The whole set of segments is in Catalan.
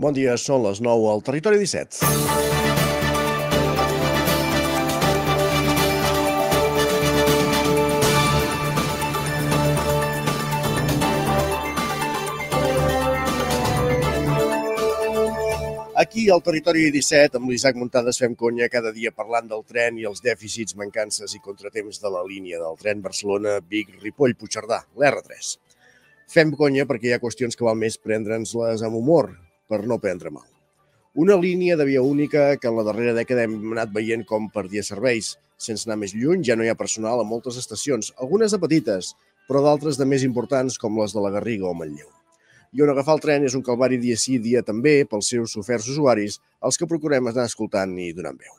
Bon dia, són les 9 al Territori 17. Aquí al Territori 17, amb l'Isaac Muntades, fem conya cada dia parlant del tren i els dèficits, mancances i contratemps de la línia del tren Barcelona-Vic-Ripoll-Puigcerdà, l'R3. Fem conya perquè hi ha qüestions que val més prendre'ns-les amb humor, per no prendre mal. Una línia de via única que en la darrera dècada hem anat veient com perdia serveis. Sense anar més lluny, ja no hi ha personal a moltes estacions, algunes de petites, però d'altres de més importants com les de la Garriga o Manlleu i on agafar el tren és un calvari dia sí, dia també pels seus oferts usuaris, els que procurem anar escoltant i donant veu.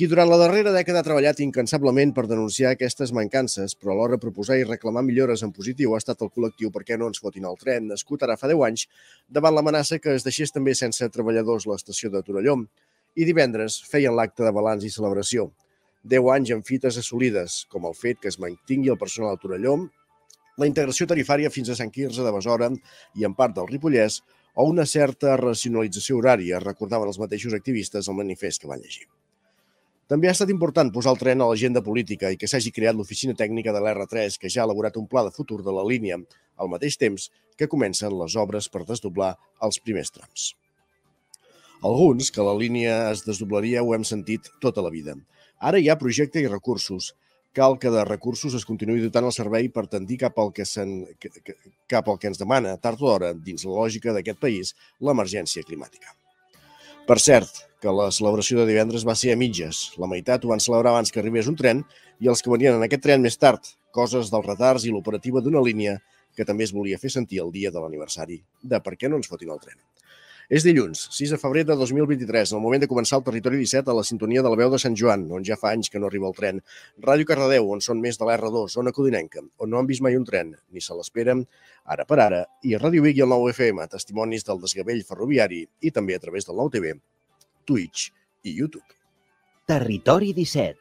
Qui durant la darrera dècada ha treballat incansablement per denunciar aquestes mancances, però alhora proposar i reclamar millores en positiu ha estat el col·lectiu perquè no ens fotin el tren, nascut ara fa 10 anys, davant l'amenaça que es deixés també sense treballadors l'estació de Torelló. I divendres feien l'acte de balanç i celebració. 10 anys amb fites assolides, com el fet que es mantingui el personal a Torelló, la integració tarifària fins a Sant Quirze de Besora i en part del Ripollès o una certa racionalització horària, recordaven els mateixos activistes al manifest que van llegir. També ha estat important posar el tren a l'agenda política i que s'hagi creat l'oficina tècnica de l'R3, que ja ha elaborat un pla de futur de la línia, al mateix temps que comencen les obres per desdoblar els primers trams. Alguns, que la línia es desdoblaria, ho hem sentit tota la vida. Ara hi ha projecte i recursos, cal que de recursos es continuï dotant el servei per tendir cap al que, sen, cap al que ens demana, tard o d'hora, dins la lògica d'aquest país, l'emergència climàtica. Per cert, que la celebració de divendres va ser a mitges. La meitat ho van celebrar abans que arribés un tren i els que venien en aquest tren més tard, coses dels retards i l'operativa d'una línia que també es volia fer sentir el dia de l'aniversari de per què no ens fotin el tren. És dilluns, 6 de febrer de 2023, el moment de començar el Territori 17 a la sintonia de la veu de Sant Joan, on ja fa anys que no arriba el tren. Ràdio Cardedeu, on són més de l'R2, zona codinenca, on no han vist mai un tren, ni se l'esperen, ara per ara, i Ràdio Vic i el 9 FM, testimonis del desgavell ferroviari i també a través del 9 TV, Twitch i YouTube. Territori 17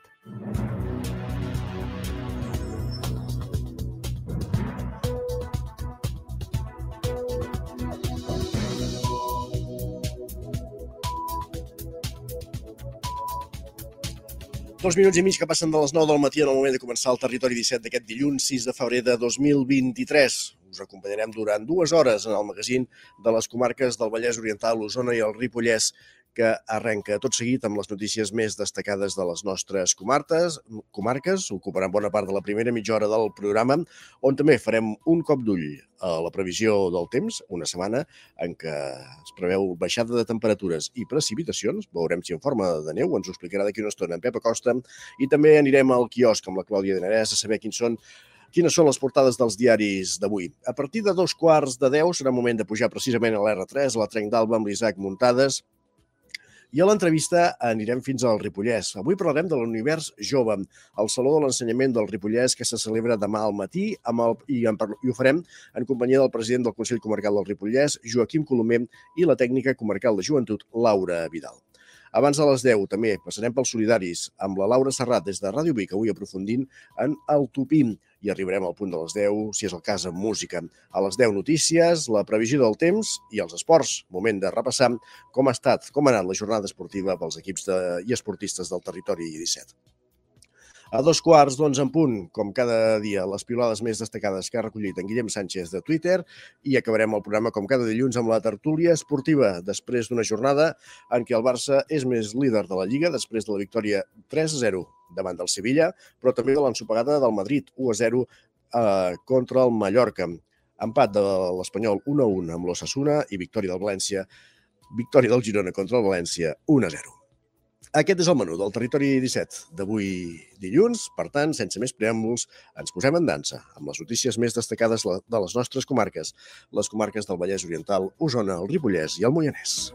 Dos minuts i mig que passen de les 9 del matí en el moment de començar el Territori 17 d'aquest dilluns 6 de febrer de 2023. Us acompanyarem durant dues hores en el magazín de les comarques del Vallès Oriental, l'Osona i el Ripollès, que arrenca tot seguit amb les notícies més destacades de les nostres comarques. comarques. Ocuparan bona part de la primera mitja hora del programa, on també farem un cop d'ull a la previsió del temps, una setmana en què es preveu baixada de temperatures i precipitacions. Veurem si en forma de neu, ens ho explicarà d'aquí una estona en Pep Acosta. I també anirem al quiosc amb la Clàudia de Nerès a saber quins són quines són les portades dels diaris d'avui. A partir de dos quarts de deu serà moment de pujar precisament a l'R3, a la Trenc d'Alba amb l'Isaac Muntades, i a l'entrevista anirem fins al Ripollès. Avui parlarem de l'univers jove, el Saló de l'Ensenyament del Ripollès que se celebra demà al matí amb el, i, en, i ho farem en companyia del president del Consell Comarcal del Ripollès, Joaquim Colomer, i la tècnica comarcal de joventut, Laura Vidal. Abans de les 10 també passarem pels solidaris amb la Laura Serrat des de Ràdio Vic, avui aprofundint en el Tupim i arribarem al punt de les 10, si és el cas, amb música. A les 10 notícies, la previsió del temps i els esports. Moment de repassar com ha estat, com ha anat la jornada esportiva pels equips de, i esportistes del territori 17. A dos quarts d'onze en punt, com cada dia, les pilades més destacades que ha recollit en Guillem Sánchez de Twitter i acabarem el programa com cada dilluns amb la tertúlia esportiva després d'una jornada en què el Barça és més líder de la Lliga després de la victòria 3-0 davant del Sevilla, però també de l'ensopegada del Madrid 1-0 eh, contra el Mallorca. Empat de l'Espanyol 1-1 amb l'Ossassuna i victòria del València, victòria del Girona contra el València 1-0. Aquest és el menú del Territori 17 d'avui dilluns. Per tant, sense més preàmbuls, ens posem en dansa amb les notícies més destacades de les nostres comarques, les comarques del Vallès Oriental, Osona, el Ripollès i el Moianès.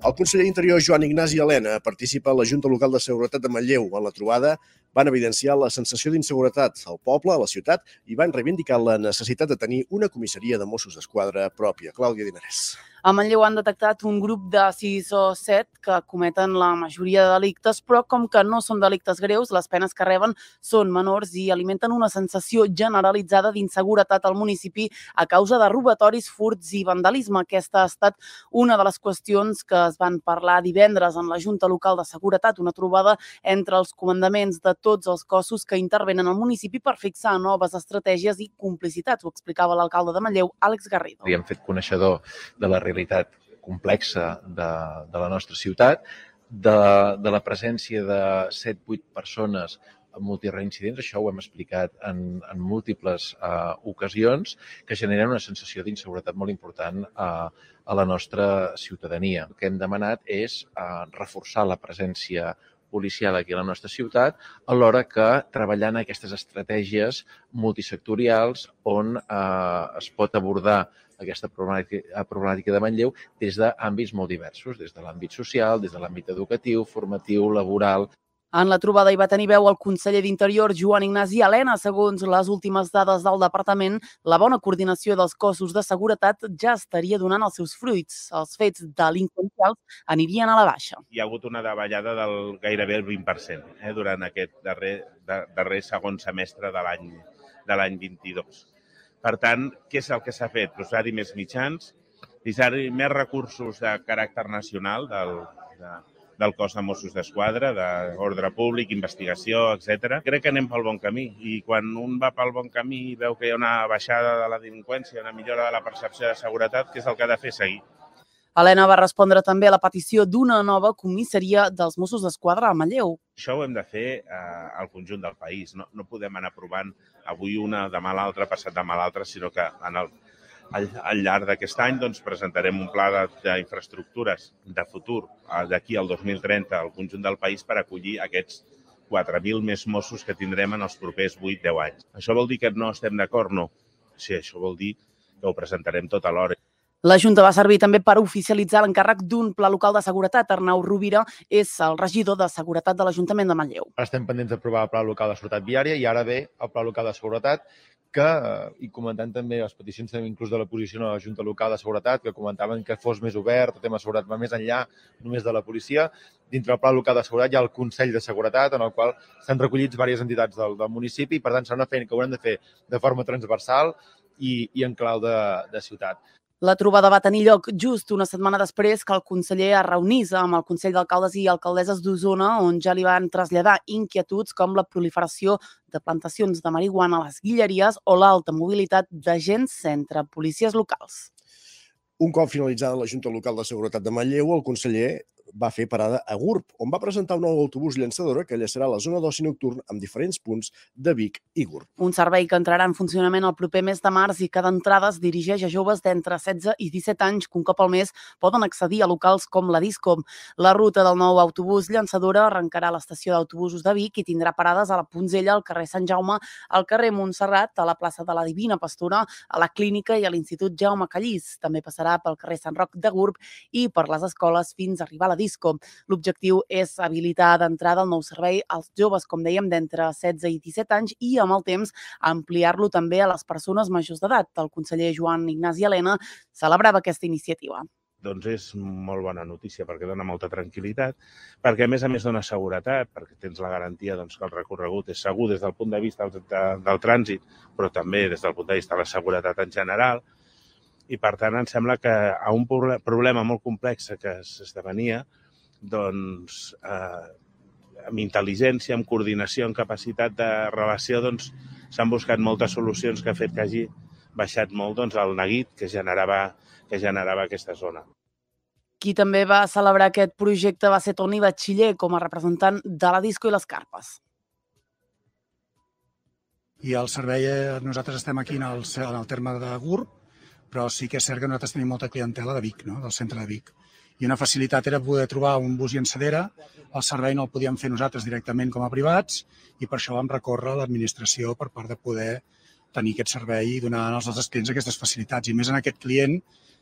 El conseller Interior Joan Ignasi Helena participa a la Junta Local de Seguretat de Manlleu. En la trobada van evidenciar la sensació d'inseguretat al poble, a la ciutat, i van reivindicar la necessitat de tenir una comissaria de Mossos d'Esquadra pròpia. Clàudia Dinarès. A Manlleu han detectat un grup de 6 o 7 que cometen la majoria de delictes, però com que no són delictes greus, les penes que reben són menors i alimenten una sensació generalitzada d'inseguretat al municipi a causa de robatoris, furts i vandalisme. Aquesta ha estat una de les qüestions que es van parlar divendres en la Junta Local de Seguretat, una trobada entre els comandaments de tots els cossos que intervenen al municipi per fixar noves estratègies i complicitats, ho explicava l'alcalde de Manlleu, Àlex Garrido. I hem fet coneixedor de la realitat complexa de, de la nostra ciutat, de, de la presència de 7-8 persones multireincidents, això ho hem explicat en, en múltiples uh, ocasions, que generen una sensació d'inseguretat molt important uh, a la nostra ciutadania. El que hem demanat és uh, reforçar la presència policial aquí a la nostra ciutat, alhora que treballant aquestes estratègies multisectorials on eh, es pot abordar aquesta problemàtica, problemàtica de Manlleu des d'àmbits molt diversos, des de l'àmbit social, des de l'àmbit educatiu, formatiu, laboral, en la trobada hi va tenir veu el conseller d'Interior, Joan Ignasi Helena. Segons les últimes dades del departament, la bona coordinació dels cossos de seguretat ja estaria donant els seus fruits. Els fets delinqüencials anirien a la baixa. Hi ha hagut una davallada del gairebé el 20% eh, durant aquest darrer, darrer segon semestre de l'any de l'any 22. Per tant, què és el que s'ha fet? Posar-hi més mitjans, posar-hi més recursos de caràcter nacional del, de, del cos de Mossos d'Esquadra, d'ordre públic, investigació, etc. Crec que anem pel bon camí i quan un va pel bon camí i veu que hi ha una baixada de la delinqüència, una millora de la percepció de seguretat, què és el que ha de fer? Seguir. Helena va respondre també a la petició d'una nova comissaria dels Mossos d'Esquadra a Manlleu. Això ho hem de fer eh, al conjunt del país. No, no podem anar provant avui una, demà l'altra, passat demà l'altra, sinó que en el, al, al llarg d'aquest any doncs, presentarem un pla d'infraestructures de, de futur d'aquí al 2030 al conjunt del país per acollir aquests 4.000 més Mossos que tindrem en els propers 8-10 anys. Això vol dir que no estem d'acord? No. Sí, això vol dir que ho presentarem tot alhora. La Junta va servir també per oficialitzar l'encàrrec d'un pla local de seguretat. Arnau Rovira és el regidor de seguretat de l'Ajuntament de Manlleu. Estem pendents d'aprovar el pla local de seguretat viària i ara ve el pla local de seguretat que, i comentant també les peticions també inclús de la posició de la Junta Local de Seguretat, que comentaven que fos més obert, el tema de seguretat va més enllà només de la policia. Dintre del Pla Local de Seguretat hi ha el Consell de Seguretat, en el qual s'han recollits diverses entitats del, del municipi, i per tant serà una feina que haurem de fer de forma transversal i, i en clau de, de ciutat. La trobada va tenir lloc just una setmana després que el conseller es reunís amb el Consell d'Alcaldes i Alcaldesses d'Osona, on ja li van traslladar inquietuds com la proliferació de plantacions de marihuana a les guilleries o l'alta mobilitat d'agents entre policies locals. Un cop finalitzada la Junta Local de Seguretat de Manlleu, el conseller va fer parada a Gurb, on va presentar un nou autobús llançadora que llaçarà la zona d'oci nocturn amb diferents punts de Vic i Gurb. Un servei que entrarà en funcionament el proper mes de març i que d'entrada es dirigeix a joves d'entre 16 i 17 anys que un cop al mes poden accedir a locals com la Discom. La ruta del nou autobús llançadora arrencarà a l'estació d'autobusos de Vic i tindrà parades a la Punzella, al carrer Sant Jaume, al carrer Montserrat, a la plaça de la Divina Pastora, a la Clínica i a l'Institut Jaume Callís. També passarà pel carrer Sant Roc de Gurb i per les escoles fins a arribar a la Disco. L'objectiu és habilitar d'entrada el nou servei als joves, com dèiem, d'entre 16 i 17 anys i amb el temps ampliar-lo també a les persones majors d'edat. El conseller Joan Ignasi Helena celebrava aquesta iniciativa doncs és molt bona notícia perquè dona molta tranquil·litat, perquè a més a més dona seguretat, perquè tens la garantia doncs, que el recorregut és segur des del punt de vista del, de, del trànsit, però també des del punt de vista de la seguretat en general, i per tant em sembla que a un problema molt complex que s'esdevenia, doncs, eh, amb intel·ligència, amb coordinació, amb capacitat de relació, doncs, s'han buscat moltes solucions que ha fet que hagi baixat molt doncs, el neguit que generava, que generava aquesta zona. Qui també va celebrar aquest projecte va ser Toni Batxiller com a representant de la Disco i les Carpes. I el servei, eh, nosaltres estem aquí en el, en el terme de GURB, però sí que és cert que nosaltres tenim molta clientela de Vic, no? del centre de Vic i una facilitat era poder trobar un bus llançadera, el servei no el podíem fer nosaltres directament com a privats i per això vam recórrer a l'administració per part de poder tenir aquest servei i donar als nostres clients aquestes facilitats. I més en aquest client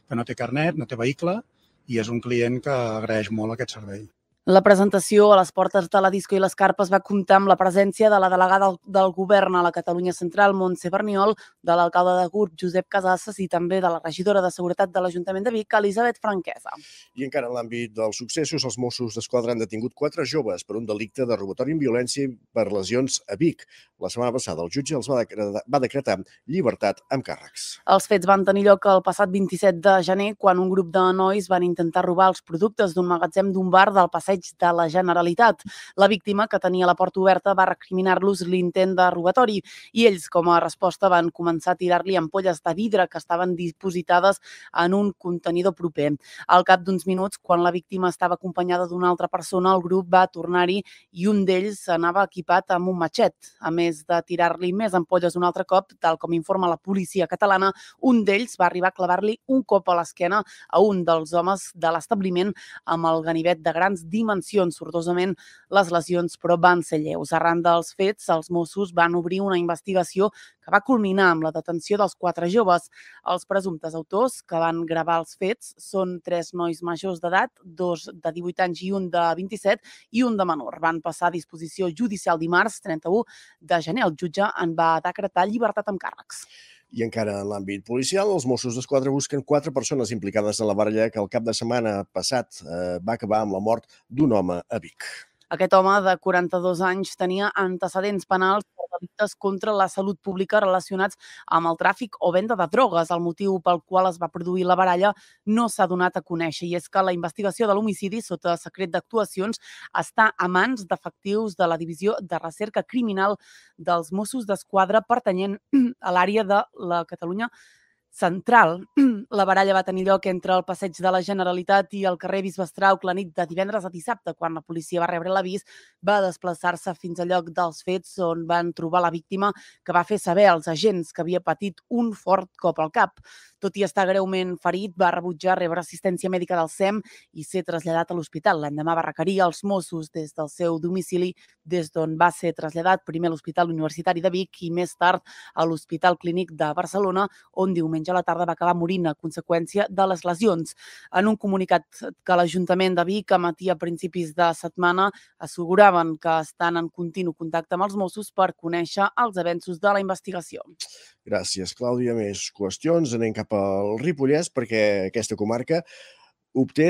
que no té carnet, no té vehicle i és un client que agraeix molt aquest servei. La presentació a les portes de la disco i les carpes va comptar amb la presència de la delegada del, govern a la Catalunya Central, Montse Berniol, de l'alcalde de Gurb, Josep Casasses, i també de la regidora de Seguretat de l'Ajuntament de Vic, Elisabet Franquesa. I encara en l'àmbit dels successos, els Mossos d'Esquadra han detingut quatre joves per un delicte de robatori amb violència i per lesions a Vic. La setmana passada el jutge els va decretar, va decretar llibertat amb càrrecs. Els fets van tenir lloc el passat 27 de gener, quan un grup de nois van intentar robar els productes d'un magatzem d'un bar del passeig de la Generalitat. La víctima, que tenia la porta oberta, va recriminar-los l'intent de robatori i ells, com a resposta, van començar a tirar-li ampolles de vidre que estaven dipositades en un contenidor proper. Al cap d'uns minuts, quan la víctima estava acompanyada d'una altra persona, el grup va tornar-hi i un d'ells anava equipat amb un matxet. A més de tirar-li més ampolles un altre cop, tal com informa la policia catalana, un d'ells va arribar a clavar-li un cop a l'esquena a un dels homes de l'establiment amb el ganivet de grans dimensions. Sortosament, les lesions, però van ser lleus. Arran dels fets, els Mossos van obrir una investigació que va culminar amb la detenció dels quatre joves. Els presumptes autors que van gravar els fets són tres nois majors d'edat, dos de 18 anys i un de 27, i un de menor. Van passar a disposició judicial dimarts 31 de gener. El jutge en va decretar llibertat amb càrrecs. I encara en l'àmbit policial, els Mossos d'Esquadra busquen quatre persones implicades en la baralla que el cap de setmana passat eh, va acabar amb la mort d'un home a Vic. Aquest home de 42 anys tenia antecedents penals per delictes contra la salut pública relacionats amb el tràfic o venda de drogues. El motiu pel qual es va produir la baralla no s'ha donat a conèixer i és que la investigació de l'homicidi sota secret d'actuacions està a mans d'efectius de la Divisió de Recerca Criminal dels Mossos d'Esquadra pertanyent a l'àrea de la Catalunya central. La baralla va tenir lloc entre el passeig de la Generalitat i el carrer Bisbestrauc la nit de divendres a dissabte, quan la policia va rebre l'avís, va desplaçar-se fins al lloc dels fets on van trobar la víctima que va fer saber als agents que havia patit un fort cop al cap. Tot i estar greument ferit, va rebutjar rebre assistència mèdica del SEM i ser traslladat a l'hospital. L'endemà va requerir als Mossos des del seu domicili, des d'on va ser traslladat primer a l'Hospital Universitari de Vic i més tard a l'Hospital Clínic de Barcelona, on diumenge a la tarda va acabar morint a conseqüència de les lesions. En un comunicat que l'Ajuntament de Vic emetia a principis de setmana asseguraven que estan en continu contacte amb els Mossos per conèixer els avenços de la investigació. Gràcies, Clàudia. Més qüestions. Anem cap al Ripollès perquè aquesta comarca obté,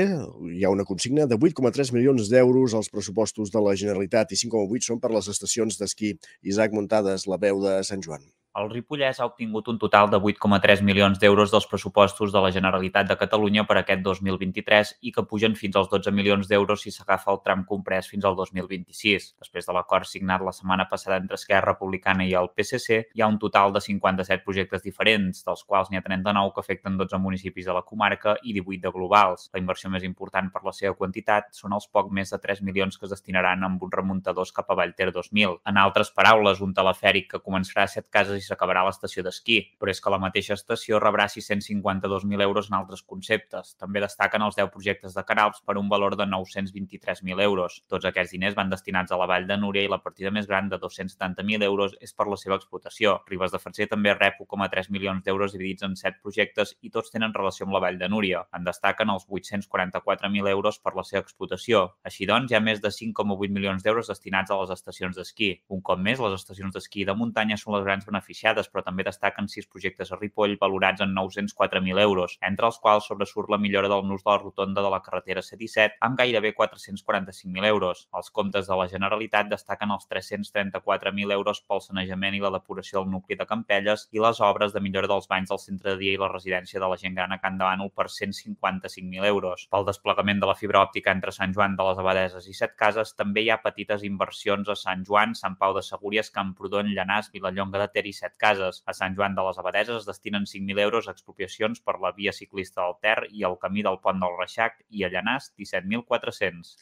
hi ha una consigna, de 8,3 milions d'euros als pressupostos de la Generalitat i 5,8 són per les estacions d'esquí. Isaac Muntades, la veu de Sant Joan. El Ripollès ha obtingut un total de 8,3 milions d'euros dels pressupostos de la Generalitat de Catalunya per aquest 2023 i que pugen fins als 12 milions d'euros si s'agafa el tram comprès fins al 2026. Després de l'acord signat la setmana passada entre Esquerra Republicana i el PSC, hi ha un total de 57 projectes diferents, dels quals n'hi ha 39 que afecten 12 municipis de la comarca i 18 de globals. La inversió més important per la seva quantitat són els poc més de 3 milions que es destinaran amb uns remuntadors cap a Vallter 2000. En altres paraules, un telefèric que començarà a set cases i s'acabarà l'estació d'esquí, però és que la mateixa estació rebrà 652.000 euros en altres conceptes. També destaquen els 10 projectes de Canals per un valor de 923.000 euros. Tots aquests diners van destinats a la Vall de Núria i la partida més gran de 270.000 euros és per la seva explotació. Ribes de Farcer també rep 1,3 milions d'euros dividits en 7 projectes i tots tenen relació amb la Vall de Núria. En destaquen els 844.000 euros per la seva explotació. Així doncs, hi ha més de 5,8 milions d'euros destinats a les estacions d'esquí. Un cop més, les estacions d'esquí de muntanya són les grans beneficiades, però també destaquen sis projectes a Ripoll valorats en 904.000 euros, entre els quals sobresurt la millora del nus de la rotonda de la carretera C-17 amb gairebé 445.000 euros. Els comptes de la Generalitat destaquen els 334.000 euros pel sanejament i la depuració del nucli de Campelles i les obres de millora dels banys del centre de dia i la residència de la gent gran a Can Davànol per 155.000 euros. Pel desplegament de la fibra òptica entre Sant Joan de les Abadeses i Set Cases també hi ha petites inversions a Sant Joan, Sant Pau de Segúries, Camprodon, Llanàs, Vilallonga de Ter i Set Cases. A Sant Joan de les Abadeses es destinen 5.000 euros a expropiacions per la via ciclista del Ter i el camí del pont del Reixac i a Llanàs 17.400.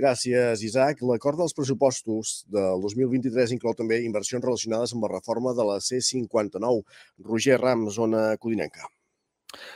Gràcies, Isaac. L'acord dels pressupostos del 2023 inclou també inversions relacionades amb la reforma de la C-59. Roger Ram, zona codinenca.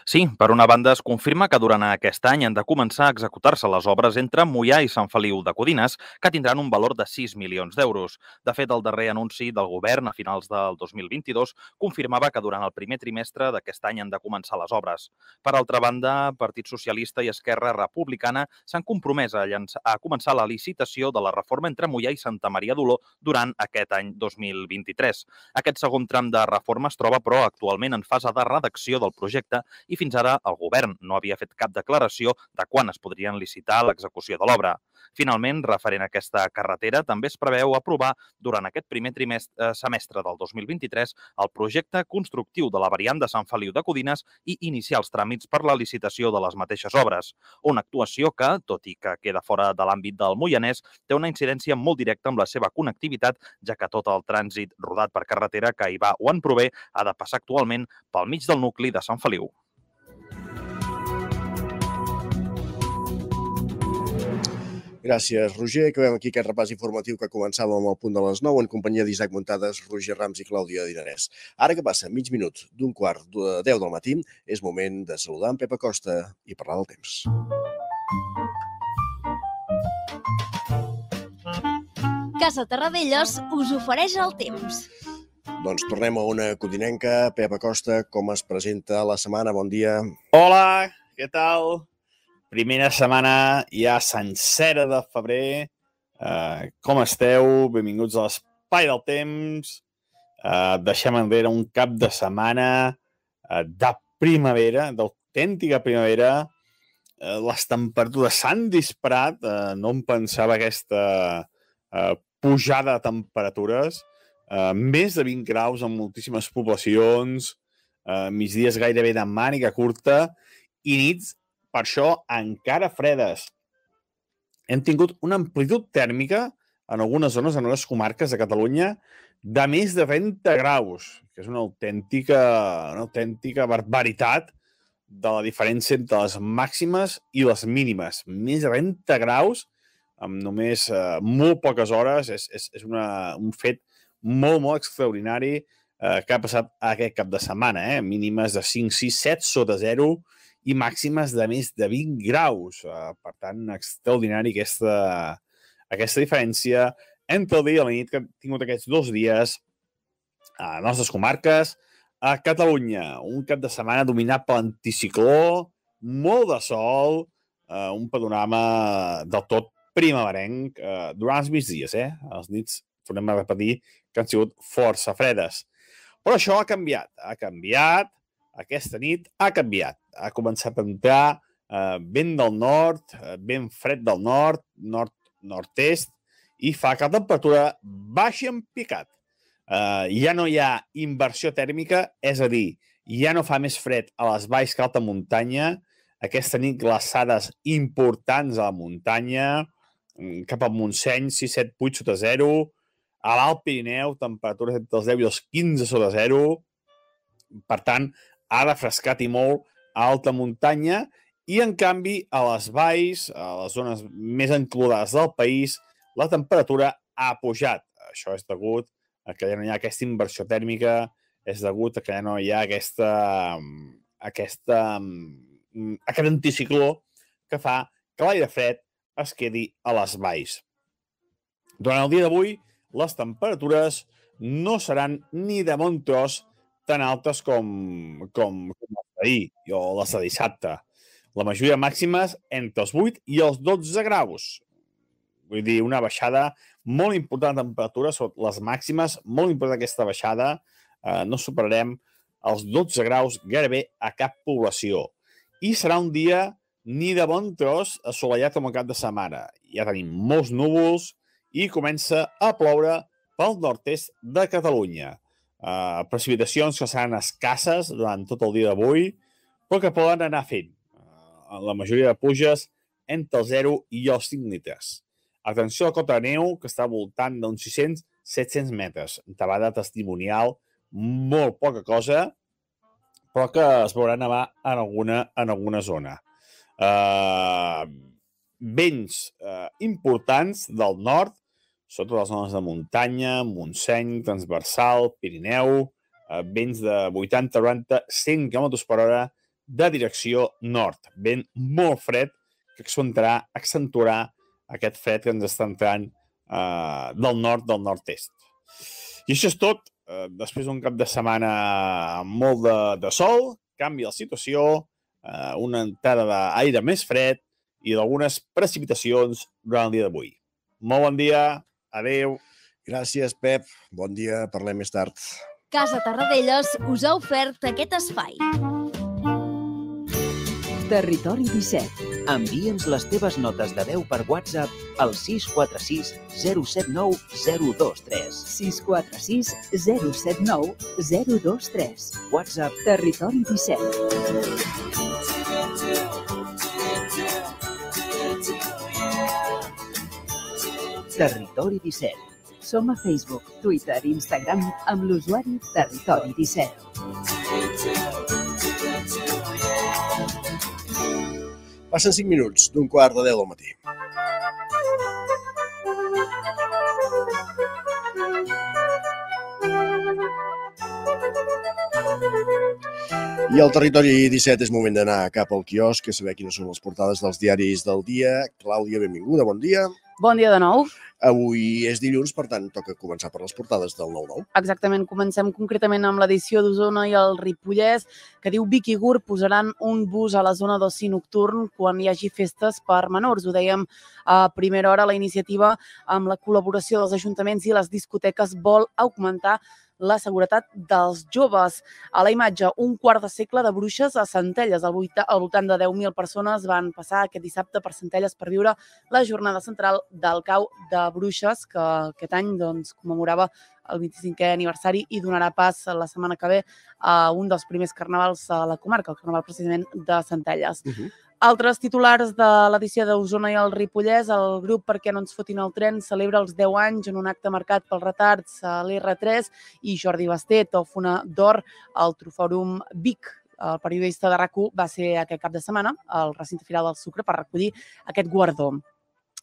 Sí, per una banda es confirma que durant aquest any han de començar a executar-se les obres entre Mollà i Sant Feliu de Codines, que tindran un valor de 6 milions d'euros. De fet, el darrer anunci del govern a finals del 2022 confirmava que durant el primer trimestre d'aquest any han de començar les obres. Per altra banda, Partit Socialista i Esquerra Republicana s'han compromès a, llançar, a començar la licitació de la reforma entre Mollà i Santa Maria d'Oló durant aquest any 2023. Aquest segon tram de reforma es troba, però, actualment en fase de redacció del projecte i fins ara el govern no havia fet cap declaració de quan es podrien licitar l'execució de l'obra. Finalment, referent a aquesta carretera, també es preveu aprovar durant aquest primer trimestre, semestre del 2023 el projecte constructiu de la variant de Sant Feliu de Codines i iniciar els tràmits per la licitació de les mateixes obres. Una actuació que, tot i que queda fora de l'àmbit del Moianès, té una incidència molt directa amb la seva connectivitat, ja que tot el trànsit rodat per carretera que hi va o en prové ha de passar actualment pel mig del nucli de Sant Feliu. Gràcies, Roger. Acabem aquí aquest repàs informatiu que començàvem al punt de les 9 en companyia d'Isaac Muntades, Roger Rams i Clàudia Dinarès. Ara que passa mig minut d'un quart de 10 del matí, és moment de saludar en Pep Acosta i parlar del temps. Casa Terradellos us ofereix el temps. Doncs tornem a una codinenca. Pep Acosta, com es presenta la setmana? Bon dia. Hola, què tal? Primera setmana ja sencera de febrer. Uh, com esteu? Benvinguts a l'Espai del Temps. Uh, deixem enrere un cap de setmana uh, de primavera, d'autèntica primavera. Uh, les temperatures s'han disparat. Uh, no em pensava aquesta uh, pujada de temperatures. Uh, més de 20 graus en moltíssimes poblacions, uh, migdies gairebé de màniga curta i nits per això, encara fredes. Hem tingut una amplitud tèrmica en algunes zones, en algunes comarques de Catalunya, de més de 20 graus, que és una autèntica, una autèntica barbaritat de la diferència entre les màximes i les mínimes. Més de 20 graus amb només eh, molt poques hores. És, és, és una, un fet molt, molt extraordinari eh, que ha passat aquest cap de setmana. Eh? Mínimes de 5, 6, 7 sota zero, i màximes de més de 20 graus. Uh, per tant, extraordinari aquesta, aquesta diferència entre el dia i la nit que hem tingut aquests dos dies a les nostres comarques, a Catalunya. Un cap de setmana dominat per l'anticicló, molt de sol, uh, un panorama del tot primaverenc uh, durant els migdies, eh? Els nits, tornem a repetir, que han sigut força fredes. Però això ha canviat. Ha canviat aquesta nit ha canviat. Ha començat a entrar eh, vent del nord, eh, vent fred del nord, nord-nord-est, i fa que la temperatura baixi en picat. Eh, ja no hi ha inversió tèrmica, és a dir, ja no fa més fred a les valls que alta muntanya. Aquesta nit glaçades importants a la muntanya, mm, cap al Montseny, 6, 7, 8 sota 0. A l'Alt Pirineu, temperatures entre els 10 i els 15 sota 0. Per tant, ha refrescat i molt a alta muntanya i, en canvi, a les valls, a les zones més enclodades del país, la temperatura ha pujat. Això és degut a que ja no hi ha aquesta inversió tèrmica, és degut a que ja no hi ha aquesta, aquesta, aquest anticicló que fa que l'aire fred es quedi a les valls. Durant el dia d'avui, les temperatures no seran ni de bon tros tan altes com, com, com les d'ahir o les de dissabte. La majoria màximes entre els 8 i els 12 graus. Vull dir, una baixada molt important de temperatura, les màximes, molt important aquesta baixada. Eh, no superarem els 12 graus gairebé a cap població. I serà un dia ni de bon tros assolellat com a cap de setmana. Ja tenim molts núvols i comença a ploure pel nord-est de Catalunya. Uh, precipitacions que seran escasses durant tot el dia d'avui, però que poden anar fent. Uh, la majoria de puges entre el 0 i els 5 litres. Atenció a la cota neu, que està voltant d'uns 600-700 metres. Tabada testimonial, molt poca cosa, però que es veurà nevar en alguna, en alguna zona. Uh, vents uh, importants del nord, sobretot les zones de muntanya, Montseny, transversal, Pirineu, eh, vents de 80, 90, 100 km per hora de direcció nord. Vent molt fred que accentuarà, accentuarà aquest fred que ens està entrant eh, del nord, del nord-est. I això és tot. Eh, després d'un cap de setmana amb molt de, de sol, canvia la situació, eh, una entrada d'aire més fred i d'algunes precipitacions durant el dia d'avui. Molt bon dia, adeu. Gràcies, Pep. Bon dia, parlem més tard. Casa Tarradellas us ha ofert aquest espai. Territori 17. Envia'ns les teves notes de veu per WhatsApp al 646 079 023. 646 079 023. WhatsApp Territori 17. Territori 17. Som a Facebook, Twitter i Instagram amb l'usuari Territori 17. Passen 5 minuts d'un quart de 10 del matí. I al territori 17 és moment d'anar cap al quiosc, a saber quines són les portades dels diaris del dia. Clàudia, benvinguda, bon dia. Bon dia de nou. Avui és dilluns, per tant, toca començar per les portades del 9-9. Exactament, comencem concretament amb l'edició d'Osona i el Ripollès, que diu Vic i Gur posaran un bus a la zona d'oci nocturn quan hi hagi festes per menors. Ho dèiem a primera hora, la iniciativa amb la col·laboració dels ajuntaments i les discoteques vol augmentar la seguretat dels joves. A la imatge, un quart de segle de bruixes a Centelles. Al al voltant de 10.000 persones van passar aquest dissabte per Centelles per viure la jornada central del cau de bruixes, que aquest any doncs, commemorava el 25è aniversari i donarà pas la setmana que ve a un dels primers carnavals a la comarca, el carnaval precisament de Centelles. Uh -huh. Altres titulars de l'edició d'Osona i el Ripollès, el grup Perquè no ens fotin el tren celebra els 10 anys en un acte marcat pels retards a l'R3 i Jordi Basté, tòfona d'or al Trofòrum Vic. El periodista de rac va ser aquest cap de setmana al recinte firal del Sucre per recollir aquest guardó.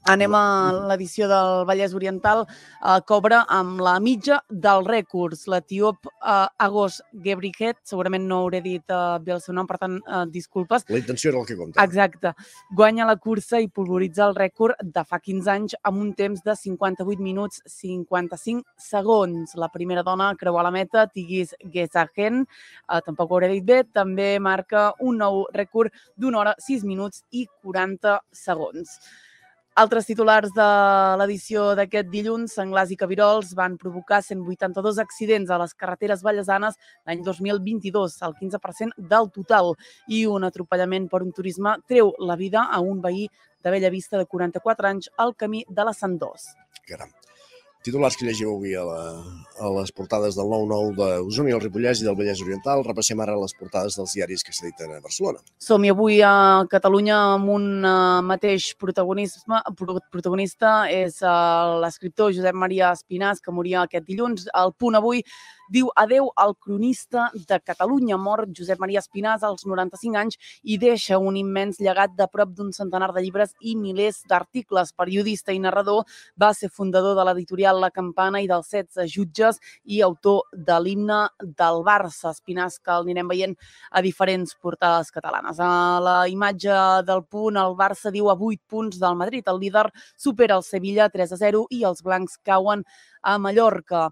Anem a l'edició del Vallès Oriental, eh, cobra amb la mitja del rècords. L'etíop eh, Agos Gebrighet, segurament no hauré dit eh, bé el seu nom, per tant, eh, disculpes, La intenció era el que compta. Exacte. Guanya la cursa i pulveritza el rècord de fa 15 anys amb un temps de 58 minuts 55 segons. La primera dona a creuar la meta, Tigis Gezagen, eh, tampoc ho hauré dit bé, també marca un nou rècord d'una hora, 6 minuts i 40 segons. Altres titulars de l'edició d'aquest dilluns, senglars i cabirols van provocar 182 accidents a les carreteres vallesanes l'any 2022, el 15% del total, i un atropellament per un turisme treu la vida a un veí de Bella Vista de 44 anys al camí de la Sant 2. Caram. Titulars que llegim avui a, la, a les portades del 9-9 d'Osona i el Ripollès i del Vallès Oriental. Repassem ara les portades dels diaris que s'editen a Barcelona. Som-hi avui a Catalunya amb un uh, mateix protagonisme, pro- protagonista és uh, l'escriptor Josep Maria Espinàs, que moria aquest dilluns. El punt avui diu adeu al cronista de Catalunya. Mor Josep Maria Espinàs als 95 anys i deixa un immens llegat de prop d'un centenar de llibres i milers d'articles. Periodista i narrador, va ser fundador de l'editorial La Campana i dels 16 jutges i autor de l'himne del Barça. Espinàs, que el anirem veient a diferents portades catalanes. A la imatge del punt, el Barça diu a 8 punts del Madrid. El líder supera el Sevilla 3 a 0 i els blancs cauen a Mallorca.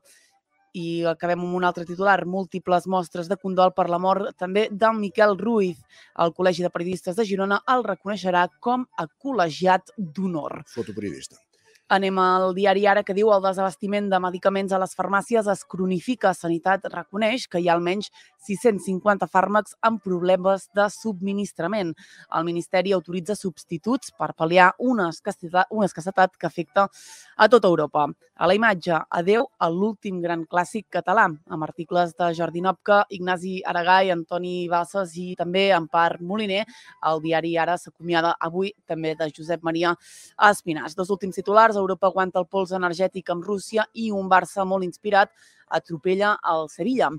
I acabem amb un altre titular, múltiples mostres de condol per la mort també d'en Miquel Ruiz. El Col·legi de Periodistes de Girona el reconeixerà com a col·legiat d'honor. Fotoperiodista. Anem al diari Ara que diu el desabastiment de medicaments a les farmàcies es cronifica. Sanitat reconeix que hi ha almenys 650 fàrmacs amb problemes de subministrament. El Ministeri autoritza substituts per pal·liar una escassetat, una escassetat que afecta a tota Europa. A la imatge, adeu a l'últim gran clàssic català, amb articles de Jordi Nopca, Ignasi Aragai, Antoni Bassas i també Empar Moliner. El diari Ara s'acomiada avui també de Josep Maria Espinàs. Dos últims titulars, Europa aguanta el pols energètic amb Rússia i un Barça molt inspirat atropella el Sevilla.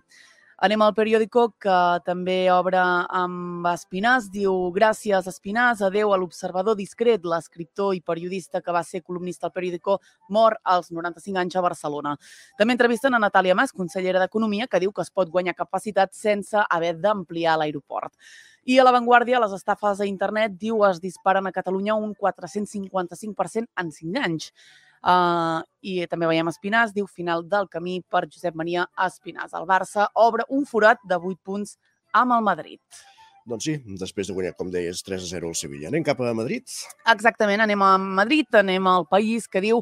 Anem al periòdico que també obre amb Espinàs. Diu, gràcies Espinàs, adeu a l'observador discret, l'escriptor i periodista que va ser columnista al periòdico, mor als 95 anys a Barcelona. També entrevisten a Natàlia Mas, consellera d'Economia, que diu que es pot guanyar capacitat sense haver d'ampliar l'aeroport. I a l'avantguàrdia, les estafes a internet, diu, es disparen a Catalunya un 455% en 5 anys. Uh, I també veiem Espinàs, diu final del camí per Josep Maria Espinàs. El Barça obre un forat de 8 punts amb el Madrid. Doncs sí, després de guanyar, com deies, 3 a 0 al Sevilla. Anem cap a Madrid? Exactament, anem a Madrid, anem al país que diu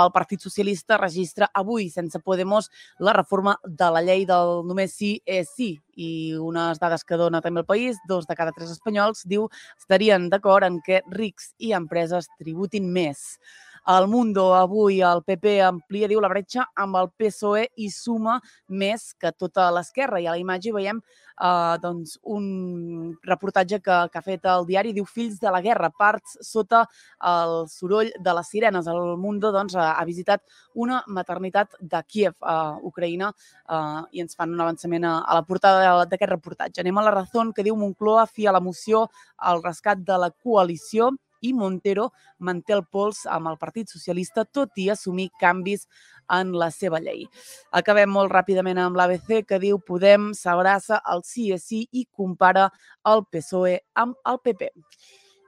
el Partit Socialista registra avui, sense Podemos, la reforma de la llei del només sí és sí. I unes dades que dona també el país, dos de cada tres espanyols, diu, estarien d'acord en què rics i empreses tributin més. El Mundo avui el PP amplia, diu, la bretxa amb el PSOE i suma més que tota l'esquerra. I a la imatge veiem eh, doncs, un reportatge que, que ha fet el diari, diu Fills de la guerra, parts sota el soroll de les sirenes. El Mundo doncs, ha, ha visitat una maternitat de Kiev, a Ucraïna, eh, i ens fan un avançament a, a la portada d'aquest reportatge. Anem a la raó que diu Moncloa fia la moció al rescat de la coalició i Montero manté el pols amb el Partit Socialista, tot i assumir canvis en la seva llei. Acabem molt ràpidament amb l'ABC, que diu Podem s'abraça al sí i compara el PSOE amb el PP.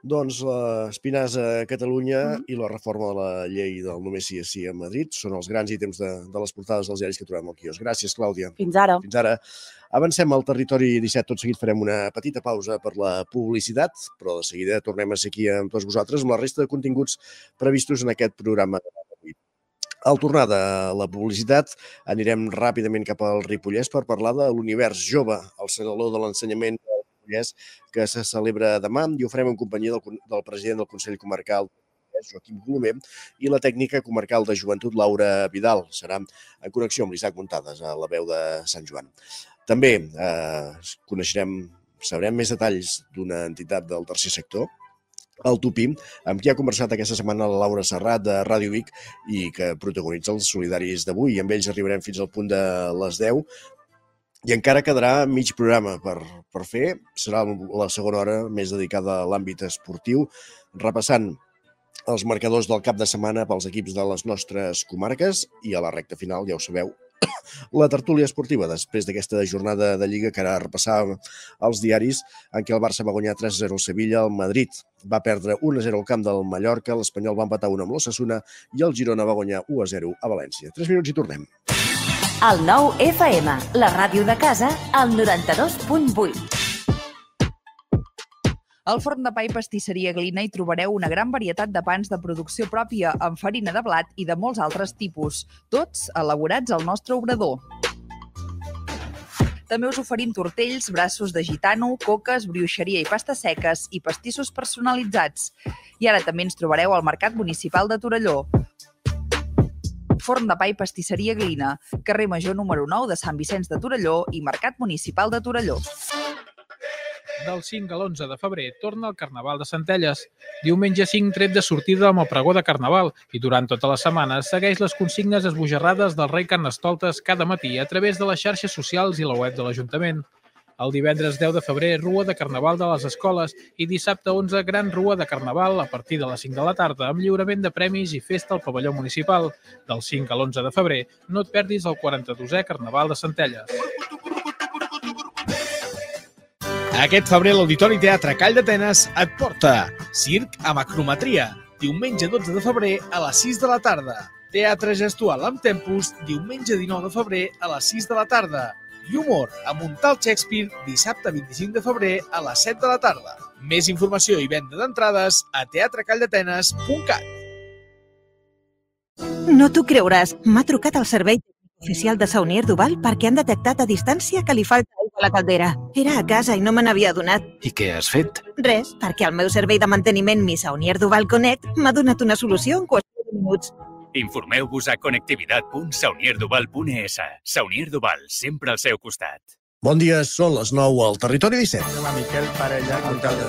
Doncs l'Espinàs a Catalunya mm -hmm. i la reforma de la llei del només sí és sí a Madrid són els grans ítems de, de les portades dels diaris que trobem al quios. Gràcies, Clàudia. Fins ara. Fins ara. Avancem al territori 17. Tot seguit farem una petita pausa per la publicitat, però de seguida tornem a ser aquí amb tots vosaltres amb la resta de continguts previstos en aquest programa al tornar de la publicitat, anirem ràpidament cap al Ripollès per parlar de l'univers jove, el Saló de l'Ensenyament Ripollès, que se celebra demà i ho farem en companyia del, del president del Consell Comarcal Joaquim Colomer, i la tècnica comarcal de joventut Laura Vidal. Serà en connexió amb l'Isaac Montades, a la veu de Sant Joan. També eh, coneixerem, sabrem més detalls d'una entitat del tercer sector, el Tupi, amb qui ha conversat aquesta setmana la Laura Serrat de Ràdio Vic i que protagonitza els solidaris d'avui. Amb ells arribarem fins al punt de les 10 i encara quedarà mig programa per, per fer. Serà la segona hora més dedicada a l'àmbit esportiu, repassant els marcadors del cap de setmana pels equips de les nostres comarques i a la recta final, ja ho sabeu, la tertúlia esportiva després d'aquesta jornada de Lliga que ara repassàvem els diaris en què el Barça va guanyar 3-0 al Sevilla, el Madrid va perdre 1-0 al camp del Mallorca, l'Espanyol va empatar 1 amb l'Ossassuna i el Girona va guanyar 1-0 a València. 3 minuts i tornem. El nou FM, la ràdio de casa, al 92.8. Al forn de pa i pastisseria Glina hi trobareu una gran varietat de pans de producció pròpia amb farina de blat i de molts altres tipus, tots elaborats al nostre obrador. També us oferim tortells, braços de gitano, coques, brioixeria i pastes seques i pastissos personalitzats. I ara també ens trobareu al Mercat Municipal de Torelló. Forn de pa i pastisseria Glina, carrer Major número 9 de Sant Vicenç de Torelló i Mercat Municipal de Torelló. Del 5 a l'11 de febrer torna el Carnaval de Centelles. Diumenge 5 tret de sortida amb el pregó de Carnaval i durant tota la setmana segueix les consignes esbojarrades del rei Carnestoltes cada matí a través de les xarxes socials i la web de l'Ajuntament. El divendres 10 de febrer, Rua de Carnaval de les Escoles i dissabte 11, Gran Rua de Carnaval a partir de les 5 de la tarda amb lliurament de premis i festa al pavelló municipal. Del 5 a l'11 de febrer, no et perdis el 42è Carnaval de Centelles. Aquest febrer l'Auditori Teatre Call d'Atenes et porta Circ amb acrometria, diumenge 12 de febrer a les 6 de la tarda. Teatre gestual amb tempus, diumenge 19 de febrer a les 6 de la tarda. I humor amb un tal Shakespeare, dissabte 25 de febrer a les 7 de la tarda. Més informació i venda d'entrades a teatrecalldatenes.cat. No t'ho creuràs, m'ha trucat el servei oficial de Saunier Duval perquè han detectat a distància que li falta aigua a la caldera. Era a casa i no me n'havia adonat. I què has fet? Res, perquè el meu servei de manteniment Mi Saunier Duval Connect m'ha donat una solució en qüestió de minuts. Informeu-vos a connectivitat.saunierduval.es. Saunier Duval, sempre al seu costat. Bon dia, són les 9 al Territori 17.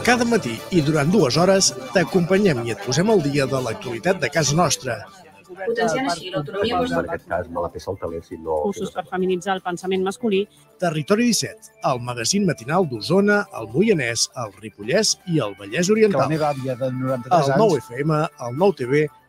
Cada matí i durant dues hores t'acompanyem i et posem al dia de l'actualitat de casa nostra. Potenciant així l'autonomia En aquest cas, me la peça el teler, si no... cursos per feminitzar el pensament masculí. Territori 17, el magazín matinal d'Osona, el Moianès, el Ripollès i el Vallès Que Oriental. la meva àvia de 93 El 9 anys... FM, el 9 TV,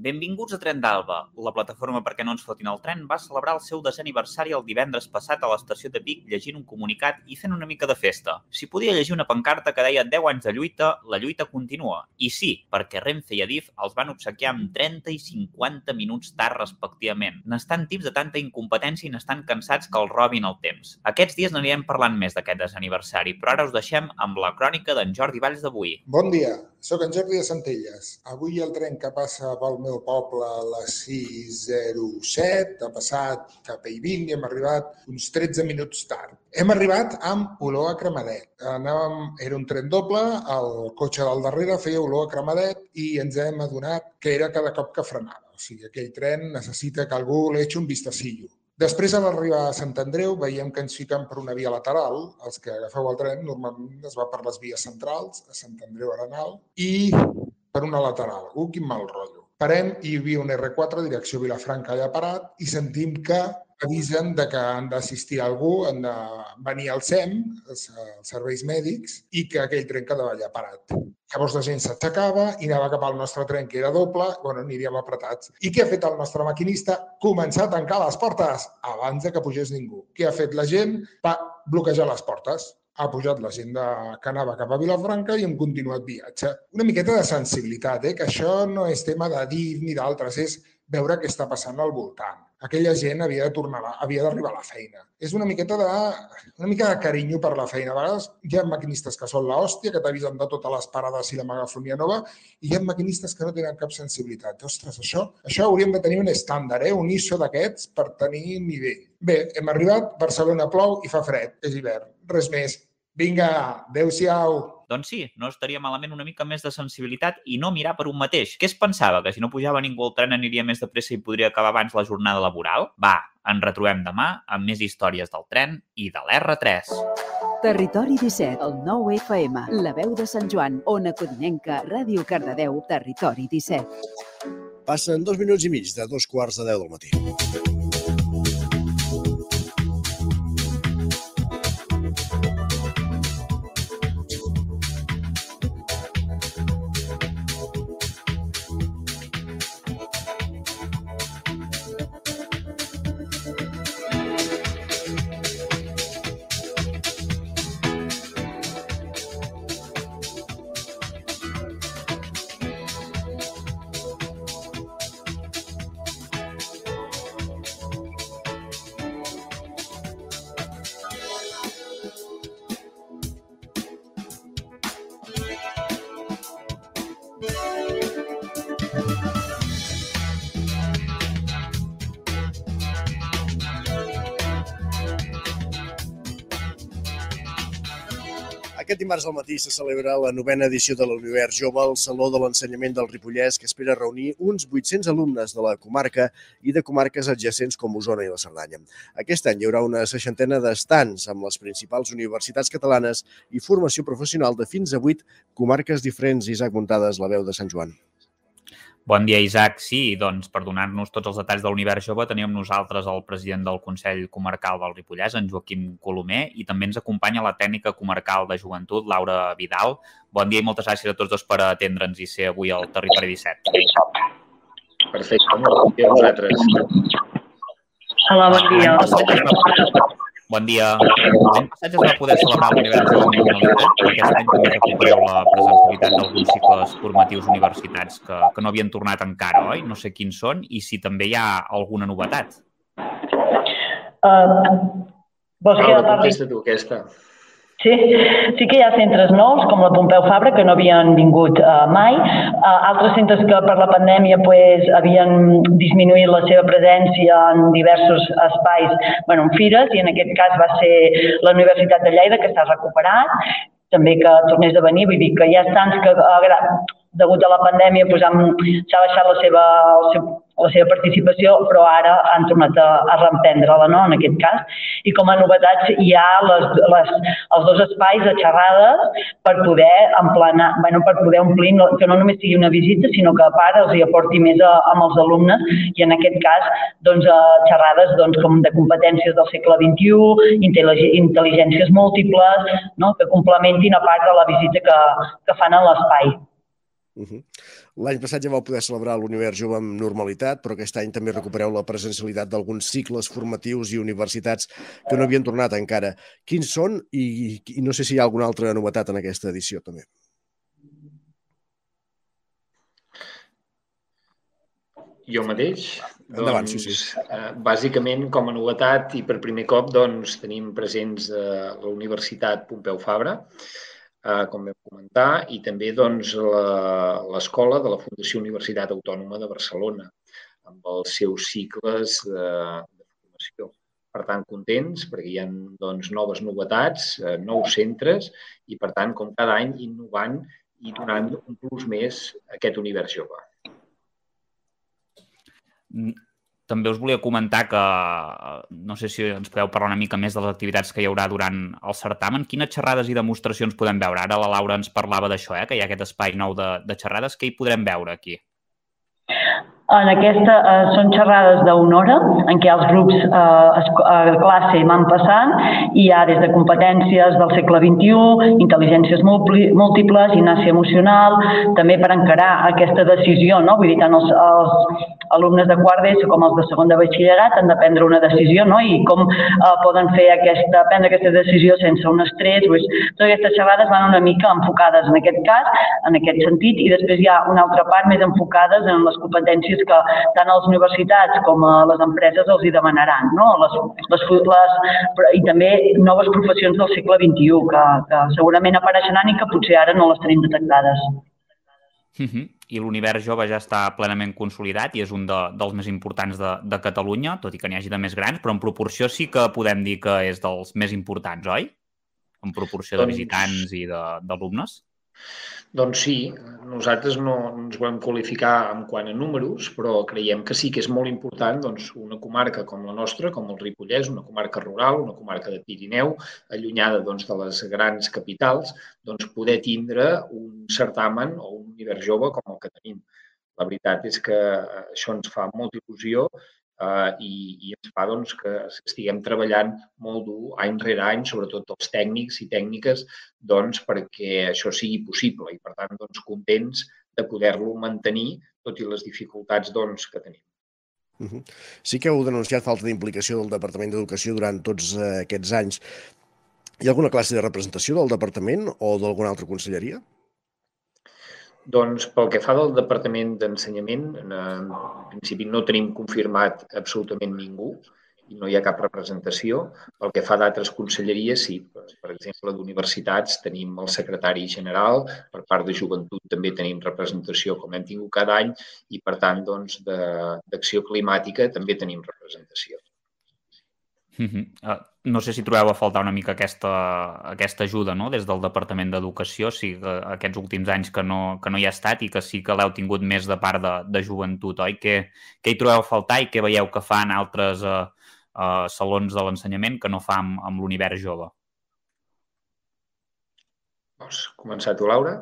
Benvinguts a Tren d'Alba. La plataforma perquè no ens fotin el tren va celebrar el seu desè aniversari el divendres passat a l'estació de Vic llegint un comunicat i fent una mica de festa. S'hi podia llegir una pancarta que deia 10 anys de lluita, la lluita continua. I sí, perquè Renfe i Adif els van obsequiar amb 30 i 50 minuts tard respectivament. N'estan tips de tanta incompetència i n'estan cansats que els robin el temps. Aquests dies n'anirem parlant més d'aquest desaniversari, però ara us deixem amb la crònica d'en Jordi Valls d'avui. Bon dia, sóc en Jordi de Centelles. Avui el tren que passa pel meu poble a les 6.07 ha passat cap a Eivint i hem arribat uns 13 minuts tard. Hem arribat amb olor a cremadet. Anàvem, era un tren doble, el cotxe del darrere feia olor a cremadet i ens hem adonat que era cada cop que frenava. O sigui, aquell tren necessita que algú li echi un vistacillo. Després, a l'arribar a Sant Andreu, veiem que ens fiquen per una via lateral. Els que agafeu el tren normalment es va per les vies centrals, a Sant Andreu Arenal, i per una lateral. Uh, quin mal rotllo. Parem i hi havia un R4 direcció Vilafranca allà parat i sentim que avisen de que han d'assistir algú, han de venir al SEM, els, els serveis mèdics, i que aquell tren quedava allà parat. Llavors la gent s'aixecava i anava cap al nostre tren, que era doble, bueno, aniríem apretats. I què ha fet el nostre maquinista? Començar a tancar les portes abans de que pugés ningú. Què ha fet la gent? Va bloquejar les portes ha pujat la gent de, que anava cap a Vilafranca i hem continuat viatge. Una miqueta de sensibilitat, eh? que això no és tema de dir ni d'altres, és veure què està passant al voltant. Aquella gent havia de tornar, havia d'arribar a la feina. És una miqueta de, una mica de carinyo per la feina. A vegades hi ha maquinistes que són l'hòstia, que t'avisen de totes les parades i la megafonia nova, i hi ha maquinistes que no tenen cap sensibilitat. Ostres, això, això hauríem de tenir un estàndard, eh? un ISO d'aquests per tenir nivell. Bé, hem arribat, Barcelona plou i fa fred, és hivern. Res més. Vinga, adeu-siau. Doncs sí, no estaria malament una mica més de sensibilitat i no mirar per un mateix. Què es pensava? Que si no pujava ningú al tren aniria més de pressa i podria acabar abans la jornada laboral? Va, ens retrobem demà amb més històries del tren i de l'R3. Territori 17, el 9 FM, la veu de Sant Joan, Ona Codinenca, Ràdio Cardedeu, Territori 17. Passen dos minuts i mig de dos quarts de deu del matí. Aquest dimarts al matí se celebra la novena edició de l'Univers Jove al Saló de l'Ensenyament del Ripollès, que espera reunir uns 800 alumnes de la comarca i de comarques adjacents com Osona i la Cerdanya. Aquest any hi haurà una seixantena d'estants amb les principals universitats catalanes i formació professional de fins a 8 comarques diferents. Isaac Muntades, la veu de Sant Joan. Bon dia, Isaac. Sí, doncs per donar-nos tots els detalls de l'univers jove tenim amb nosaltres el president del Consell Comarcal del Ripollès, en Joaquim Colomer, i també ens acompanya la tècnica comarcal de joventut, Laura Vidal. Bon dia i moltes gràcies a tots dos per atendre'ns i ser avui al Territori 17. Perfecte, bon dia a vosaltres. Hola, bon dia. Bon dia. L'any passat ja es va poder celebrar l'univers jove amb normalitat. Aquest any també recupereu la presencialitat d'alguns cicles formatius universitats que, que no havien tornat encara, oi? No sé quins són i si també hi ha alguna novetat. Uh, vols que Laura, parli? contesta tu aquesta. Sí, sí que hi ha centres nous, com la Pompeu Fabra, que no havien vingut uh, mai. Uh, altres centres que per la pandèmia pues, havien disminuït la seva presència en diversos espais, bueno, en fires, i en aquest cas va ser la Universitat de Lleida, que s'ha recuperat, també que tornés a venir, vull dir que hi ha tants que, agra- degut a la pandèmia, pues, s'ha baixat la seva, el seu, la seva participació, però ara han tornat a, a reemprendre-la, no?, en aquest cas. I com a novetats hi ha les, les, els dos espais de xerrades per poder emplenar, bueno, per poder omplir, no, que no només sigui una visita, sinó que a part els hi aporti més a, amb els alumnes i en aquest cas doncs, a xerrades doncs, com de competències del segle XXI, intel·ligències múltiples, no? que complementin a part de la visita que, que fan a l'espai. Uh -huh. L'any passat ja vau poder celebrar l'Univers Jove amb normalitat, però aquest any també recupereu la presencialitat d'alguns cicles formatius i universitats que no havien tornat encara. Quins són i, i no sé si hi ha alguna altra novetat en aquesta edició també. Jo mateix? Endavant, sí, sí. Eh, bàsicament, com a novetat i per primer cop, doncs, tenim presents eh, la Universitat Pompeu Fabra, eh, com vam comentar, i també doncs, la- l'escola de la Fundació Universitat Autònoma de Barcelona, amb els seus cicles de, de formació. Per tant, contents perquè hi ha doncs, noves novetats, eh, nous centres i, per tant, com cada any, innovant i donant un plus més a aquest univers jove. Mm, També us volia comentar que, eh, no sé si ens podeu parlar una mica més de les activitats que hi haurà durant el certamen. Quines xerrades i demostracions podem veure? Ara la Laura ens parlava d'això, eh? que hi ha aquest espai nou de, de xerrades. Què hi podrem veure aquí? En aquesta eh, són xerrades d'una hora en què els grups eh, a classe van passant i hi ha des de competències del segle XXI, intel·ligències múltiples, gimnàsia emocional, també per encarar aquesta decisió, no? vull dir, tant els, els alumnes de quart d'ESO com els de segon de batxillerat han de prendre una decisió no? i com eh, poden fer aquesta, prendre aquesta decisió sense un estrès. Pues, totes aquestes xerrades van una mica enfocades en aquest cas, en aquest sentit, i després hi ha una altra part més enfocades en les competències que tant a les universitats com a les empreses els hi demanaran, no? les, les, les, i també noves professions del segle XXI que, que segurament apareixeran i que potser ara no les tenim detectades. Mhm. I l'univers jove ja està plenament consolidat i és un de, dels més importants de, de Catalunya, tot i que n'hi hagi de més grans, però en proporció sí que podem dir que és dels més importants, oi? En proporció de Doncs- visitants i de- d'alumnes. Doncs sí, nosaltres no ens volem qualificar en quant a números, però creiem que sí que és molt important doncs, una comarca com la nostra, com el Ripollès, una comarca rural, una comarca de Pirineu, allunyada doncs, de les grans capitals, doncs, poder tindre un certamen o un univers jove com el que tenim. La veritat és que eh, això ens fa molta il·lusió eh, i, i ens fa doncs, que estiguem treballant molt dur any rere any, sobretot els tècnics i tècniques, doncs, perquè això sigui possible i, per tant, doncs, contents de poder-lo mantenir, tot i les dificultats doncs, que tenim. Uh -huh. Sí que heu denunciat falta d'implicació del Departament d'Educació durant tots eh, aquests anys. Hi ha alguna classe de representació del departament o d'alguna altra conselleria? Doncs pel que fa del Departament d'Ensenyament, en, principi no tenim confirmat absolutament ningú i no hi ha cap representació. Pel que fa d'altres conselleries, sí. Per exemple, d'universitats tenim el secretari general, per part de joventut també tenim representació com hem tingut cada any i, per tant, doncs, de- d'acció climàtica també tenim representació. Mhm. Uh, no sé si trobeu a faltar una mica aquesta, aquesta ajuda no? des del Departament d'Educació, o sigui, que aquests últims anys que no, que no hi ha estat i que sí que l'heu tingut més de part de, de joventut, oi? Què, què hi trobeu a faltar i què veieu que fan altres uh, uh, salons de l'ensenyament que no fa amb, amb l'univers jove? Vols començar tu, Laura?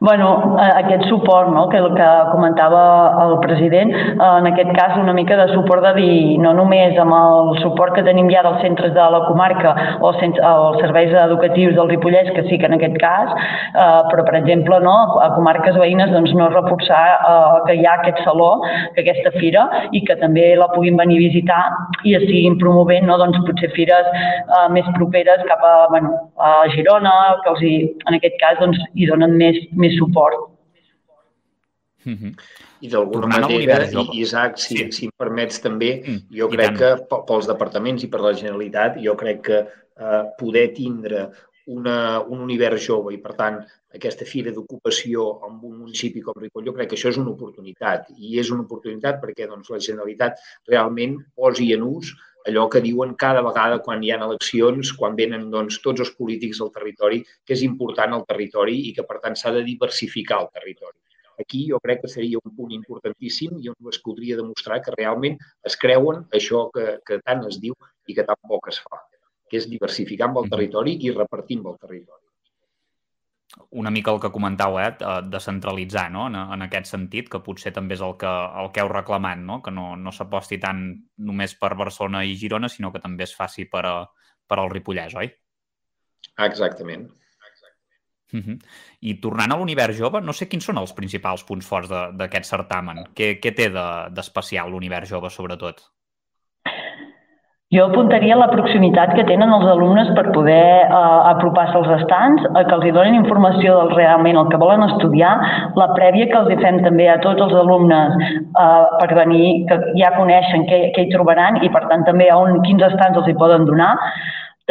Bueno, aquest suport no, que el que comentava el president, en aquest cas una mica de suport de dir no només amb el suport que tenim ja dels centres de la comarca o, els, serveis educatius del Ripollès, que sí que en aquest cas, eh, però per exemple no, a comarques veïnes doncs, no reforçar eh, que hi ha aquest saló, que aquesta fira i que també la puguin venir a visitar i es siguin promovent no, doncs, potser fires eh, més properes cap a, bueno, a Girona, que els hi, en aquest cas doncs, hi donen més, més suport. Mm -hmm. I d'alguna manera, i, Isaac, si, sí. si em permets també, mm, jo crec que pels departaments i per la Generalitat, jo crec que eh, poder tindre una, un univers jove i, per tant, aquesta fira d'ocupació en un municipi com Ripoll, jo crec que això és una oportunitat. I és una oportunitat perquè doncs, la Generalitat realment posi en ús allò que diuen cada vegada quan hi ha eleccions, quan venen doncs, tots els polítics del territori, que és important el territori i que, per tant, s'ha de diversificar el territori. Aquí jo crec que seria un punt importantíssim i on es podria demostrar que realment es creuen això que, que tant es diu i que tan poc es fa, que és diversificar amb el territori i repartir amb el territori una mica el que comentau, eh, de centralitzar no? en, en aquest sentit, que potser també és el que, el que heu reclamat, no? que no, no s'aposti tant només per Barcelona i Girona, sinó que també es faci per, a, per al Ripollès, oi? Exactament. Uh -huh. I tornant a l'univers jove, no sé quins són els principals punts forts d'aquest certamen. Què, què té d'especial de, l'univers jove, sobretot? Jo apuntaria la proximitat que tenen els alumnes per poder eh, apropar-se als estants, a que els hi donin informació del realment el que volen estudiar, la prèvia que els hi fem també a tots els alumnes eh, per venir, que ja coneixen què, què hi trobaran i per tant també a on, quins estants els hi poden donar,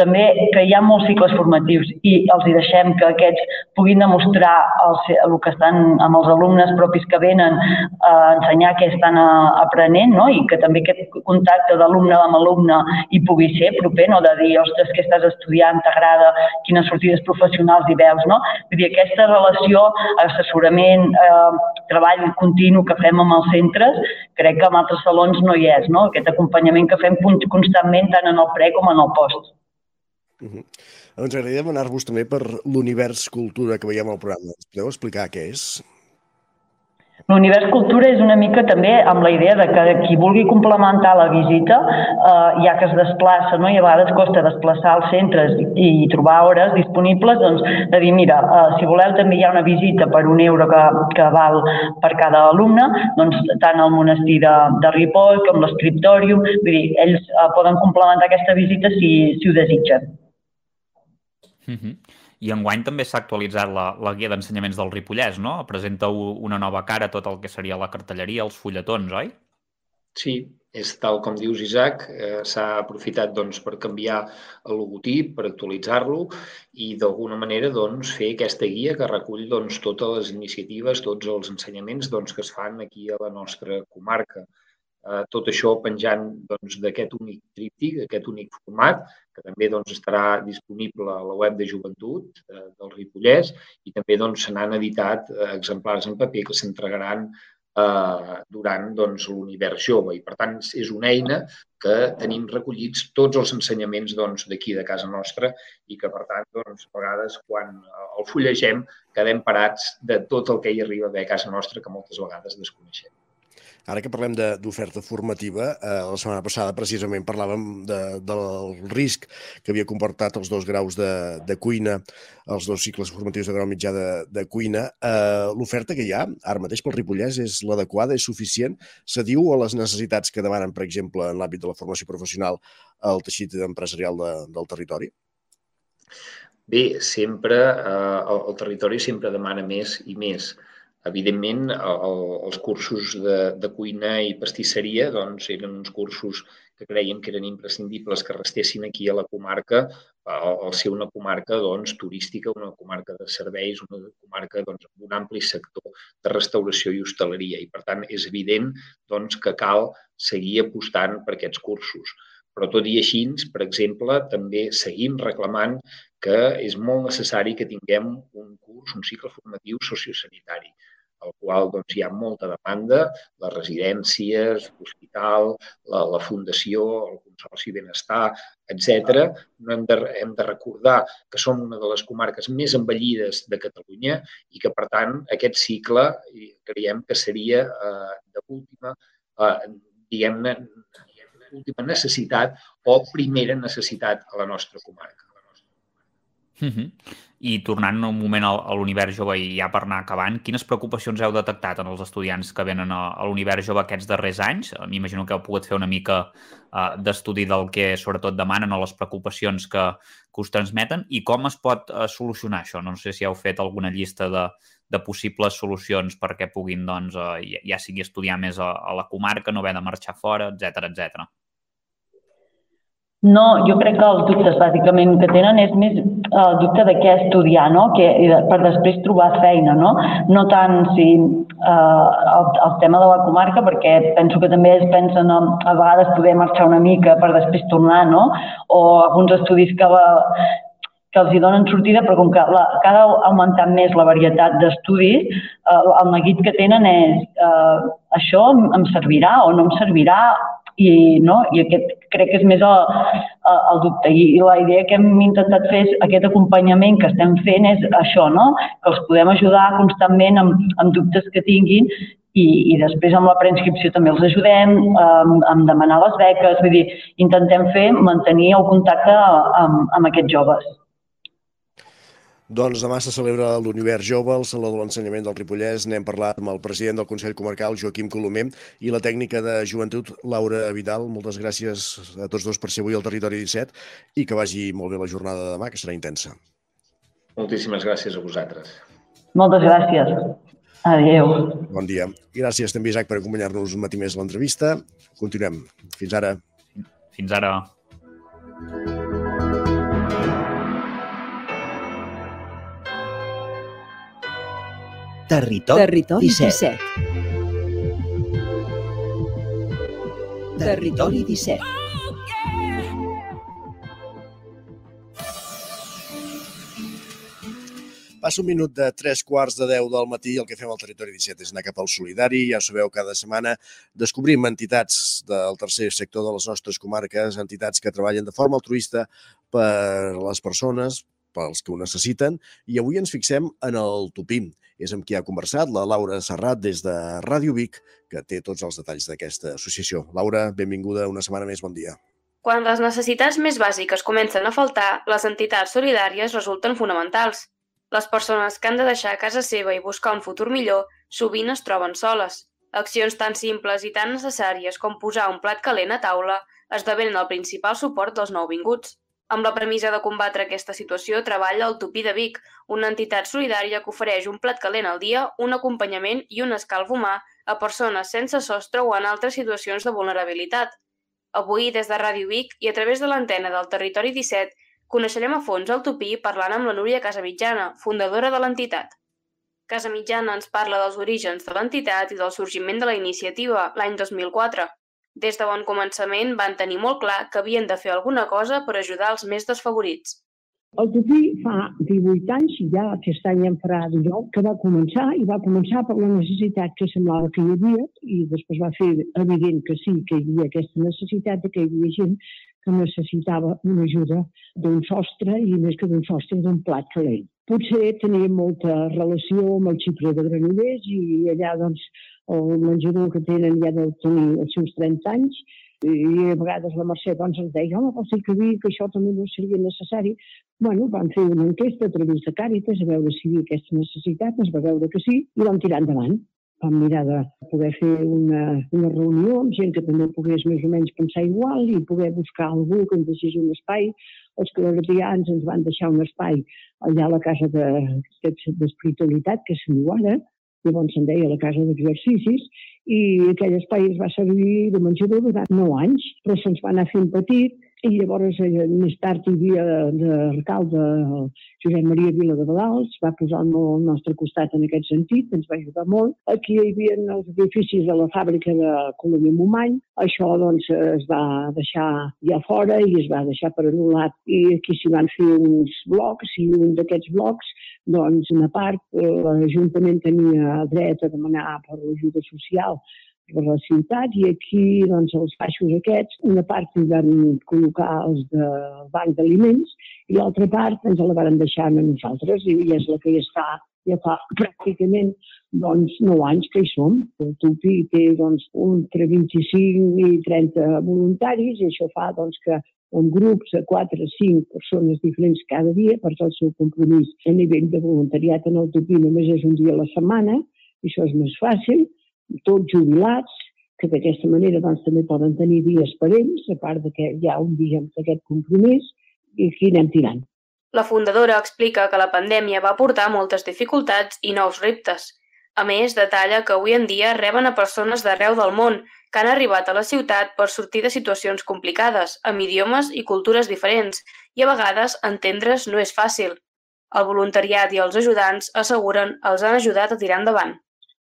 també que hi ha molts cicles formatius i els hi deixem que aquests puguin demostrar el, el que estan amb els alumnes propis que venen a ensenyar què estan a, aprenent no? i que també aquest contacte d'alumne amb alumne hi pugui ser proper, no? de dir, ostres, què estàs estudiant, t'agrada, quines sortides professionals hi veus, no? Vull dir, aquesta relació, assessorament, eh, treball continu que fem amb els centres, crec que en altres salons no hi és, no? Aquest acompanyament que fem constantment tant en el pre com en el post. Uh -huh. Ens agradaria demanar-vos també per l'univers cultura que veiem al programa. Ens podeu explicar què és? L'univers cultura és una mica també amb la idea de que qui vulgui complementar la visita, eh, ja que es desplaça, no? i a vegades costa desplaçar als centres i, i trobar hores disponibles, doncs de dir, mira, eh, si voleu també hi ha una visita per un euro que, que val per cada alumne, doncs tant el monestir de, de Ripoll com l'escriptòrium, vull dir, ells eh, poden complementar aquesta visita si, si ho desitgen. Uh -huh. I enguany també s'ha actualitzat la, la guia d'ensenyaments del Ripollès, no? Presenta una nova cara tot el que seria la cartelleria, els fulletons, oi? Sí, és tal com dius, Isaac. Eh, S'ha aprofitat doncs, per canviar el logotip, per actualitzar-lo i d'alguna manera doncs, fer aquesta guia que recull doncs, totes les iniciatives, tots els ensenyaments doncs, que es fan aquí a la nostra comarca. Eh, tot això penjant doncs, d'aquest doncs, únic tríptic, aquest únic format, que també doncs, estarà disponible a la web de joventut eh, del Ripollès i també doncs, se n'han editat eh, exemplars en paper que s'entregaran eh, durant doncs, l'univers jove. I, per tant, és una eina que tenim recollits tots els ensenyaments doncs, d'aquí doncs, de casa nostra i que, per tant, doncs, a vegades, quan el fullegem, quedem parats de tot el que hi arriba a casa nostra, que moltes vegades desconeixem. Ara que parlem d'oferta formativa, eh, la setmana passada precisament parlàvem de, del risc que havia comportat els dos graus de, de cuina, els dos cicles formatius de grau mitjà de, de cuina. Eh, L'oferta que hi ha ara mateix pel Ripollès és l'adequada, és suficient? Se diu a les necessitats que demanen, per exemple, en l'àmbit de la formació professional, el teixit empresarial de, del territori? Bé, sempre, eh, el, el territori sempre demana més i més. Evidentment, el, els cursos de, de cuina i pastisseria doncs, eren uns cursos que creien que eren imprescindibles que restessin aquí a la comarca, al ser una comarca doncs, turística, una comarca de serveis, una comarca doncs, amb un ampli sector de restauració i hostaleria. I, per tant, és evident doncs, que cal seguir apostant per aquests cursos. Però tot i així, per exemple, també seguim reclamant que és molt necessari que tinguem un curs, un cicle formatiu sociosanitari al qual doncs, hi ha molta demanda, les residències, l'hospital, la, la fundació, el Consorci Benestar, etc. No hem, de, hem de recordar que som una de les comarques més envellides de Catalunya i que, per tant, aquest cicle creiem que seria eh, d'última, eh, diguem-ne, última necessitat o primera necessitat a la nostra comarca. Uh -huh. I tornant un moment a l'univers jove i ja per anar acabant, quines preocupacions heu detectat en els estudiants que venen a, l'univers jove aquests darrers anys? M'imagino que heu pogut fer una mica uh, d'estudi del que sobretot demanen o les preocupacions que, que us transmeten i com es pot uh, solucionar això? No sé si heu fet alguna llista de, de possibles solucions perquè puguin, doncs, uh, ja, ja sigui estudiar més a, a la comarca, no haver de marxar fora, etc etc. No, jo crec que els dubtes bàsicament que tenen és més el dubte de què estudiar, no? que, per després trobar feina, no? No tant si eh, el, el tema de la comarca, perquè penso que també es pensen a, a vegades poder marxar una mica per després tornar, no? O alguns estudis que, la, que els hi donen sortida, però com que la, cada augmentant més la varietat d'estudis, eh, el neguit que tenen és eh, això em servirà o no em servirà i, no? I aquest crec que és més el, el dubte. I, la idea que hem intentat fer és aquest acompanyament que estem fent és això, no? que els podem ajudar constantment amb, amb dubtes que tinguin i, i després amb la preinscripció també els ajudem, amb, amb demanar les beques, vull dir, intentem fer, mantenir el contacte amb, amb aquests joves. Doncs demà se celebra l'Univers Jove, el Saló de l'Ensenyament del Ripollès. N'hem parlat amb el president del Consell Comarcal, Joaquim Colomer, i la tècnica de joventut, Laura Vidal. Moltes gràcies a tots dos per ser avui al Territori 17 i que vagi molt bé la jornada de demà, que serà intensa. Moltíssimes gràcies a vosaltres. Moltes gràcies. Adéu. Bon dia. I gràcies també, Isaac, per acompanyar-nos un matí més a l'entrevista. Continuem. Fins ara. Fins ara. Territori, Territori 17. 17. Territori 17. Passa un minut de tres quarts de deu del matí i el que fem al Territori 17 és anar cap al solidari. Ja sabeu, cada setmana descobrim entitats del tercer sector de les nostres comarques, entitats que treballen de forma altruista per les persones, pels que ho necessiten, i avui ens fixem en el Tupim. És amb qui ha conversat la Laura Serrat des de Ràdio Vic, que té tots els detalls d'aquesta associació. Laura, benvinguda una setmana més, bon dia. Quan les necessitats més bàsiques comencen a faltar, les entitats solidàries resulten fonamentals. Les persones que han de deixar casa seva i buscar un futur millor sovint es troben soles. Accions tan simples i tan necessàries com posar un plat calent a taula esdevenen el principal suport dels nouvinguts. Amb la premissa de combatre aquesta situació treballa el Tupí de Vic, una entitat solidària que ofereix un plat calent al dia, un acompanyament i un escalf humà a persones sense sostre o en altres situacions de vulnerabilitat. Avui, des de Ràdio Vic i a través de l'antena del Territori 17, coneixerem a fons el Tupí parlant amb la Núria Casamitjana, fundadora de l'entitat. Casamitjana ens parla dels orígens de l'entitat i del sorgiment de la iniciativa l'any 2004. Des de bon començament van tenir molt clar que havien de fer alguna cosa per ajudar els més desfavorits. El Tupí fa 18 anys, ja aquest any en farà 19, que va començar i va començar per la necessitat que semblava que hi havia i després va fer evident que sí, que hi havia aquesta necessitat que hi havia gent que necessitava una ajuda d'un sostre i més que d'un sostre d'un plat calent. Potser tenia molta relació amb el xipre de Granollers i allà doncs el menjador que tenen ja deu tenir els seus 30 anys, i a vegades la Mercè doncs, ens deia, home, pot ser que vi que això també no seria necessari. Bueno, van fer una enquesta a través de Càritas a veure si hi havia aquesta necessitat, es va veure que sí, i vam tirar endavant. Vam mirar de poder fer una, una reunió amb gent que també pogués més o menys pensar igual i poder buscar algú que ens deixés un espai. Els claretians ens van deixar un espai allà a la casa d'espiritualitat, de, que se'n diu ara, llavors se'n deia la casa d'exercicis, i aquell espai es va servir de menjador durant 9 anys, però se'ns va anar fent petit i llavors eh, més tard hi havia d'alcalde el Josep Maria Vila de Badals, va posar el al nostre costat en aquest sentit, ens va ajudar molt. Aquí hi havia els edificis de la fàbrica de Colomia Momany, això doncs es va deixar ja fora i es va deixar per anul·lat i aquí s'hi van fer uns blocs i un d'aquests blocs doncs una part eh, l'Ajuntament tenia dret a demanar per l'ajuda social per la ciutat i aquí doncs, els baixos aquests, una part hi van col·locar els del banc d'aliments i l'altra part ens la van deixar a nosaltres i és la que ja està ja fa pràcticament doncs, 9 anys que hi som. El Tupi té doncs, entre 25 i 30 voluntaris i això fa doncs, que en grups de 4 o 5 persones diferents cada dia perquè el seu compromís a nivell de voluntariat en el Tupi només és un dia a la setmana això és més fàcil tots jubilats, que d'aquesta manera doncs, també poden tenir dies per ells, a part de que hi ha un dia amb aquest compromís, i aquí anem tirant. La fundadora explica que la pandèmia va portar moltes dificultats i nous reptes. A més, detalla que avui en dia reben a persones d'arreu del món que han arribat a la ciutat per sortir de situacions complicades, amb idiomes i cultures diferents, i a vegades entendre's no és fàcil. El voluntariat i els ajudants asseguren els han ajudat a tirar endavant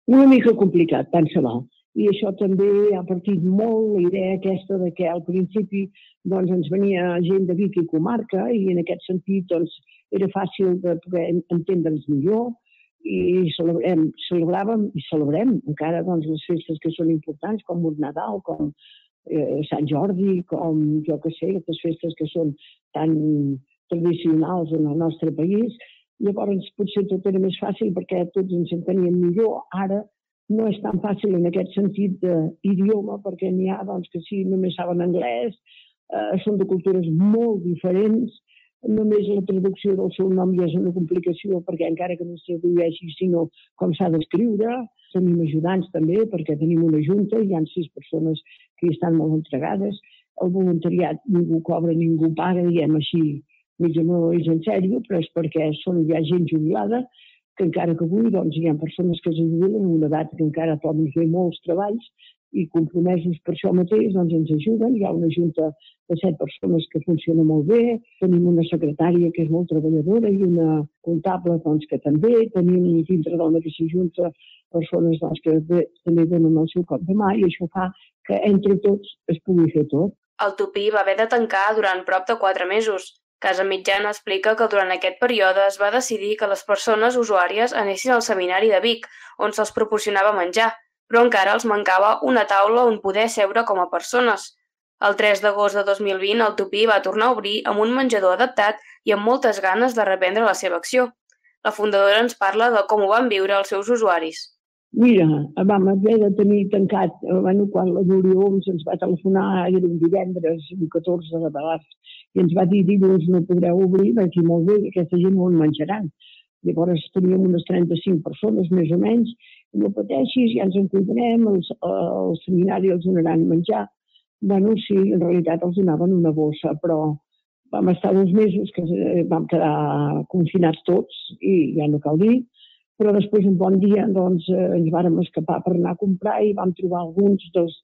una mica complicat, tant se val. I això també ha partit molt la idea aquesta de que al principi doncs, ens venia gent de Vic i comarca i en aquest sentit doncs, era fàcil de poder entendre'ns millor i celebrem, celebràvem i celebrem encara doncs, les festes que són importants com un Nadal, com eh, Sant Jordi, com jo que sé, les festes que són tan tradicionals en el nostre país Llavors potser tot era més fàcil perquè tots ens enteníem millor. Ara no és tan fàcil en aquest sentit d'idioma perquè n'hi ha doncs, que sí, només saben anglès, eh, són de cultures molt diferents, només la traducció del seu nom ja és una complicació perquè encara que no es tradueixi, sinó com s'ha d'escriure. Tenim ajudants també perquè tenim una junta, hi ha sis persones que hi estan molt entregades. El voluntariat ningú cobra, ningú paga, diguem així, mitja no és en sèrio, però és perquè són ja gent jubilada, que encara que avui doncs, hi ha persones que es jubilen en una edat que encara poden fer molts treballs i compromesos per això mateix doncs ens ajuden. Hi ha una junta de set persones que funciona molt bé, tenim una secretària que és molt treballadora i una comptable doncs, que també, tenim dintre de la mateixa junta persones doncs, que bé, també donen el seu cop de mà i això fa que entre tots es pugui fer tot. El Tupí va haver de tancar durant prop de quatre mesos. Casa Mitjana explica que durant aquest període es va decidir que les persones usuàries anessin al seminari de Vic, on se'ls proporcionava menjar, però encara els mancava una taula on poder seure com a persones. El 3 d'agost de 2020 el Tupí va tornar a obrir amb un menjador adaptat i amb moltes ganes de reprendre la seva acció. La fundadora ens parla de com ho van viure els seus usuaris. Mira, vam haver de tenir tancat, eh, bueno, quan la Núria ens va telefonar, era un divendres, un 14 de març, i ens va dir, dilluns no podreu obrir, vaig dir, molt bé, aquesta gent no en menjaran. Llavors teníem unes 35 persones, més o menys, no pateixis, ja ens en cuidarem, els, el seminari els donaran menjar. Bueno, sí, en realitat els donaven una bossa, però vam estar dos mesos que eh, vam quedar confinats tots i ja no cal dir, però després un bon dia doncs, eh, ens vàrem escapar per anar a comprar i vam trobar alguns dels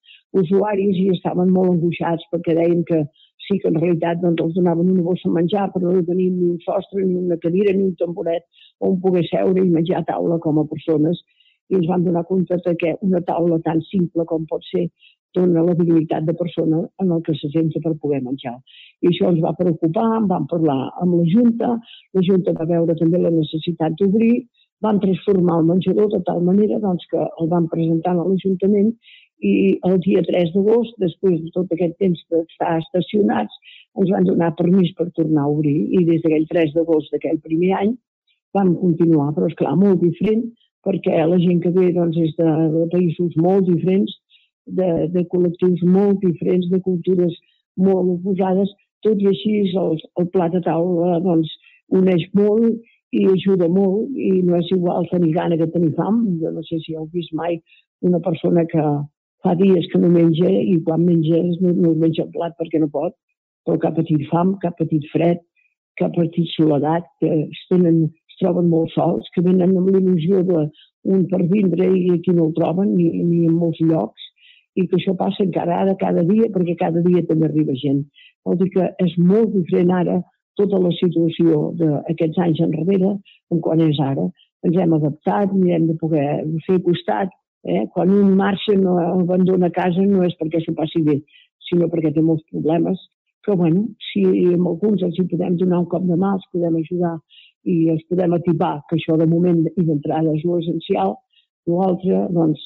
usuaris i estaven molt angoixats perquè deien que sí que en realitat doncs, els donaven una bossa a menjar però no tenien ni un sostre, ni una cadira, ni un tamboret on poder seure i menjar a taula com a persones i ens vam donar compte que una taula tan simple com pot ser dona la dignitat de persona en el que se senta per poder menjar. I això ens va preocupar, vam parlar amb la Junta, la Junta va veure també la necessitat d'obrir, van transformar el menjador de tal manera doncs, que el van presentar a l'Ajuntament i el dia 3 d'agost, després de tot aquest temps que està estacionats, ens van donar permís per tornar a obrir i des d'aquell 3 d'agost d'aquell primer any vam continuar, però és clar, molt diferent, perquè la gent que ve doncs, és de, de països molt diferents, de, de col·lectius molt diferents, de cultures molt oposades, tot i així el, el plat de taula doncs, uneix molt i ajuda molt i no és igual tenir gana que tenir fam. Jo no sé si heu vist mai una persona que fa dies que no menja i quan menja no, no menja el plat perquè no pot, però que ha patit fam, que ha patit fred, que ha patit soledat, que es, tenen, es troben molt sols, que venen amb l'il·lusió d'un per vindre i aquí no el troben ni, ni en molts llocs i que això passa encara ara cada dia perquè cada dia també arriba gent. Vol dir que és molt diferent ara tota la situació d'aquests anys enrere en quan és ara. Ens hem adaptat i hem de poder fer costat. Eh? Quan un marxa, no abandona casa, no és perquè s'ho passi bé, sinó perquè té molts problemes. Però, bueno, si amb alguns els hi podem donar un cop de mà, els podem ajudar i els podem atipar, que això de moment i d'entrada és l'essencial, l'altre, doncs,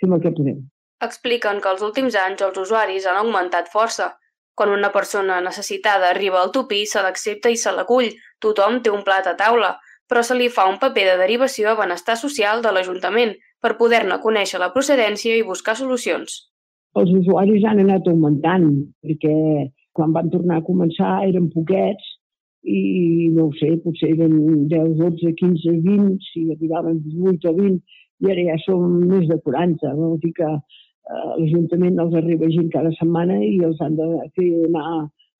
fem el que podem. Expliquen que els últims anys els usuaris han augmentat força. Quan una persona necessitada arriba al tupí, se l'accepta i se l'acull. Tothom té un plat a taula, però se li fa un paper de derivació a benestar social de l'Ajuntament per poder-ne conèixer la procedència i buscar solucions. Els usuaris han anat augmentant, perquè quan van tornar a començar eren poquets i no ho sé, potser eren 10, 12, 15, 20, si arribaven 18 o 20, i ara ja som més de 40. Vol dir que eh, l'Ajuntament els arriba gent cada setmana i els han de fer anar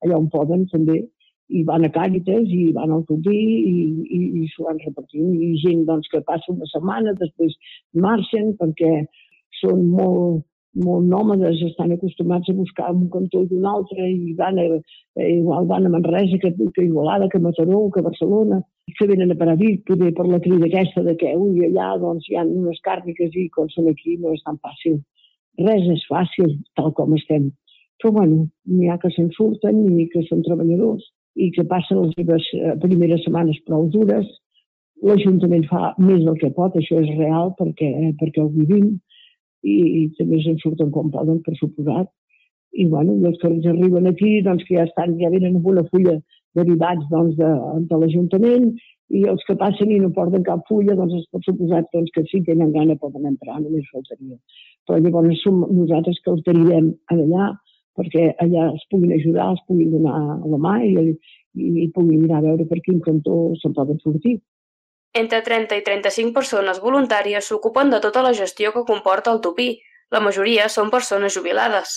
allà on poden també i van a Càritas i van al Tupí i, i, i s'ho van repartint. I gent doncs, que passa una setmana, després marxen perquè són molt, molt nòmades, estan acostumats a buscar un cantó i un altre i van a, eh, igual van a Manresa que, que Igualada, que Mataró, que Barcelona, que venen a Vic, poder per la crida aquesta de que ui, allà doncs, hi ha unes càrniques i quan són aquí no és tan fàcil. Res és fàcil, tal com estem. Però bueno, n'hi ha que se'n surten i que són treballadors i que passen les seves eh, primeres setmanes prou dures. L'Ajuntament fa més del que pot, això és real perquè, eh, perquè ho vivim i, i també se'n surten com poden, per suposat. I bueno, els que ens arriben aquí, doncs que ja estan, ja venen amb una fulla derivats doncs, de, de l'Ajuntament i els que passen i no porten cap fulla, doncs es pot suposar doncs, que si tenen gana poden entrar, només faltaria. Però llavors som nosaltres que els derivem allà perquè allà els puguin ajudar, els puguin donar la mà i, i, i puguin mirar a veure per quin cantó se'n poden sortir. Entre 30 i 35 persones voluntàries s'ocupen de tota la gestió que comporta el tupí. La majoria són persones jubilades.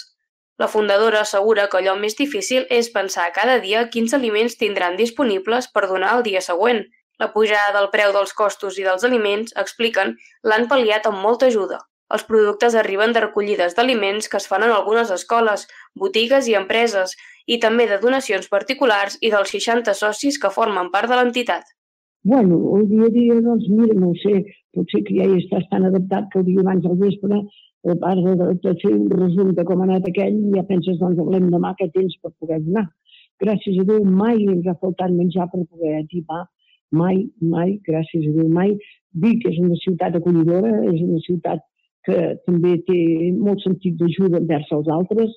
La fundadora assegura que allò més difícil és pensar cada dia quins aliments tindran disponibles per donar el dia següent. La pujada del preu dels costos i dels aliments, expliquen, l'han pal·liat amb molta ajuda. Els productes arriben de recollides d'aliments que es fan en algunes escoles, botigues i empreses, i també de donacions particulars i dels 60 socis que formen part de l'entitat. Bueno, el dia a dia, doncs, mira, no sé, potser que ja hi estàs tan adaptat que el dia abans del vespre, a part de, de fer un resum de com ha anat aquell, ja penses, doncs, hablem demà què tens per poder donar. Gràcies a Déu, mai ens ha faltat menjar per poder equipar, mai, mai, gràcies a Déu, mai. Vic és una ciutat acollidora, és una ciutat que també té molt sentit d'ajuda envers els altres.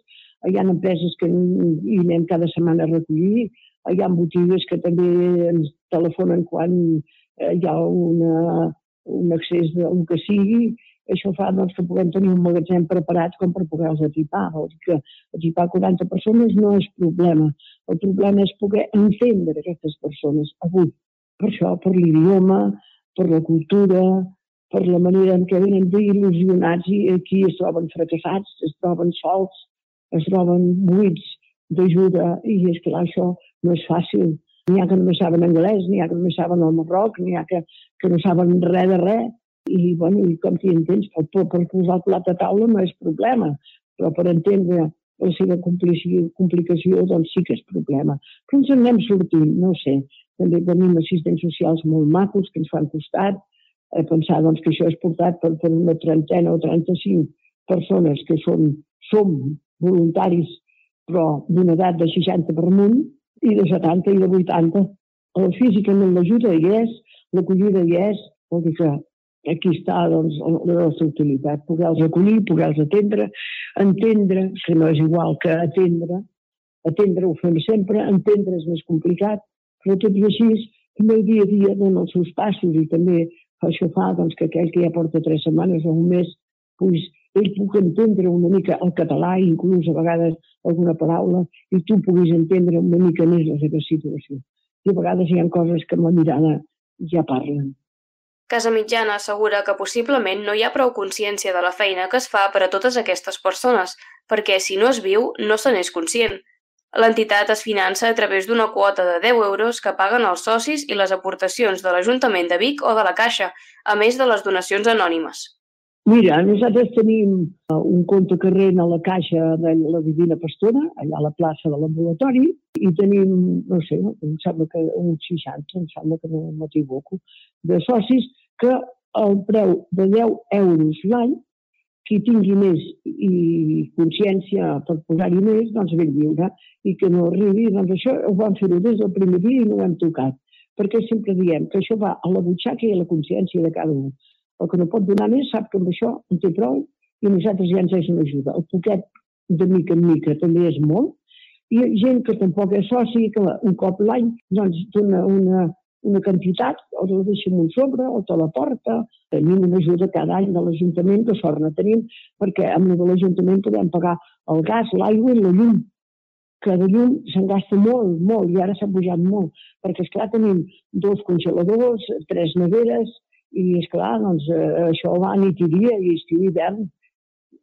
Hi ha empreses que hi anem cada setmana a recollir, hi ha botigues que també ens telefonen quan eh, hi ha una, un accés del que sigui. Això fa doncs, que puguem tenir un magatzem preparat com per poder-los equipar. Vol dir que equipar 40 persones no és problema. El problema és poder entendre aquestes persones avui. Per això, per l'idioma, per la cultura, per la manera en què venen d'il·lusionats i aquí es troben fracassats, es troben sols, es troben buits d'ajuda i és clar, això no és fàcil. N'hi ha que només saben anglès, n'hi ha que només saben el Marroc, n'hi ha que, que no saben res de res i, bueno, i com t'hi entens, per, per, per posar el plat a taula no és problema, però per entendre la seva complicació, doncs sí que és problema. Però ens en anem sortint, no sé. També tenim assistents socials molt macos que ens fan costat, a pensar doncs, que això és portat per, per una trentena o 35 persones que són, som voluntaris però d'una edat de 60 per amunt i de 70 i de 80. La físicament l'ajuda hi és, l'acollida hi és, vol dir que aquí està doncs, la nostra utilitat, poder-los acollir, poder-los atendre, entendre, que no és igual que atendre, atendre ho fem sempre, entendre és més complicat, però tot i així, també el dia a dia dona els seus passos i també això fa doncs, que aquell que ja porta tres setmanes o un mes, pues, ell puc entendre una mica el català, inclús a vegades alguna paraula, i tu puguis entendre una mica més la seva situació. I a vegades hi ha coses que amb la mirada ja parlen. Casa Mitjana assegura que possiblement no hi ha prou consciència de la feina que es fa per a totes aquestes persones, perquè si no es viu, no se n'és conscient. L'entitat es finança a través d'una quota de 10 euros que paguen els socis i les aportacions de l'Ajuntament de Vic o de la Caixa, a més de les donacions anònimes. Mira, nosaltres tenim uh, un compte corrent a la caixa de la Divina Pastora, allà a la plaça de l'ambulatori, i tenim, no sé, em sembla que uns 60, em sembla que no m'equivoco, de socis que el preu de 10 euros l'any, qui tingui més i consciència per posar-hi més, doncs ben lliure, i que no arribi, doncs això ho vam fer des del primer dia i no ho hem tocat, perquè sempre diem que això va a la butxaca i a la consciència de cada un. El que no pot donar més sap que amb això en té prou i nosaltres ja ens és una ajuda. El poquet de mica en mica també és molt. I gent que tampoc és soci que un cop l'any doncs dona una, una quantitat o la deixa en un sobre o te la porta. Tenim una ajuda cada any de l'Ajuntament, que sort no tenim, perquè amb la l'Ajuntament podem pagar el gas, l'aigua i la llum que de llum se'n gasta molt, molt, i ara s'ha pujat molt, perquè, esclar, tenim dos congeladors, tres neveres, i, és clar doncs, eh, això va nit i dia, i estiu i hivern,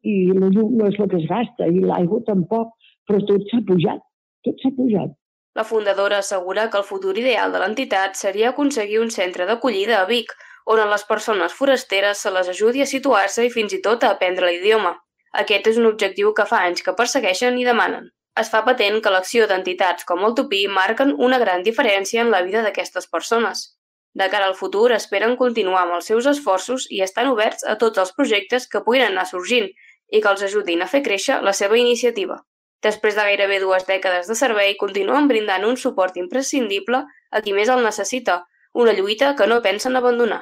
i la llum no és el que es gasta, i l'aigua tampoc, però tot s'ha pujat, tot s'ha pujat. La fundadora assegura que el futur ideal de l'entitat seria aconseguir un centre d'acollida a Vic, on a les persones forasteres se les ajudi a situar-se i fins i tot a aprendre l'idioma. Aquest és un objectiu que fa anys que persegueixen i demanen. Es fa patent que l'acció d'entitats com el Tupí marquen una gran diferència en la vida d'aquestes persones. De cara al futur, esperen continuar amb els seus esforços i estan oberts a tots els projectes que puguin anar sorgint i que els ajudin a fer créixer la seva iniciativa. Després de gairebé dues dècades de servei, continuen brindant un suport imprescindible a qui més el necessita, una lluita que no pensen abandonar.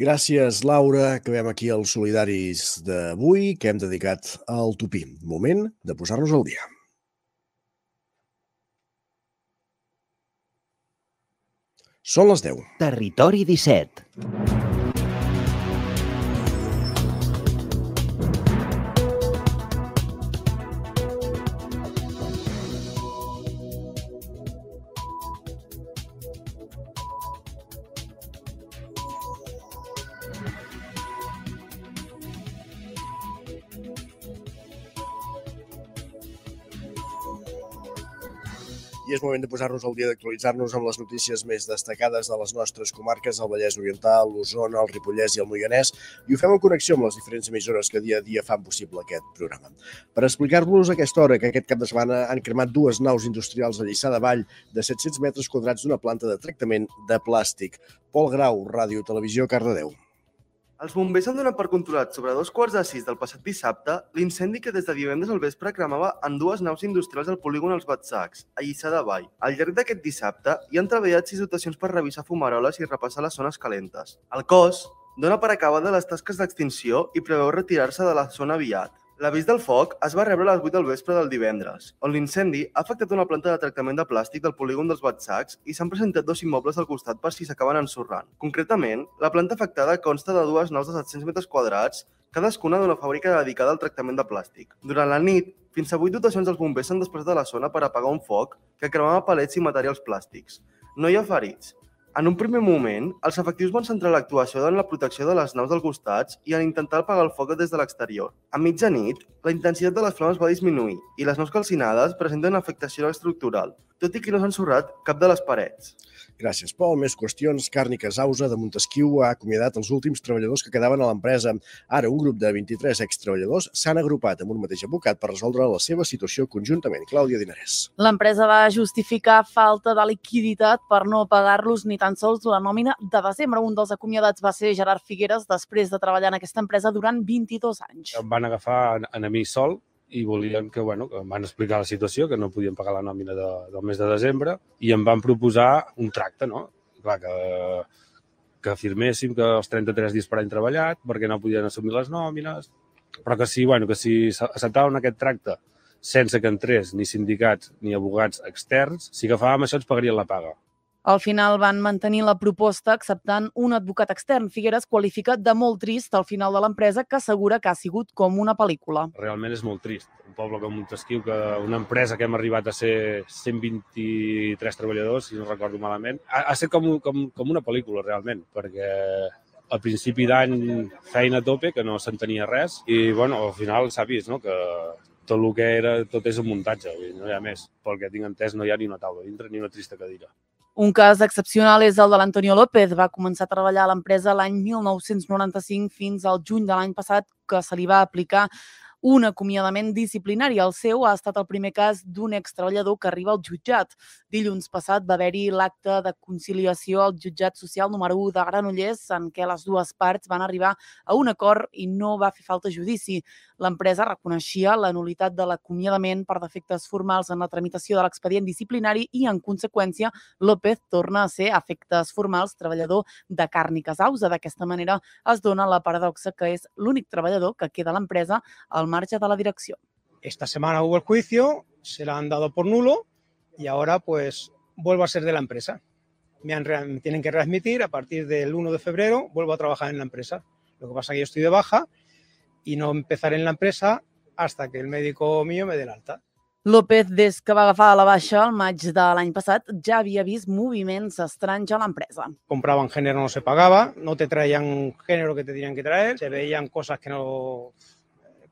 Gràcies, Laura. Acabem aquí els solidaris d'avui que hem dedicat al tupí. Moment de posar-nos al dia. Són les 10. Territori 17. És moment de posar-nos al dia d'actualitzar-nos amb les notícies més destacades de les nostres comarques, el Vallès Oriental, l'Osona, el Ripollès i el Moianès, i ho fem en connexió amb les diferents emissores que dia a dia fan possible aquest programa. Per explicar-vos aquesta hora que aquest cap de setmana han cremat dues naus industrials a Lliçà de Vall de 700 metres quadrats d'una planta de tractament de plàstic. Pol Grau, Ràdio Televisió, Cardedeu. Els bombers han donat per controlat sobre dos quarts de sis del passat dissabte l'incendi que des de divendres al vespre cremava en dues naus industrials al polígon Els Batsacs, a Lliçà de Vall. Al llarg d'aquest dissabte hi han treballat sis dotacions per revisar fumaroles i repassar les zones calentes. El cos dona per acabada les tasques d'extinció i preveu retirar-se de la zona aviat. L'avís del foc es va rebre a les 8 del vespre del divendres, on l'incendi ha afectat una planta de tractament de plàstic del polígon dels Batsacs i s'han presentat dos immobles al costat per si s'acaben ensorrant. Concretament, la planta afectada consta de dues naus de 700 metres quadrats, cadascuna d'una fàbrica dedicada al tractament de plàstic. Durant la nit, fins a 8 dotacions dels bombers s'han desplaçat a la zona per apagar un foc que cremava palets i materials plàstics. No hi ha ferits, en un primer moment, els efectius van centrar l'actuació en la protecció de les naus dels costats i en intentar apagar el foc des de l'exterior. A mitjanit, la intensitat de les flames va disminuir i les naus calcinades presenten afectació estructural, tot i que no s'han sorrat cap de les parets. Gràcies, Pol. Més qüestions. Càrniques Ausa de Montesquieu ha acomiadat els últims treballadors que quedaven a l'empresa. Ara, un grup de 23 extreballadors s'han agrupat amb un mateix advocat per resoldre la seva situació conjuntament. Clàudia Dinarès. L'empresa va justificar falta de liquiditat per no pagar-los ni tan sols la nòmina de desembre. Un dels acomiadats va ser Gerard Figueres, després de treballar en aquesta empresa durant 22 anys. Em van agafar a mi sol, i volien que, bueno, que em van explicar la situació, que no podien pagar la nòmina de, del mes de desembre i em van proposar un tracte, no? Clar, que, que firméssim que els 33 dies per any treballat perquè no podien assumir les nòmines, però que si, bueno, que si acceptaven aquest tracte sense que entrés ni sindicats ni abogats externs, si agafàvem això ens pagarien la paga. Al final van mantenir la proposta acceptant un advocat extern. Figueres qualifica de molt trist al final de l'empresa que assegura que ha sigut com una pel·lícula. Realment és molt trist. Un poble com Montesquieu, que una empresa que hem arribat a ser 123 treballadors, si no recordo malament, ha, ha estat com, com, com una pel·lícula realment, perquè al principi d'any feina a tope, que no s'entenia res, i bueno, al final s'ha vist no? que tot el que era, tot és un muntatge, no hi ha més. Pel que tinc entès, no hi ha ni una taula dintre ni una trista cadira. Un cas excepcional és el de l'Antonio López. Va començar a treballar a l'empresa l'any 1995 fins al juny de l'any passat que se li va aplicar un acomiadament disciplinari. El seu ha estat el primer cas d'un extreballador que arriba al jutjat. Dilluns passat va haver-hi l'acte de conciliació al jutjat social número 1 de Granollers en què les dues parts van arribar a un acord i no va fer falta judici. L'empresa reconeixia la nulitat de l'acomiadament per defectes formals en la tramitació de l'expedient disciplinari i, en conseqüència, López torna a ser, a efectes formals, treballador de carn i casausa. D'aquesta manera es dona la paradoxa que és l'únic treballador que queda a l'empresa al marge de la direcció. Esta semana hubo el juicio, se la han dado por nulo y ahora pues vuelvo a ser de la empresa. Me, han, me tienen que readmitir, a partir del 1 de febrero vuelvo a trabajar en la empresa. Lo que pasa es que yo estoy de baja y no empezaré en la empresa hasta que el médico mío me dé el alta. López, des que va agafar la baixa el maig de l'any passat, ja havia vist moviments estranys a l'empresa. Compraban género, no se pagaba, no te traían género que te tenían que traer, se veían cosas que no,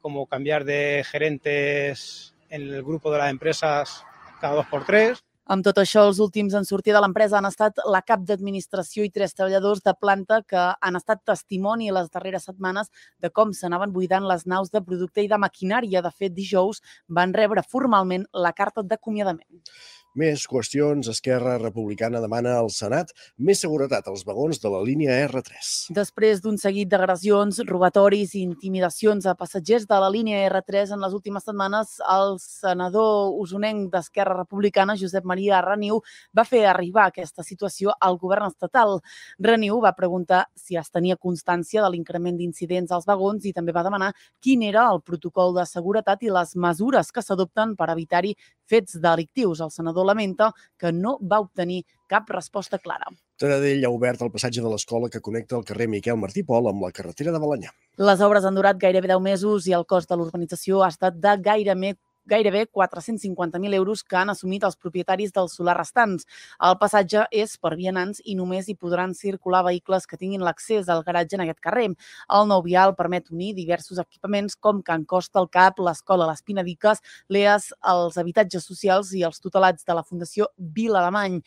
como cambiar de gerentes en el grupo de las empresas cada dos por tres. Amb tot això, els últims en sortir de l'empresa han estat la cap d'administració i tres treballadors de planta que han estat testimoni les darreres setmanes de com s'anaven buidant les naus de producte i de maquinària. De fet, dijous van rebre formalment la carta d'acomiadament. Més qüestions. Esquerra Republicana demana al Senat més seguretat als vagons de la línia R3. Després d'un seguit d'agressions, robatoris i intimidacions a passatgers de la línia R3 en les últimes setmanes, el senador usonenc d'Esquerra Republicana, Josep Maria Reniu, va fer arribar aquesta situació al govern estatal. Reniu va preguntar si es tenia constància de l'increment d'incidents als vagons i també va demanar quin era el protocol de seguretat i les mesures que s'adopten per evitar-hi fets delictius. El senador lamenta que no va obtenir cap resposta clara. Taradell ha obert el passatge de l'escola que connecta el carrer Miquel Martí Pol amb la carretera de Balanyà. Les obres han durat gairebé 10 mesos i el cost de l'urbanització ha estat de gairebé gairebé 450.000 euros que han assumit els propietaris dels solar restants. El passatge és per vianants i només hi podran circular vehicles que tinguin l'accés al garatge en aquest carrer. El nou vial permet unir diversos equipaments com Can Costa, el CAP, l'Escola Les Pinadiques, l'EAS, els habitatges socials i els tutelats de la Fundació Vila Alemany.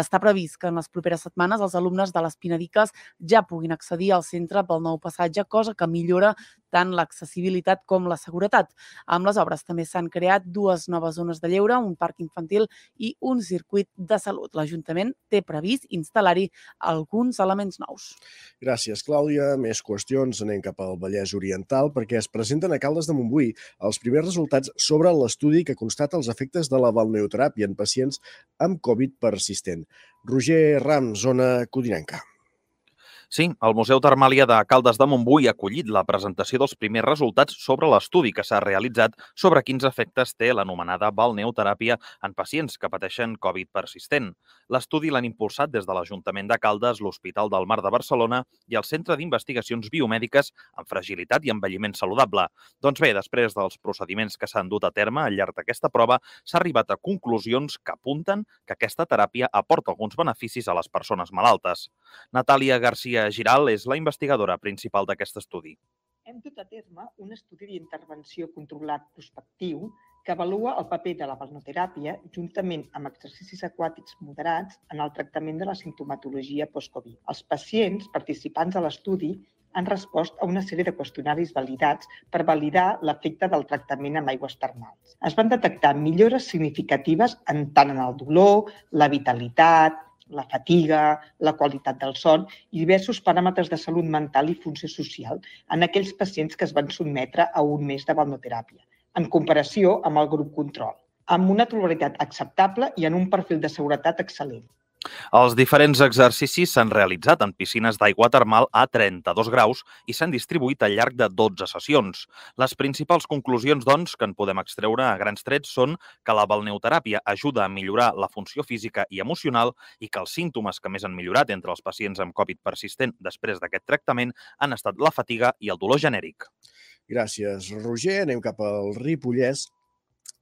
Està previst que en les properes setmanes els alumnes de les Pinadiques ja puguin accedir al centre pel nou passatge, cosa que millora tant l'accessibilitat com la seguretat. Amb les obres també s'han creat dues noves zones de lleure, un parc infantil i un circuit de salut. L'Ajuntament té previst instal·lar-hi alguns elements nous. Gràcies, Clàudia. Més qüestions. Anem cap al Vallès Oriental perquè es presenten a Caldes de Montbui els primers resultats sobre l'estudi que constata els efectes de la balneoteràpia en pacients amb Covid persistent. Roger Ram, zona codinenca. Sí, el Museu Termàlia de Caldes de Montbui ha acollit la presentació dels primers resultats sobre l'estudi que s'ha realitzat sobre quins efectes té l'anomenada balneoteràpia en pacients que pateixen Covid persistent. L'estudi l'han impulsat des de l'Ajuntament de Caldes, l'Hospital del Mar de Barcelona i el Centre d'Investigacions Biomèdiques en Fragilitat i Envelliment Saludable. Doncs bé, després dels procediments que s'han dut a terme al llarg d'aquesta prova, s'ha arribat a conclusions que apunten que aquesta teràpia aporta alguns beneficis a les persones malaltes. Natàlia García Giral és la investigadora principal d'aquest estudi. Hem dut a terme un estudi d'intervenció controlat prospectiu que avalua el paper de la balnoteràpia juntament amb exercicis aquàtics moderats en el tractament de la sintomatologia post-Covid. Els pacients participants a l'estudi han respost a una sèrie de qüestionaris validats per validar l'efecte del tractament amb aigües termals. Es van detectar millores significatives en tant en el dolor, la vitalitat, la fatiga, la qualitat del son i diversos paràmetres de salut mental i funció social en aquells pacients que es van sotmetre a un mes de balnoteràpia, en comparació amb el grup control, amb una toleritat acceptable i en un perfil de seguretat excel·lent. Els diferents exercicis s'han realitzat en piscines d'aigua termal a 32 graus i s'han distribuït al llarg de 12 sessions. Les principals conclusions, doncs, que en podem extreure a grans trets són que la balneoteràpia ajuda a millorar la funció física i emocional i que els símptomes que més han millorat entre els pacients amb Covid persistent després d'aquest tractament han estat la fatiga i el dolor genèric. Gràcies, Roger. Anem cap al Ripollès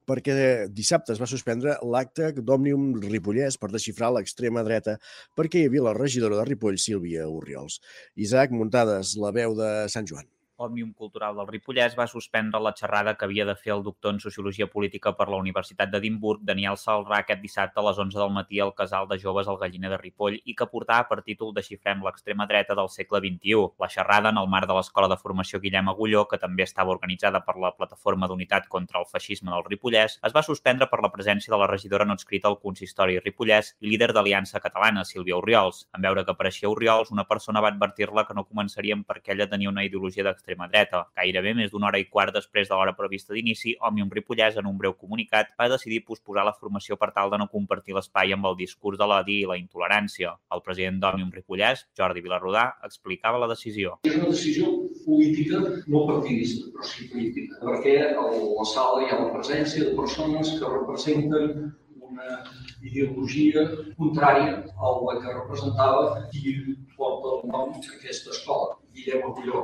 perquè dissabte es va suspendre l'acte d'Òmnium Ripollès per desxifrar l'extrema dreta perquè hi havia la regidora de Ripoll, Sílvia Oriols. Isaac Muntades, la veu de Sant Joan. Òmnium Cultural del Ripollès va suspendre la xerrada que havia de fer el doctor en Sociologia Política per la Universitat d'Edimburg, Daniel Salrà, aquest dissabte a les 11 del matí al Casal de Joves al Galliner de Ripoll i que portava per títol Desxifrem l'extrema dreta del segle XXI. La xerrada, en el marc de l'Escola de Formació Guillem Agulló, que també estava organitzada per la Plataforma d'Unitat contra el Feixisme del Ripollès, es va suspendre per la presència de la regidora no adscrita al consistori Ripollès i líder d'Aliança Catalana, Sílvia Oriols. En veure que apareixia Oriols, una persona va advertir-la que no començarien perquè ella tenia una ideologia d'extrema dreta. Gairebé més d'una hora i quart després de l'hora prevista d'inici, Òmnium Ripollès, en un breu comunicat, va decidir posposar la formació per tal de no compartir l'espai amb el discurs de l'odi i la intolerància. El president d'Òmnium Ripollès, Jordi Vilarrodà, explicava la decisió. És una decisió política, no partidista, però sí política, perquè a la sala hi ha la presència de persones que representen una ideologia contrària a la que representava qui porta el nom d'aquesta escola, Guillem Agulló,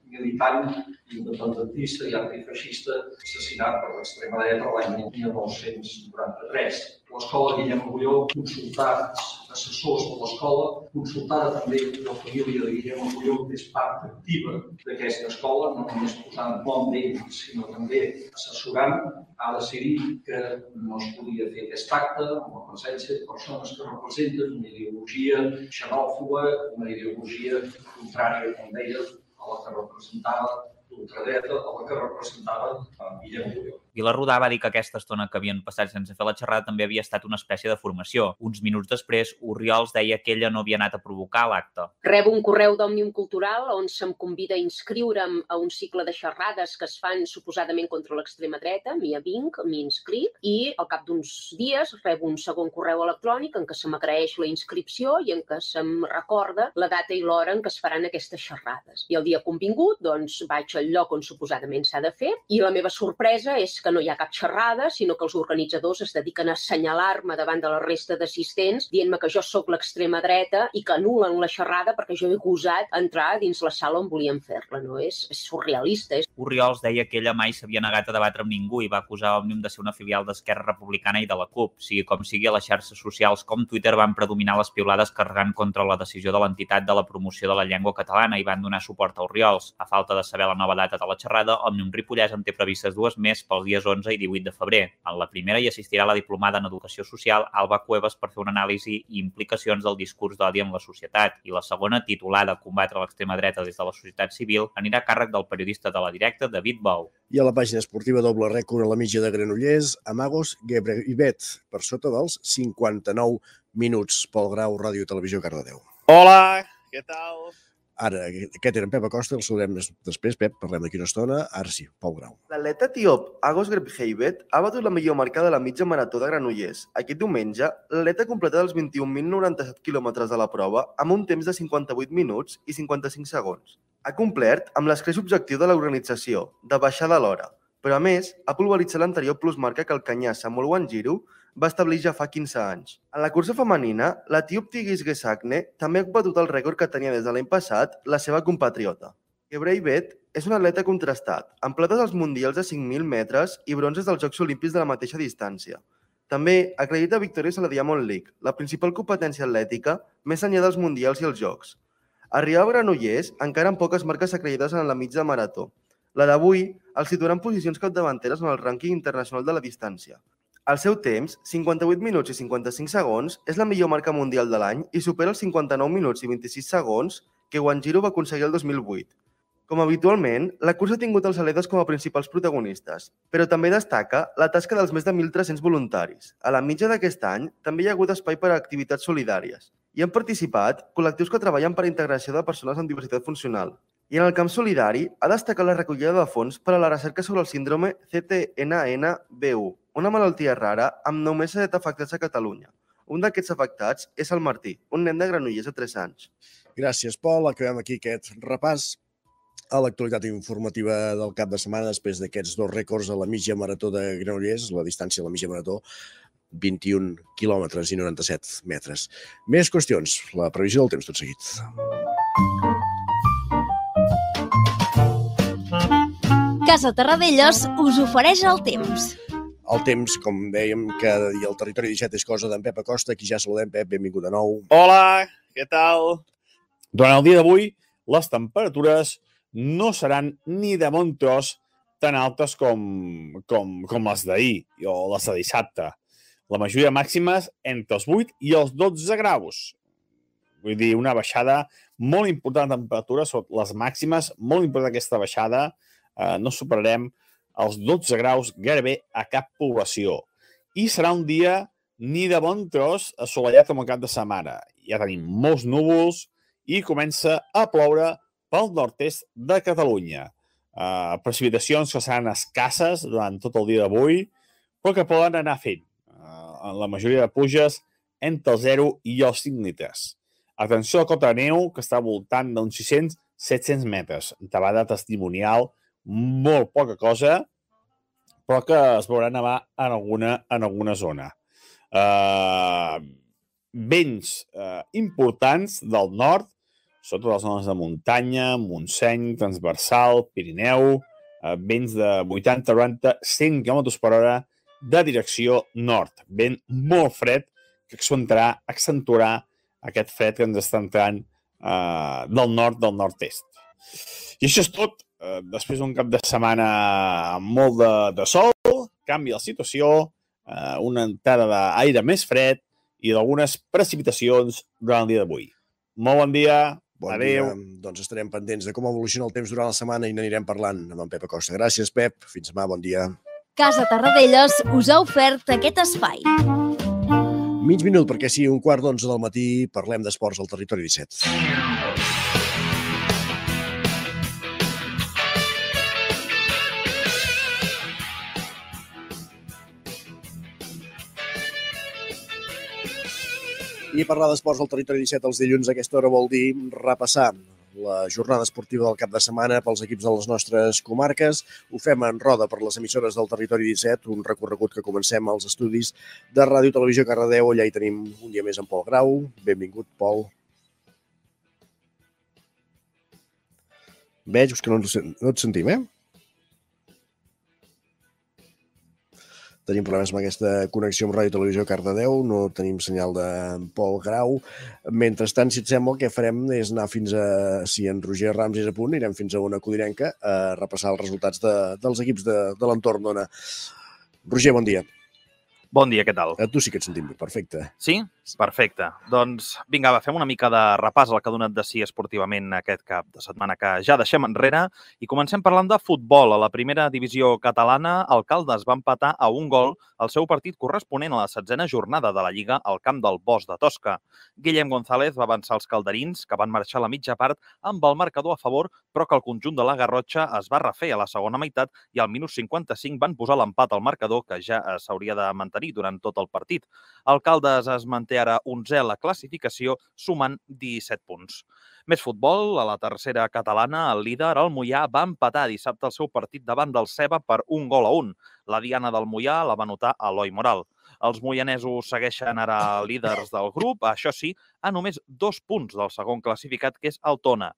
militant independentista i antifeixista assassinat per l'extrema dreta l'any 1993. L'escola Guillem Agulló, consultats assessors de l'escola, consultada també la família de Guillem Agulló, que és part activa d'aquesta escola, no només posant nom d'ell, sinó també assessorant, ha decidit que no es podia fer aquest acte amb la presència de persones que representen una ideologia xenòfoba, una ideologia contrària, com deia, la que representava l'ultradreta, a la que representava Guillem Agulló. Vilarrodà va dir que aquesta estona que havien passat sense fer la xerrada també havia estat una espècie de formació. Uns minuts després, Oriols deia que ella no havia anat a provocar l'acte. Rebo un correu d'Òmnium Cultural on se'm convida a inscriure'm a un cicle de xerrades que es fan suposadament contra l'extrema dreta, m'hi vinc, m'hi inscric, i al cap d'uns dies rebo un segon correu electrònic en què se m'agraeix la inscripció i en què se'm recorda la data i l'hora en què es faran aquestes xerrades. I el dia convingut, doncs, vaig al lloc on suposadament s'ha de fer i la meva sorpresa és que no hi ha cap xerrada, sinó que els organitzadors es dediquen a assenyalar-me davant de la resta d'assistents, dient-me que jo sóc l'extrema dreta i que anulen la xerrada perquè jo he gosat entrar dins la sala on volíem fer-la. No? És, és surrealista. És... Oriols deia que ella mai s'havia negat a debatre amb ningú i va acusar Òmnium de ser una filial d'Esquerra Republicana i de la CUP. Sigui com sigui, a les xarxes socials com Twitter van predominar les piulades carregant contra la decisió de l'entitat de la promoció de la llengua catalana i van donar suport a Oriols. A falta de saber la nova data de la xerrada, Òmnium Ripollès en té previstes dues més pels dies 11 i 18 de febrer. En la primera hi assistirà la diplomada en Educació Social Alba Cuevas per fer una anàlisi i implicacions del discurs d'odi en la societat i la segona, titulada Combatre l'extrema dreta des de la societat civil, anirà a càrrec del periodista de la directa David Bou. I a la pàgina esportiva doble rècord a la mitja de Granollers, Amagos Gebreibet, per sota dels 59 minuts. Pol Grau, Ràdio Televisió, Cardedeu. Hola, què tal? Ara, aquest era en Pep Acosta, el saludem després, Pep, parlem d'aquí una estona. Ara sí, Pol Grau. L'atleta etíop Agos Grebheibet ha batut la millor marca de la mitja marató de Granollers. Aquest diumenge, l'atleta completa els 21.097 quilòmetres de la prova amb un temps de 58 minuts i 55 segons. Ha complert amb l'escreix objectiu de l'organització, de baixar de l'hora, però a més ha pulveritzat l'anterior plusmarca que el canyà Samuel Wanjiru va establir ja fa 15 anys. En la cursa femenina, l'etíop Tigis Gesakne també ha batut el rècord que tenia des de l'any passat la seva compatriota. Gebreibet és un atleta contrastat, amb plates als mundials de 5.000 metres i bronzes dels Jocs Olímpics de la mateixa distància. També acredita victòries a la Diamond League, la principal competència atlètica més enllà dels mundials i els Jocs. Arriba a Granollers encara amb poques marques acreditades en la mitja marató. La d'avui el situarà en posicions capdavanteres en el rànquing internacional de la distància. El seu temps, 58 minuts i 55 segons, és la millor marca mundial de l'any i supera els 59 minuts i 26 segons que Wanjiru va aconseguir el 2008. Com habitualment, la cursa ha tingut els atletes com a principals protagonistes, però també destaca la tasca dels més de 1.300 voluntaris. A la mitja d'aquest any també hi ha hagut espai per a activitats solidàries. Hi han participat col·lectius que treballen per a integració de persones amb diversitat funcional. I en el camp solidari ha destacat la recollida de fons per a la recerca sobre el síndrome CTNNB1, una malaltia rara amb només 7 afectats a Catalunya. Un d'aquests afectats és el Martí, un nen de Granollers de 3 anys. Gràcies, Pol. Acabem aquí aquest repàs a l'actualitat informativa del cap de setmana després d'aquests dos rècords a la mitja marató de Granollers, la distància a la mitja marató, 21 quilòmetres i 97 metres. Més qüestions, la previsió del temps tot seguit. Casa Terradellos us ofereix el temps. El temps, com dèiem, cada dia el territori 17 és cosa d'en Pep Acosta. Aquí ja saludem, Pep, benvingut de nou. Hola, què tal? Durant el dia d'avui, les temperatures no seran ni de bon tros tan altes com, com, com les d'ahir o les de dissabte. La majoria màximes entre els 8 i els 12 graus. Vull dir, una baixada molt important de temperatura, les màximes, molt important aquesta baixada. Eh, no superarem els 12 graus gairebé a cap població. I serà un dia ni de bon tros assolellat com el cap de setmana. Ja tenim molts núvols i comença a ploure pel nord-est de Catalunya. Uh, precipitacions que seran escasses durant tot el dia d'avui, però que poden anar fent. Uh, en la majoria de pluges entre el 0 i els 5 litres. Atenció a cota de neu, que està voltant d'uns 600-700 metres. Tabada testimonial, molt poca cosa, però que es veurà nevar en alguna, en alguna zona. Uh, vents uh, importants del nord, sobretot les zones de muntanya, Montseny, Transversal, Pirineu, uh, vents de 80, 90, 100 km per hora de direcció nord. Vent molt fred que accentuarà, accentuarà aquest fred que ens està entrant uh, del nord, del nord-est. I això és tot. Uh, després d'un cap de setmana amb molt de, de sol, canvia la situació, uh, una entrada d'aire més fred i d'algunes precipitacions durant el dia d'avui. Molt bon dia, Bon adeu. dia. Doncs estarem pendents de com evoluciona el temps durant la setmana i n'anirem parlant amb en Pep Acosta. Gràcies, Pep. Fins demà. Bon dia. Casa Tarradellas us ha ofert aquest espai. Mig minut, perquè sí, un quart d'onze del matí parlem d'esports al territori 17. I parlar d'esports al territori 17 els dilluns a aquesta hora vol dir repassar la jornada esportiva del cap de setmana pels equips de les nostres comarques. Ho fem en roda per les emissores del territori 17, un recorregut que comencem als estudis de Ràdio Televisió Cardedeu. Allà hi tenim un dia més en Pol Grau. Benvingut, Pol. Veig que no, no et sentim, eh? Tenim problemes amb aquesta connexió amb Ràdio Televisió Cardedeu, no tenim senyal de Pol Grau. Mentrestant, si et sembla, el que farem és anar fins a, si en Roger Rams és a punt, anirem fins a una codirenca a repassar els resultats de, dels equips de, de l'entorn d'Ona. Roger, bon dia. Bon dia, què tal? A tu sí que et sentim bé, perfecte. Sí? Perfecte. Doncs vinga, va, fem una mica de repàs al que ha donat de si esportivament aquest cap de setmana que ja deixem enrere i comencem parlant de futbol. A la primera divisió catalana, el Caldes va empatar a un gol el seu partit corresponent a la setzena jornada de la Lliga al camp del Bosch de Tosca. Guillem González va avançar els calderins, que van marxar a la mitja part amb el marcador a favor, però que el conjunt de la Garrotxa es va refer a la segona meitat i al minut 55 van posar l'empat al marcador, que ja s'hauria de mantenir durant tot el partit. El Caldes es manté ara 11è a la classificació, sumant 17 punts. Més futbol, a la tercera catalana, el líder, el Mollà, va empatar dissabte el seu partit davant del Ceba per un gol a un. La diana del Mollà la va notar Eloi Moral. Els moianesos segueixen ara líders del grup, això sí, a només dos punts del segon classificat, que és el Tona.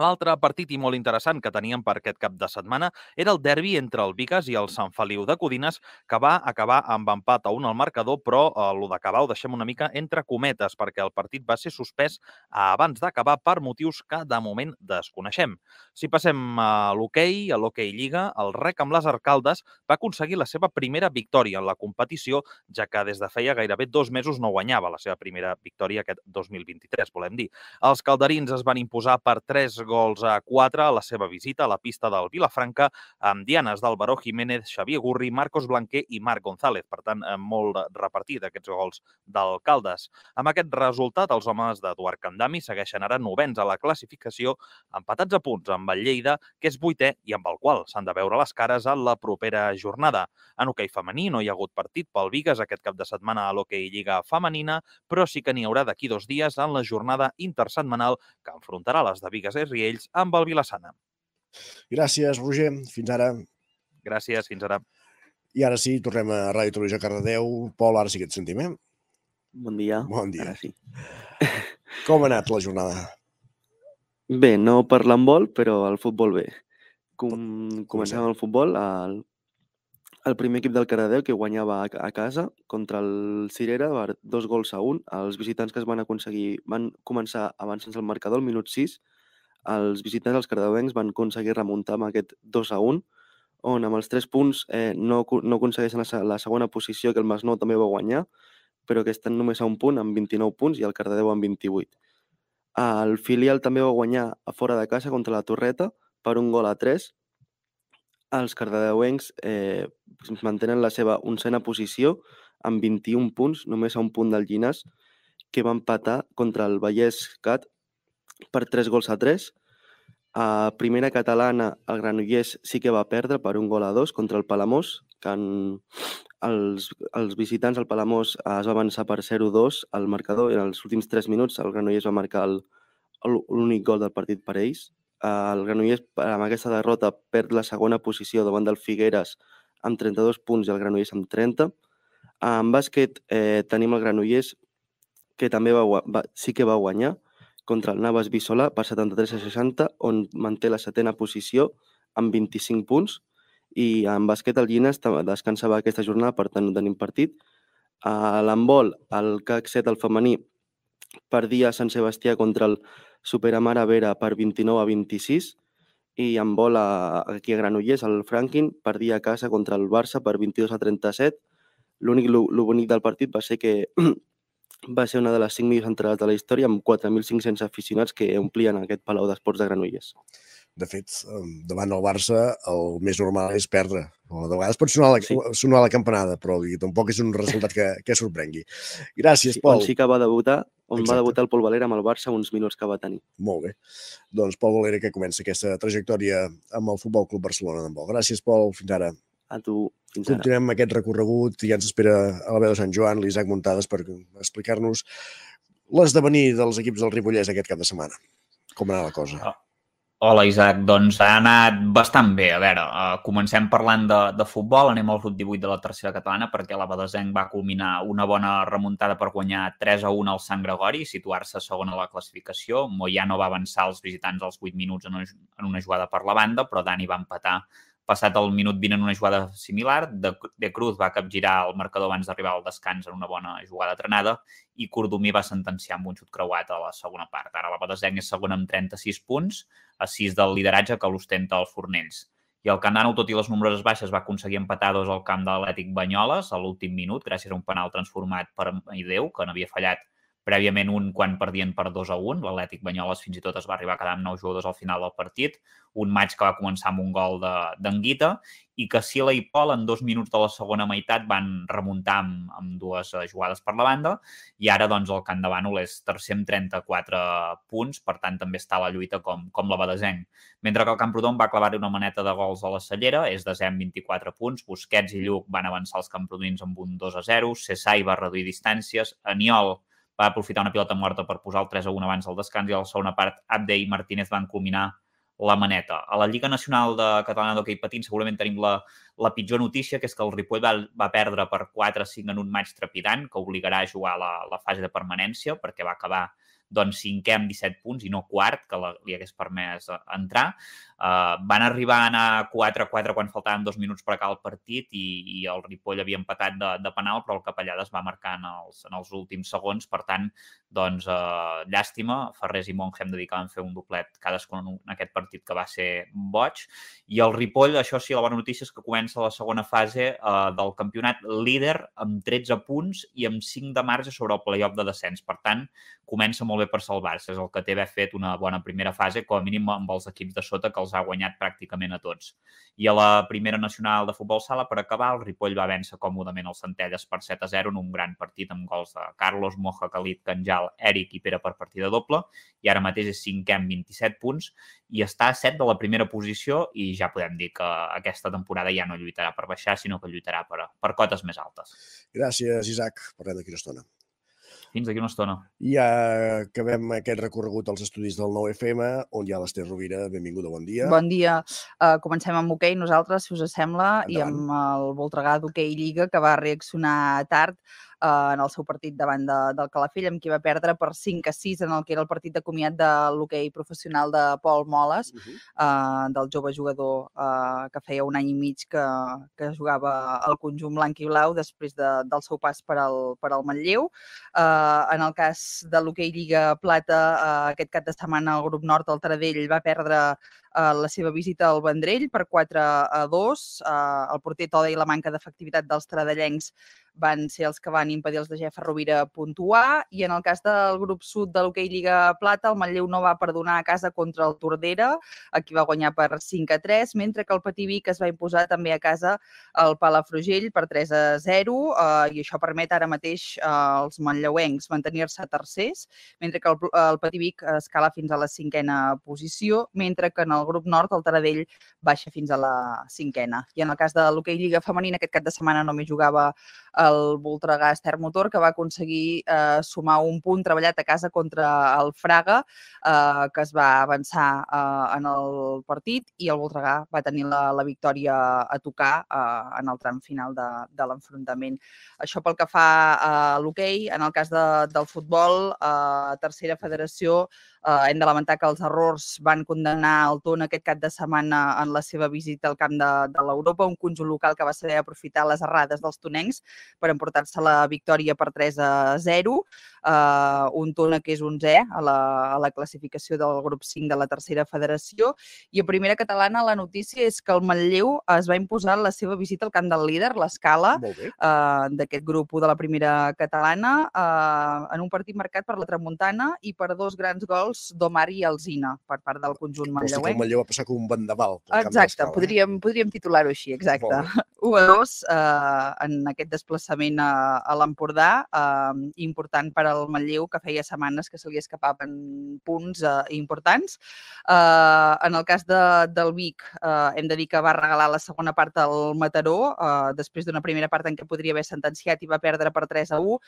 L'altre partit i molt interessant que teníem per aquest cap de setmana era el derbi entre el Vigas i el Sant Feliu de Codines, que va acabar amb empat a un al marcador, però eh, el d'acabar ho deixem una mica entre cometes, perquè el partit va ser suspès abans d'acabar per motius que de moment desconeixem. Si passem a l'hoquei, a l'hoquei Lliga, el rec amb les Arcaldes va aconseguir la seva primera victòria en la competició, ja que des de feia gairebé dos mesos no guanyava la seva primera victòria aquest 2023, volem dir. Els calderins es van imposar per 3 gols a 4 a la seva visita a la pista del Vilafranca amb dianes d'Alvaro Jiménez, Xavier Gurri, Marcos Blanquer i Marc González. Per tant, eh, molt repartit aquests gols del Caldes. Amb aquest resultat, els homes d'Eduard Candami segueixen ara novens a la classificació, empatats a punts amb el Lleida, que és vuitè i amb el qual s'han de veure les cares a la propera jornada. En hoquei femení no hi ha hagut partit pel Vigas aquest cap de setmana a l'hoquei Lliga femenina, però sí que n'hi haurà d'aquí dos dies en la jornada intersetmanal que enfrontarà les de Vigas i Riells amb el Vilassana. Gràcies, Roger. Fins ara. Gràcies, fins ara. I ara sí, tornem a Ràdio Televisió Cardedeu. Pol, ara sí que et sentim, eh? Bon dia. Bon dia. Ara sí. Com ha anat la jornada? Bé, no per l'handbol, però el futbol bé. Com, comencem amb el futbol. El, el primer equip del Cardedeu que guanyava a, a casa contra el Cirera per dos gols a un. Els visitants que es van aconseguir van començar avançant el marcador al minut 6 els visitants, els cardeuencs, van aconseguir remuntar amb aquest 2 a 1, on amb els 3 punts eh, no, no aconsegueixen la, la segona posició, que el Masnou també va guanyar, però que estan només a un punt, amb 29 punts, i el Cardedeu amb 28. El filial també va guanyar a fora de casa contra la Torreta per un gol a 3. Els cardedeuencs eh, mantenen la seva oncena posició amb 21 punts, només a un punt del Llinàs, que va empatar contra el Vallès Cat per 3 gols a 3. A primera catalana, el Granollers sí que va perdre per un gol a 2 contra el Palamós, que en, els, els visitants al Palamós eh, es va avançar per 0-2 al marcador i en els últims 3 minuts el Granollers va marcar el- el- l'únic gol del partit per ells. El Granollers, amb aquesta derrota, perd la segona posició davant del Figueres amb 32 punts i el Granollers amb 30. En bàsquet eh, tenim el Granollers, que també va, va, sí que va guanyar contra el Navas Bissolà per 73 a 60, on manté la setena posició amb 25 punts. I en bàsquet el Llines tam- descansava aquesta jornada, per tant no tenim partit. A l'handbol, el CAC 7, el femení, perdia a Sant Sebastià contra el Superamara Vera per 29 a 26 i en vol a, aquí a Granollers, el Franklin perdia a casa contra el Barça per 22 a 37. L'únic, lo bonic del partit va ser que va ser una de les 5 millors entrades de la història amb 4.500 aficionats que omplien aquest Palau d'Esports de Granollers. De fet, davant el Barça el més normal és perdre. O de vegades pot sonar la, sí. sonar la campanada, però dir, tampoc és un resultat que, que sorprengui. Gràcies, Sí, Pol. on sí que va debutar, on Exacte. va debutar el Pol Valera amb el Barça uns minuts que va tenir. Molt bé. Doncs Pol Valera que comença aquesta trajectòria amb el Futbol Club Barcelona d'handbol. Gràcies, Pol. Fins ara. A tu. Fins ara. Continuem aquest recorregut i ja ens espera a la veu de Sant Joan, l'Isaac Muntades, per explicar-nos l'esdevenir dels equips del Ripollès aquest cap de setmana. Com anat la cosa? Hola, Isaac. Doncs ha anat bastant bé. A veure, uh, comencem parlant de, de futbol. Anem al grup 18 de la tercera catalana perquè la Badesenc va culminar una bona remuntada per guanyar 3 a 1 al Sant Gregori i situar-se segon a la classificació. Moyano va avançar els visitants als 8 minuts en una, en una jugada per la banda, però Dani va empatar passat el minut 20 en una jugada similar. De, de Cruz va capgirar el marcador abans d'arribar al descans en una bona jugada trenada i Cordomí va sentenciar amb un xut creuat a la segona part. Ara la Badesenc és segona amb 36 punts, a 6 del lideratge que l'ostenta els Fornells. I el Candanau, tot i les nombroses baixes, va aconseguir empatar dos al camp de l'Atlètic Banyoles a l'últim minut, gràcies a un penal transformat per Ideu, que n'havia fallat prèviament un quan perdien per 2 a 1. L'Atlètic Banyoles fins i tot es va arribar a quedar amb 9 jugadors al final del partit. Un maig que va començar amb un gol de- d'Anguita i que Sila i Pol en dos minuts de la segona meitat van remuntar amb, amb dues eh, jugades per la banda i ara doncs el Camp de Bànol és tercer amb 34 punts, per tant també està a la lluita com, com la Badesenc. Mentre que el Camprodon va clavar una maneta de gols a la Cellera, és amb 24 punts, Busquets i Lluc van avançar els camprodins amb un 2 a 0, Cessai va reduir distàncies, Aniol va aprofitar una pilota morta per posar el 3 a 1 abans del descans i a la segona part Abde i Martínez van culminar la maneta. A la Lliga Nacional de Catalana d'Hockey Patins segurament tenim la, la pitjor notícia, que és que el Ripoll va, va perdre per 4-5 en un maig trepidant, que obligarà a jugar la, la fase de permanència, perquè va acabar doncs, cinquè amb 17 punts i no quart, que la, li hagués permès eh, entrar. Uh, van arribar a anar 4-4 quan faltaven dos minuts per acabar el partit i, i el Ripoll havia empatat de, de penal, però el Capellades va marcar en els, en els últims segons. Per tant, doncs, uh, llàstima. Ferrés i Monjem dedicaven a fer un doblet cadascun en, un- en aquest partit que va ser boig. I el Ripoll, això sí, la bona notícia és que comença la segona fase uh, del campionat líder amb 13 punts i amb 5 de marge sobre el playoff de descens. Per tant, comença molt bé per salvar-se. És el que té haver fet una bona primera fase, com a mínim amb els equips de sota que els ha guanyat pràcticament a tots. I a la primera nacional de futbol sala, per acabar, el Ripoll va vèncer còmodament els Centelles per 7 a 0 en un gran partit amb gols de Carlos, Moja, Khalid, Canjal, Eric i Pere per partida doble. I ara mateix és cinquè amb 27 punts i està a 7 de la primera posició i ja podem dir que aquesta temporada ja no lluitarà per baixar, sinó que lluitarà per, per cotes més altes. Gràcies, Isaac. Parlem d'aquí una estona. Fins d'aquí una estona. I ja acabem aquest recorregut als estudis del 9FM, on hi ha l'Ester Rovira. Benvinguda, bon dia. Bon dia. Uh, comencem amb hoquei nosaltres, si us sembla, i Endavant. amb el Voltregà d'hoquei Lliga, que va reaccionar tard en el seu partit davant de, del Calafell, amb qui va perdre per 5 a 6 en el que era el partit de comiat de l'hoquei professional de Pol Moles, uh -huh. eh, del jove jugador eh, que feia un any i mig que, que jugava al conjunt blanc i blau després de, del seu pas per al, per al Manlleu. Eh, en el cas de l'hoquei Lliga Plata, eh, aquest cap de setmana el grup nord, el Taradell, va perdre eh, la seva visita al Vendrell per 4 a 2. Eh, el porter Toda i la manca d'efectivitat dels tradellencs van ser els que van impedir els de Jeff Rovira puntuar i en el cas del grup sud de l'hoquei Lliga Plata, el Manlleu no va perdonar a casa contra el Tordera, aquí va guanyar per 5 a 3, mentre que el Patí Vic es va imposar també a casa el Palafrugell per 3 a 0 eh, i això permet ara mateix eh, als manlleuencs mantenir-se tercers, mentre que el, el Patí Vic escala fins a la cinquena posició, mentre que en el grup nord el Taradell baixa fins a la cinquena. I en el cas de l'hoquei Lliga Femenina, aquest cap de setmana només jugava el Voltregà Ester Motor, que va aconseguir eh, sumar un punt treballat a casa contra el Fraga, eh, que es va avançar eh, en el partit i el Voltregà va tenir la, la victòria a tocar eh, en el tram final de, de l'enfrontament. Això pel que fa a l'hoquei, en el cas de, del futbol, eh, tercera federació, eh, hem de lamentar que els errors van condemnar el Tona aquest cap de setmana en la seva visita al camp de, de l'Europa, un conjunt local que va saber aprofitar les errades dels tonencs per emportar-se la victòria per 3 a 0. Uh, un Tona que és 11è a la, a la classificació del grup 5 de la tercera federació. I a primera catalana la notícia és que el Manlleu es va imposar la seva visita al camp del líder, l'escala, uh, d'aquest grup 1 de la primera catalana, uh, en un partit marcat per la Tramuntana i per dos grans gols d'Omar i Alzina per part del conjunt Consta que el. Manlleu va passar com un vendaval. Exacte, eh? podríem, podríem titular-ho així, exacte. 1 a 2 eh, en aquest desplaçament a, a l'Empordà, eh, important per al Manlleu, que feia setmanes que se li escapaven punts eh, importants. Eh, en el cas de, del Vic, eh, hem de dir que va regalar la segona part al Mataró, eh, després d'una primera part en què podria haver sentenciat i va perdre per 3 a 1,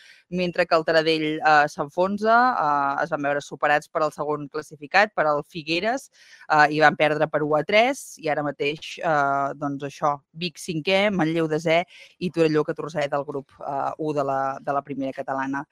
mentre que el Taradell eh, s'enfonsa, eh, es van veure superats per al segon classificat, per al Figueres, eh, i van perdre per 1 a 3, i ara mateix, eh, doncs això, Vic 5è, Manlleu 10è i Torelló 14è del grup eh, 1 de la, de la primera catalana.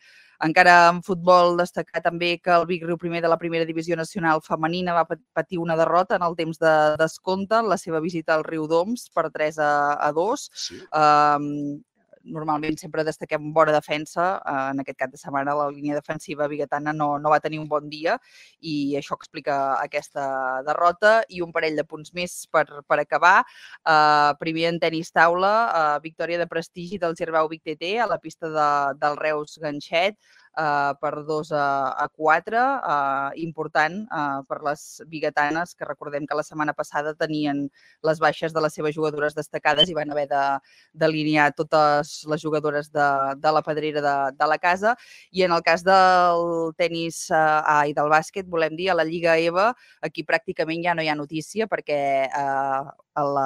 Encara en futbol destacar també que el Vic Riu primer de la primera divisió nacional femenina va pat- patir una derrota en el temps de descompte en la seva visita al Riu d'Oms per 3 a, a 2. Sí. Um, normalment sempre destaquem bona defensa. eh, En aquest cap de setmana la línia defensiva biguetana no, no va tenir un bon dia i això explica aquesta derrota i un parell de punts més per, per acabar. Uh, primer en tenis taula, uh, victòria de prestigi del Gerbau Vic TT a la pista de, del Reus Ganxet uh, per 2 a, a 4, uh, important uh, per les biguetanes, que recordem que la setmana passada tenien les baixes de les seves jugadores destacades i van haver d'alinear totes les jugadores de, de la pedrera de, de la casa. I en el cas del tennis eh, i del bàsquet, volem dir, a la Lliga EVA, aquí pràcticament ja no hi ha notícia perquè eh, el,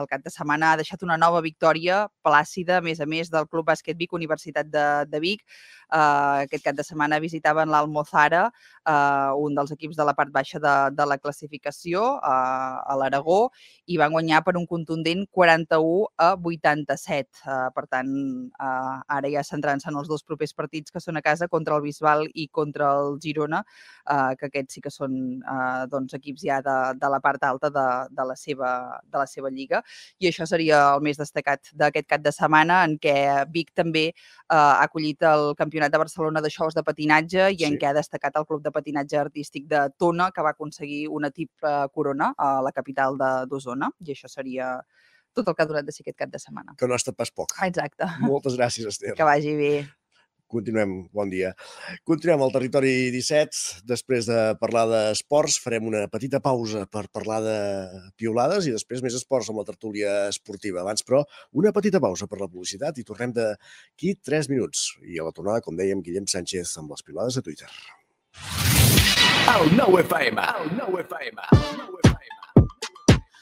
el cap de setmana ha deixat una nova victòria plàcida, a més a més, del Club Bàsquet Vic, Universitat de, de Vic. Eh, aquest cap de setmana visitaven l'Almozara, eh, un dels equips de la part baixa de, de la classificació, eh, a l'Aragó, i van guanyar per un contundent 41 a 87. Eh, per tant, eh, ara ja centrant-se en els dos propers partits que són a casa contra el Bisbal i contra el Girona, eh, que aquests sí que són eh, doncs, equips ja de, de la part alta de, de, la seva, de la seva lliga. I això seria el més destacat d'aquest cap de setmana, en què Vic també eh, ha acollit el Campionat de Barcelona de Xous de Patinatge i en Sí. què ha destacat el Club de Patinatge Artístic de Tona, que va aconseguir una triple corona a la capital de- d'Osona. I això seria tot el que ha durat de ser aquest cap de setmana. Que no ha estat pas poc. Exacte. Moltes gràcies, Esther. Que vagi bé. Continuem, bon dia. Continuem al territori 17. Després de parlar d'esports, farem una petita pausa per parlar de piolades i després més esports amb la tertúlia esportiva. Abans, però, una petita pausa per la publicitat i tornem d'aquí 3 minuts. I a la tornada, com dèiem, Guillem Sánchez amb les piolades a Twitter. El nou FM. El nou FM.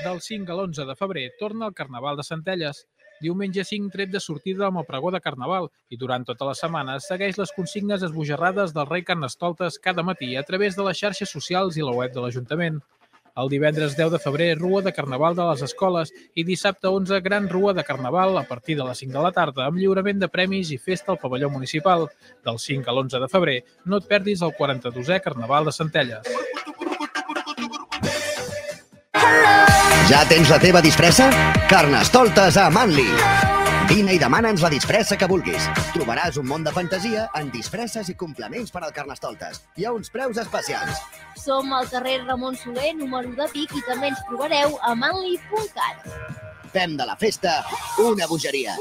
Del 5 a l'11 de febrer torna el Carnaval de Centelles. Diumenge 5 tret de sortida amb el pregó de Carnaval i durant tota la setmana segueix les consignes esbojarrades del rei Carnestoltes cada matí a través de les xarxes socials i la web de l'Ajuntament. El divendres 10 de febrer, Rua de Carnaval de les Escoles i dissabte 11, Gran Rua de Carnaval a partir de les 5 de la tarda amb lliurament de premis i festa al pavelló municipal. Del 5 a l'11 de febrer, no et perdis el 42è Carnaval de Centelles. Ja tens la teva disfressa? Carnestoltes a Manli. Vine i demana'ns la disfressa que vulguis. Trobaràs un món de fantasia en disfresses i complements per al Carnestoltes. Hi ha uns preus especials. Som al carrer Ramon Soler, número de Vic, i també ens trobareu a manli.cat. Fem de la festa una bogeria.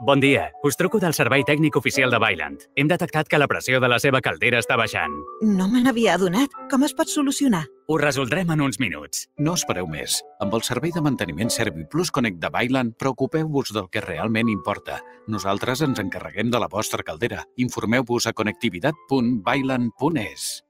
Bon dia. Us truco del servei tècnic oficial de Bailand. Hem detectat que la pressió de la seva caldera està baixant. No me n'havia adonat. Com es pot solucionar? Ho resoldrem en uns minuts. No espereu més. Amb el servei de manteniment ServiPlus Connect de Bailand, preocupeu-vos del que realment importa. Nosaltres ens encarreguem de la vostra caldera. Informeu-vos a connectivitat.bailand.es.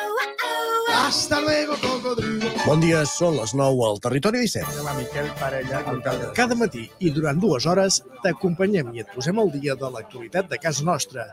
Hasta luego, cocodrilo. Bon dia, són les 9 al Territori 17. La Miquel Parella, Cada matí i durant dues hores t'acompanyem i et posem al dia de l'actualitat de casa nostra.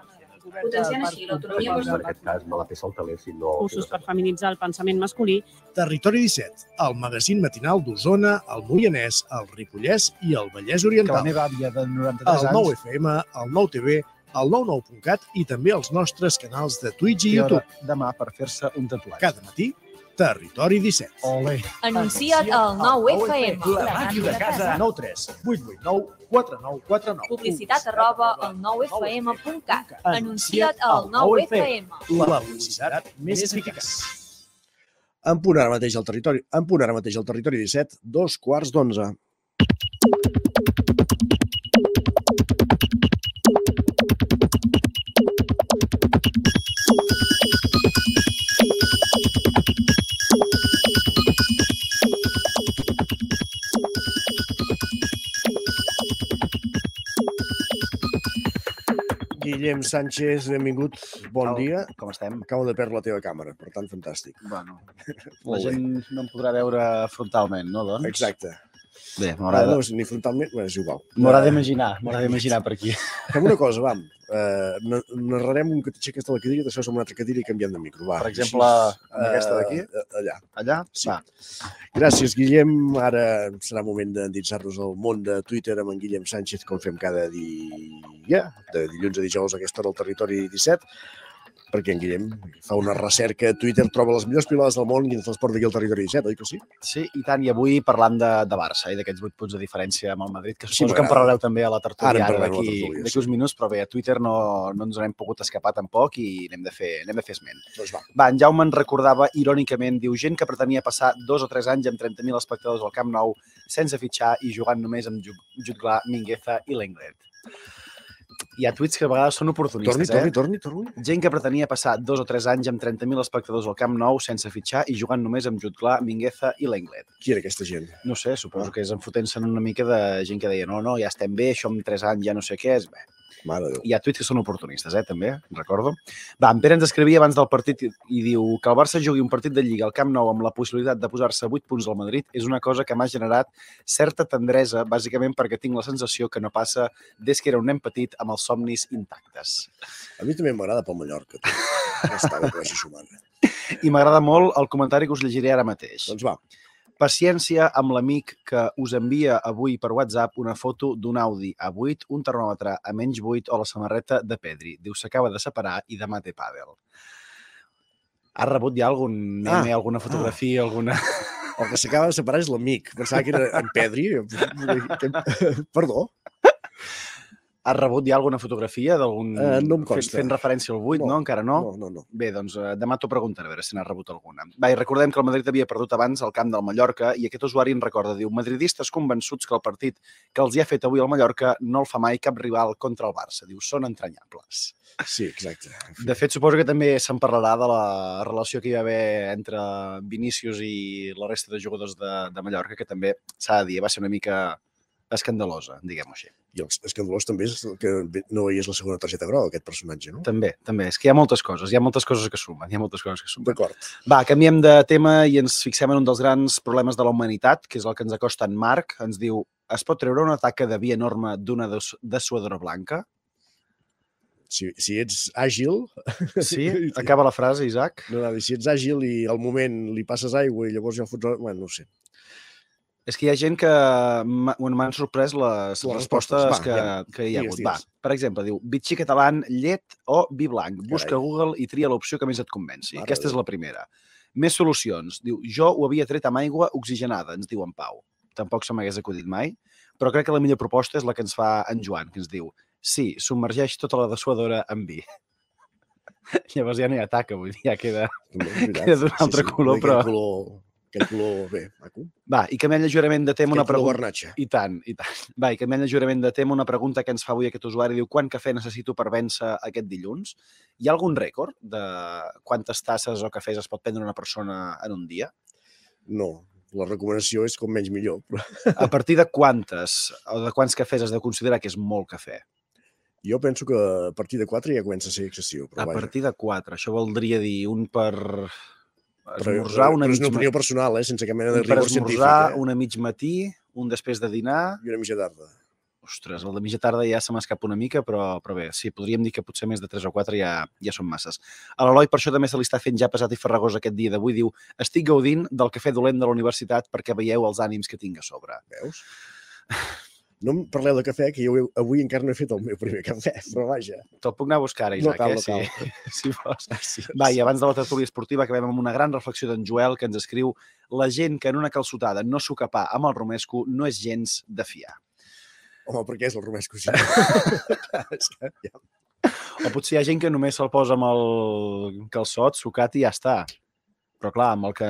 Potenciant així l'autonomia En personal. aquest cas, me la peça el si no... Usos per feminitzar el pensament masculí. Territori 17, el magazín matinal d'Osona, el Moianès, el Ripollès i el Vallès Que Oriental. la meva àvia de 93 El anys... 9 FM, el 9 TV, el 99.cat i també els nostres canals de Twitch i hora YouTube. Demà per fer-se un tatuatge. Cada matí, Territori 17. Ole. Anuncia't al 9FM. La màquina de casa. 9 3 8 8 9 4 9 4 9. Publicitat arroba al 9FM.cat. Anuncia't al 9FM. La publicitat més eficaç. En punt ara mateix al territori, en punt ara mateix al territori 17, dos quarts d'onze. Guillem Sánchez, benvingut, bon Tal, dia. Com estem? Acabo de perdre la teva càmera, per tant, fantàstic. Bueno, la gent no em podrà veure frontalment, no, doncs? Exacte. Bé, m'haurà no, de... ni frontalment, bé, és igual. M'haurà Eh, d'imaginar, m'haurà d'imaginar per aquí. Fem una cosa, vam. Uh, narrarem un que t'aixeques de la cadira, després som una altra cadira i canviem de micro. Va, Per exemple, amb aquesta d'aquí? eh, allà. Allà? Sí. Va. Gràcies, Guillem. Ara serà moment d'endinsar-nos al món de Twitter amb en Guillem Sánchez, com fem cada dia, de dilluns a dijous a aquesta hora al Territori 17, perquè en Guillem fa una recerca a Twitter, troba les millors pilades del món i ens les porta aquí al Territori 17, oi que sí? Sí, i tant, i avui parlant de, de Barça i d'aquests 8 punts de diferència amb el Madrid, que Sí, suposo que en parlareu també a la tertúlia en ara d'aquí sí. uns minuts, però bé, a Twitter no, no ens n'hem pogut escapar tampoc i n'hem de fer, n'hem de fer esment. Doncs va. Va, en Jaume ens recordava irònicament, diu, gent que pretenia passar dos o tres anys amb 30.000 espectadors al Camp Nou sense fitxar i jugant només amb Ju- Jutglar, Mingueza i Lenglet. Hi ha tuits que a vegades són oportunistes, Torni, eh? torni, torni, torni. Gent que pretenia passar dos o tres anys amb 30.000 espectadors al Camp Nou sense fitxar i jugant només amb Jutglar, Mingueza i Lenglet. Qui era aquesta gent? No sé, suposo que és enfotent-se'n una mica de gent que deia no, no, ja estem bé, això amb tres anys ja no sé què és. Bé, Mare Déu. hi ha tuits que són oportunistes, eh, també, recordo. Va, en Pere ens escrivia abans del partit i, diu que el Barça jugui un partit de Lliga al Camp Nou amb la possibilitat de posar-se 8 punts al Madrid és una cosa que m'ha generat certa tendresa, bàsicament perquè tinc la sensació que no passa des que era un nen petit amb els somnis intactes. A mi també m'agrada pel Mallorca. No estava que vagi sumant. I m'agrada molt el comentari que us llegiré ara mateix. Doncs va. Paciència amb l'amic que us envia avui per WhatsApp una foto d'un Audi A8, un termòmetre a menys 8 o la samarreta de Pedri. Diu, s'acaba de separar i demà té pàdel. Ha rebut ja algun meme, Ah, alguna fotografia, alguna... El que s'acaba de separar és l'amic. Pensava que era en Pedri. Perdó. Has rebut ja alguna fotografia d'algun... Eh, no em consta. fent referència al 8, no, no? Encara no? No, no, no. Bé, doncs eh, demà t'ho preguntaré a veure si n'has rebut alguna. Va, i recordem que el Madrid havia perdut abans al camp del Mallorca i aquest usuari en recorda, diu, madridistes convençuts que el partit que els hi ha fet avui al Mallorca no el fa mai cap rival contra el Barça. Diu, són entranyables. Sí, exacte. De fet, suposo que també se'n parlarà de la relació que hi va haver entre Vinícius i la resta de jugadors de, de Mallorca, que també s'ha de dir, va ser una mica escandalosa, diguem-ho així. I el escandalós també és que no veies la segona targeta groga, aquest personatge, no? També, també. És que hi ha moltes coses, hi ha moltes coses que sumen, hi ha moltes coses que sumen. D'acord. Va, canviem de tema i ens fixem en un dels grans problemes de la humanitat, que és el que ens acosta en Marc. Ens diu, es pot treure una taca de via enorme d'una des- dessuadora blanca? Si, si ets àgil... Sí? Acaba la frase, Isaac. No, no, si ets àgil i al moment li passes aigua i llavors ja fots... Bueno, no sé. És que hi ha gent que m'han sorprès les, les respostes, respostes. Va, que, ja. que hi ha hagut. Va, per exemple, diu, bitxí català, llet o vi blanc. Busca a Google i tria l'opció que més et convenci. Mare Aquesta és la primera. Més solucions. Diu, jo ho havia tret amb aigua oxigenada, ens diu en Pau. Tampoc se m'hagués acudit mai, però crec que la millor proposta és la que ens fa en Joan, que ens diu, sí, submergeix tota la dessuadora en vi. Llavors ja no hi ha taca, vull dir, ja queda, queda d'un altre color, però... Aquell aquell color, bé, maco. Va, i canviant lleugerament de tema una pregunta... garnatxa. I tant, i tant. Va, i canviant lleugerament de tema una pregunta que ens fa avui aquest usuari. Diu, quant cafè necessito per vèncer aquest dilluns? Hi ha algun rècord de quantes tasses o cafès es pot prendre una persona en un dia? No, la recomanació és com menys millor. A partir de quantes o de quants cafès has de considerar que és molt cafè? Jo penso que a partir de 4 ja comença a ser excessiu. Però A vaja. partir de 4. Això voldria dir un per esmorzar, una però és una opinió personal, eh? sense cap mena de per rigor científic. esmorzar, Eh? una mig matí, un després de dinar... I una mitja tarda. Ostres, el de mitja tarda ja se m'escapa una mica, però, però bé, sí, podríem dir que potser més de 3 o 4 ja, ja són masses. A l'Eloi per això també se li està fent ja pesat i farragós aquest dia d'avui. Diu, estic gaudint del cafè dolent de la universitat perquè veieu els ànims que tinc a sobre. Veus? No em parleu de cafè, que jo avui encara no he fet el meu primer cafè, però vaja. Te'l puc anar a buscar ara, No Isaac, cal, eh? no si, cal. si vols. Va, i abans de la tertúlia esportiva acabem amb una gran reflexió d'en Joel que ens escriu la gent que en una calçotada no s'ho capà amb el romesco no és gens de fiar. Home, per què és el romesco? Sí. O potser hi ha gent que només se'l posa amb el calçot, sucat i ja està. Però clar, amb el que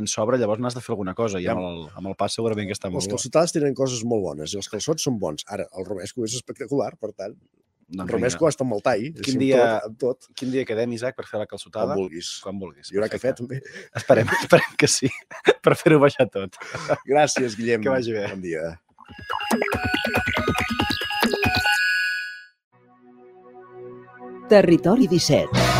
en sobra llavors n'has de fer alguna cosa i amb el, amb el pas segurament que està molt Els calçotades tenen coses molt bones i els calçots són bons. Ara, el romesco és espectacular, per tant, Doncs el romesco vinga. hasta amb el tall. Quin dia, Tot, tot. quin dia quedem, Isaac, per fer la calçotada? Quan vulguis. Quan vulguis. Hi haurà cafè, també. Esperem, esperem que sí, per fer-ho baixar tot. Gràcies, Guillem. Que vagi bé. Bon dia. Territori 17.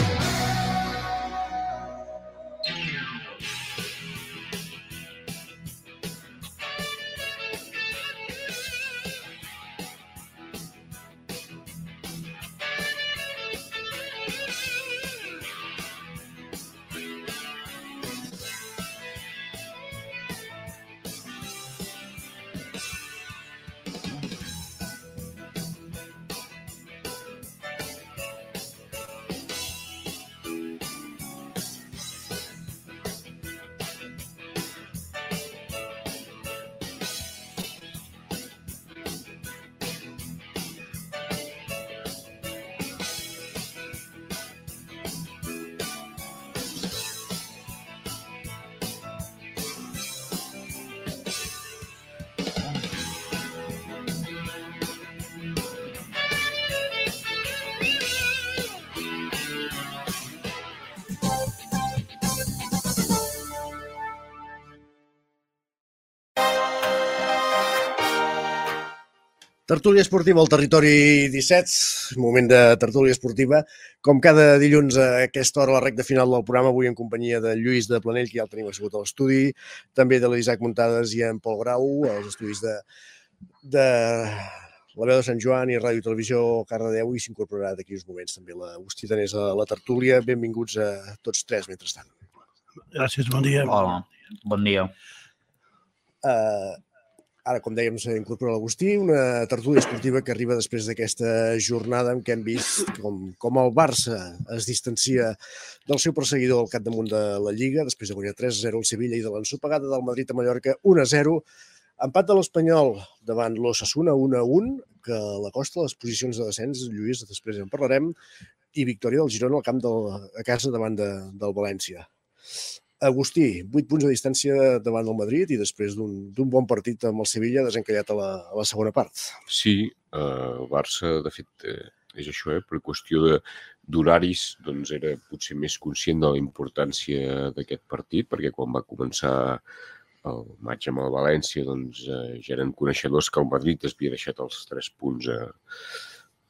Tertúlia esportiva al territori 17, moment de tertúlia esportiva. Com cada dilluns a aquesta hora, a la recta final del programa, avui en companyia de Lluís de Planell, que ja el tenim assegut a l'estudi, també de l'Isaac Muntades i en Pol Grau, als estudis de, de la veu de Sant Joan i Ràdio i Televisió Cardedeu i s'incorporarà d'aquí uns moments també l'Agustí Danés a la tertúlia. Benvinguts a tots tres, mentrestant. Gràcies, bon dia. Hola, bon dia. Uh, Ara, com dèiem, s'ha d'incorporar l'Agustí, una tertúlia esportiva que arriba després d'aquesta jornada en què hem vist com, com el Barça es distancia del seu perseguidor al capdamunt de la Lliga, després de guanyar 3-0 al Sevilla i de l'ensopegada del Madrid a Mallorca 1-0. Empat de l'Espanyol davant l'Ossassuna 1-1, que l'acosta a les posicions de descens, Lluís, després en parlarem, i victòria del Girona al camp del, a casa davant de, del València. Agustí, 8 punts de distància davant del Madrid i després d'un bon partit amb el Sevilla desencallat a la, a la segona part. Sí, eh, el Barça, de fet, eh, és això, eh, per qüestió d'horaris, doncs era potser més conscient de la importància d'aquest partit, perquè quan va començar el maig amb el València, doncs eh, ja eren coneixedors que el Madrid es havia deixat els 3 punts a,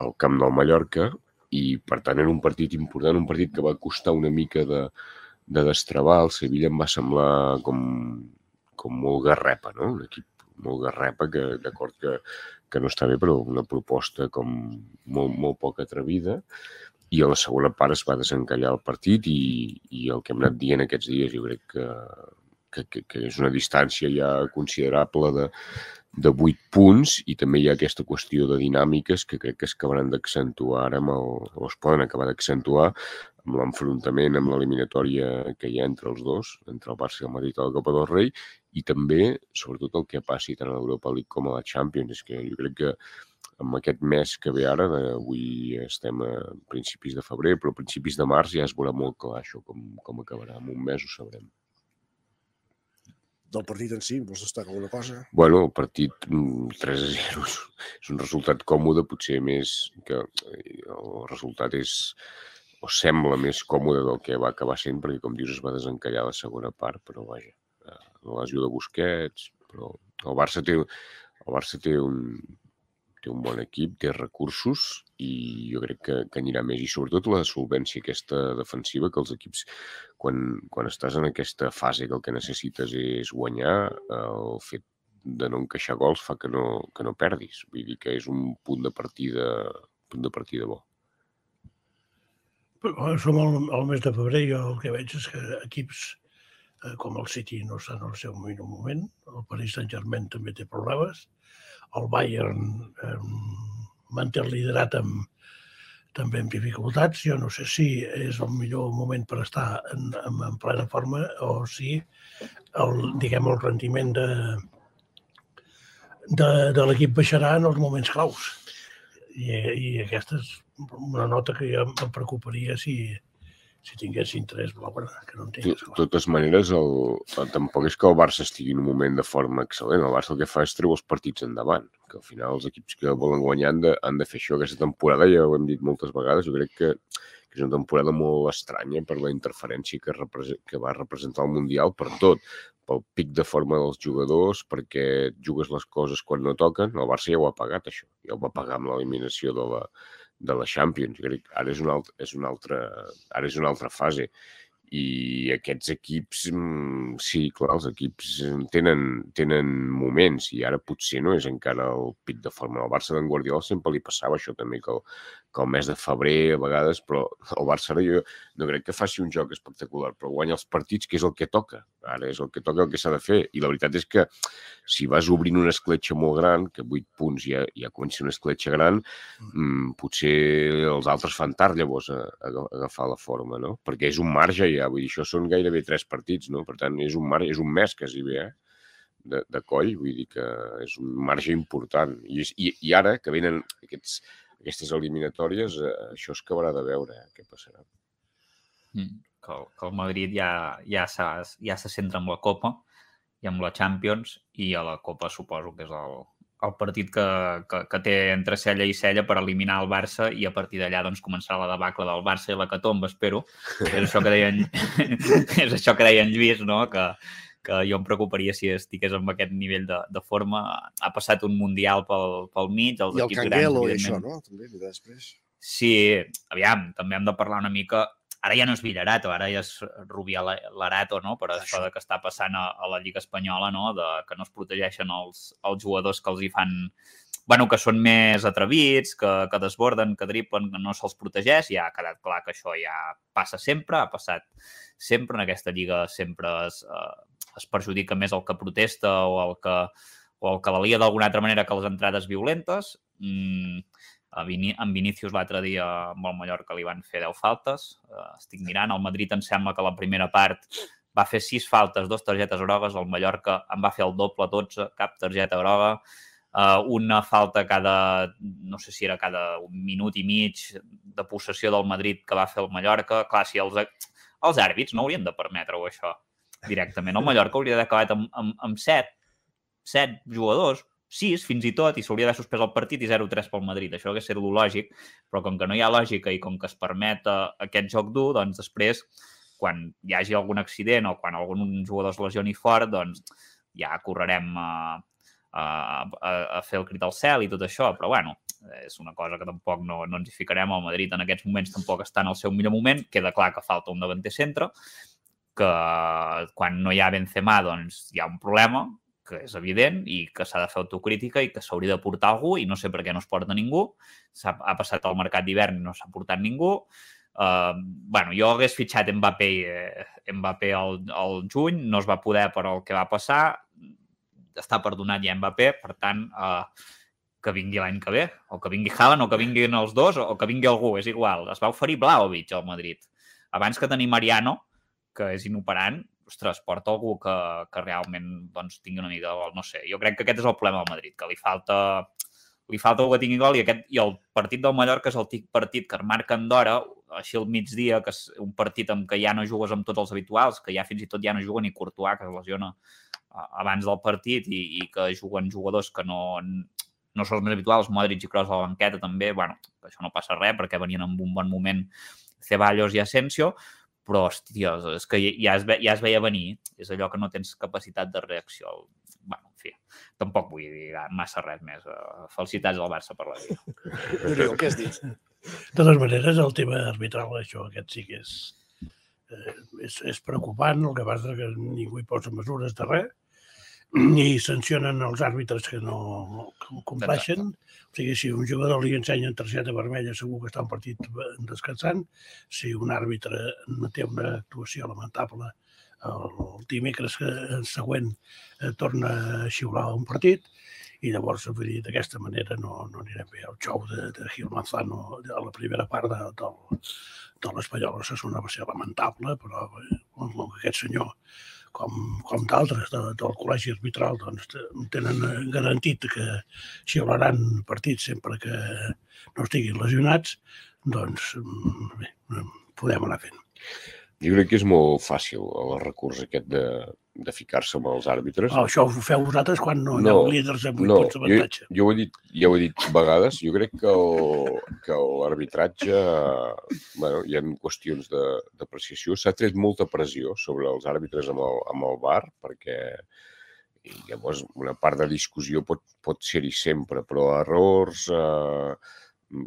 al camp del Mallorca i, per tant, era un partit important, un partit que va costar una mica de, de destravar. El Sevilla em va semblar com, com molt garrepa, no? Un equip molt garrepa, que d'acord que, que no està bé, però una proposta com molt, molt poc atrevida. I a la segona part es va desencallar el partit i, i el que hem anat dient aquests dies jo crec que, que, que, que és una distància ja considerable de, de 8 punts i també hi ha aquesta qüestió de dinàmiques que crec que es acabaran d'accentuar ara amb el, o es poden acabar d'accentuar amb l'enfrontament, amb l'eliminatòria que hi ha entre els dos, entre el Barça i el Madrid a la Copa del Rei, i també, sobretot, el que passi tant a l'Europa League com a la Champions. És que jo crec que amb aquest mes que ve ara, avui estem a principis de febrer, però a principis de març ja es veurà molt clar això, com, com acabarà. En un mes ho sabrem. Del partit en si, vols destacar alguna cosa? Bueno, el partit mm, 3 a 0 és, un resultat còmode, potser més que eh, el resultat és o sembla més còmode del que va acabar sent, perquè com dius es va desencallar la segona part, però vaja, eh, la lesió de Busquets, però el Barça té, el Barça té un, té un bon equip, té recursos i jo crec que, que anirà més. I sobretot la solvència aquesta defensiva, que els equips, quan, quan estàs en aquesta fase que el que necessites és guanyar, el fet de no encaixar gols fa que no, que no perdis. Vull dir que és un punt de partida, punt de partida bo. Però som al, al mes de febrer i el que veig és que equips eh, com el City no estan al seu millor moment, el Paris Saint-Germain també té problemes, el Bayern eh, manté el liderat amb, també amb dificultats. Jo no sé si és el millor moment per estar en, en, en plena forma o si el, diguem, el rendiment de, de, de l'equip baixarà en els moments claus. I, i aquesta és una nota que ja em preocuparia si, si tinguessin tres blaugrana, que no en De tingués. totes maneres, el, el, tampoc és que el Barça estigui en un moment de forma excel·lent. El Barça el que fa és treu els partits endavant, que al final els equips que volen guanyar han de, han de fer això. Aquesta temporada, ja ho hem dit moltes vegades, jo crec que, que és una temporada molt estranya per la interferència que, represe- que va representar el Mundial per tot, pel pic de forma dels jugadors, perquè jugues les coses quan no toquen. El Barça ja ho ha pagat, això. Ja ho va pagar amb l'eliminació de la, de la Champions. Crec ara és una, és una altra, ara és una altra fase. I aquests equips, mm, sí, clar, els equips tenen, tenen moments i ara potser no és encara el pic de forma. El Barça d'en Guardiola sempre li passava això també, que el, que el mes de febrer a vegades, però el Barça ara jo no crec que faci un joc espectacular, però guanya els partits, que és el que toca. Ara és el que toca, el que s'ha de fer. I la veritat és que si vas obrint una escletxa molt gran, que 8 punts ja, ja comença una escletxa gran, mm, potser els altres fan tard llavors a, a aga- agafar la forma, no? Perquè és un marge ja, vull dir, això són gairebé tres partits, no? Per tant, és un, marge, és un mes quasi bé, eh? De, de coll, vull dir que és un marge important. I, és, i, i ara que venen aquests, aquestes eliminatòries, eh, això es acabarà de veure, eh? què passarà. Mm, que, el, que el Madrid ja, ja, s'ha- ja se centra en la Copa i amb la Champions i a la Copa suposo que és el, el partit que, que, que té entre cella i cella per eliminar el Barça i a partir d'allà doncs començarà la debacle del Barça i la Catomba, espero. És això que deia en, és això que deia en Lluís, no? que, que jo em preocuparia si estigués amb aquest nivell de, de forma. Ha passat un Mundial pel, pel mig, els I el Canguelo i grans, això, evidentment. no? També, després. Sí, aviam, també hem de parlar una mica... Ara ja no és Villarato, ara ja és Rubià La- Larato, no? Per això de que està passant a, a la Lliga Espanyola, no? De que no es protegeixen els, els jugadors que els hi fan... bueno, que són més atrevits, que, que desborden, que driplen, que no se'ls protegeix. Ja ha quedat clar que això ja passa sempre, ha passat sempre en aquesta lliga, sempre es, eh, es perjudica més el que protesta o el que, o el que valia d'alguna altra manera que les entrades violentes. Mm, a Vini, en Vinícius l'altre dia amb el Mallorca li van fer 10 faltes. Uh, estic mirant, el Madrid em sembla que la primera part va fer 6 faltes, dos targetes grogues, el Mallorca en va fer el doble, 12, cap targeta groga, uh, una falta cada, no sé si era cada un minut i mig de possessió del Madrid que va fer el Mallorca. Clar, si els, els àrbits no haurien de permetre-ho, això, directament. El Mallorca hauria d'haver acabat amb, amb, amb 7, 7 jugadors, 6 fins i tot, i s'hauria d'haver suspès el partit i 0-3 pel Madrid. Això hauria ser lo lògic, però com que no hi ha lògica i com que es permet uh, aquest joc dur, doncs després, quan hi hagi algun accident o quan algun jugador es lesioni fort, doncs ja correrem a, a, a, a fer el crit al cel i tot això, però bueno, és una cosa que tampoc no, no ens hi ficarem. El Madrid en aquests moments tampoc està en el seu millor moment, queda clar que falta un davanter centre, que quan no hi ha Benzema doncs hi ha un problema, que és evident i que s'ha de fer autocrítica i que s'hauria de portar algú i no sé per què no es porta ningú. Ha, ha passat el mercat d'hivern i no s'ha portat ningú. Uh, bueno, jo hagués fitxat Mbappé, eh, Mbappé al, al juny, no es va poder per el que va passar, està perdonat ja Mbappé, per tant, uh, que vingui l'any que ve, o que vingui Haaland, o que vinguin els dos, o que vingui algú, és igual. Es va oferir Blaovic al Madrid. Abans que tenir Mariano, que és inoperant, ostres, porta algú que, que realment doncs, tingui una mica de gol. No sé, jo crec que aquest és el problema del Madrid, que li falta li falta algú que tingui gol i, aquest, i el partit del Mallorca és el típic partit que marquen d'hora, així al migdia, que és un partit en què ja no jugues amb tots els habituals, que ja fins i tot ja no juguen ni Courtois, que es lesiona abans del partit, i, i que juguen jugadors que no, no són els més habituals, Modric i Kroos a la banqueta també, bueno, això no passa res perquè venien en un bon moment Ceballos i Asensio, però, hòstia, és que ja es, ve, ja es veia venir, és allò que no tens capacitat de reacció. bueno, en fi, tampoc vull dir massa res més. Uh, felicitats al Barça per la vida. Oriol, què has dit? De totes maneres, el tema arbitral, això, aquest sí que és, eh, és, és preocupant, el que passa que ningú hi posa mesures de res, i sancionen els àrbitres que no que ho compleixen. O sigui, si un jugador li ensenyen targeta vermella, segur que està un partit descansant. Si un àrbitre no té una actuació lamentable, el dimecres següent eh, torna a xiular un partit i llavors, vull dir, d'aquesta manera no, no anirem bé. El xou de, de Gil Manzano a la primera part de, del, de l'Espanyol Osasuna va ser lamentable, però eh, aquest senyor com, com d'altres de, del col·legi arbitral, doncs, tenen garantit que xiularan partits sempre que no estiguin lesionats, doncs bé, podem anar fent. Jo crec que és molt fàcil el recurs aquest de, de ficar-se amb els àrbitres. Oh, això ho feu vosaltres quan no, no líders amb 8 no, punts d'avantatge. Jo, jo, ho he dit, ja ho he dit vegades, jo crec que el, que l'arbitratge, bueno, hi ha qüestions d'apreciació, s'ha tret molta pressió sobre els àrbitres amb el, amb el bar, perquè i llavors una part de discussió pot, pot ser-hi sempre, però errors eh,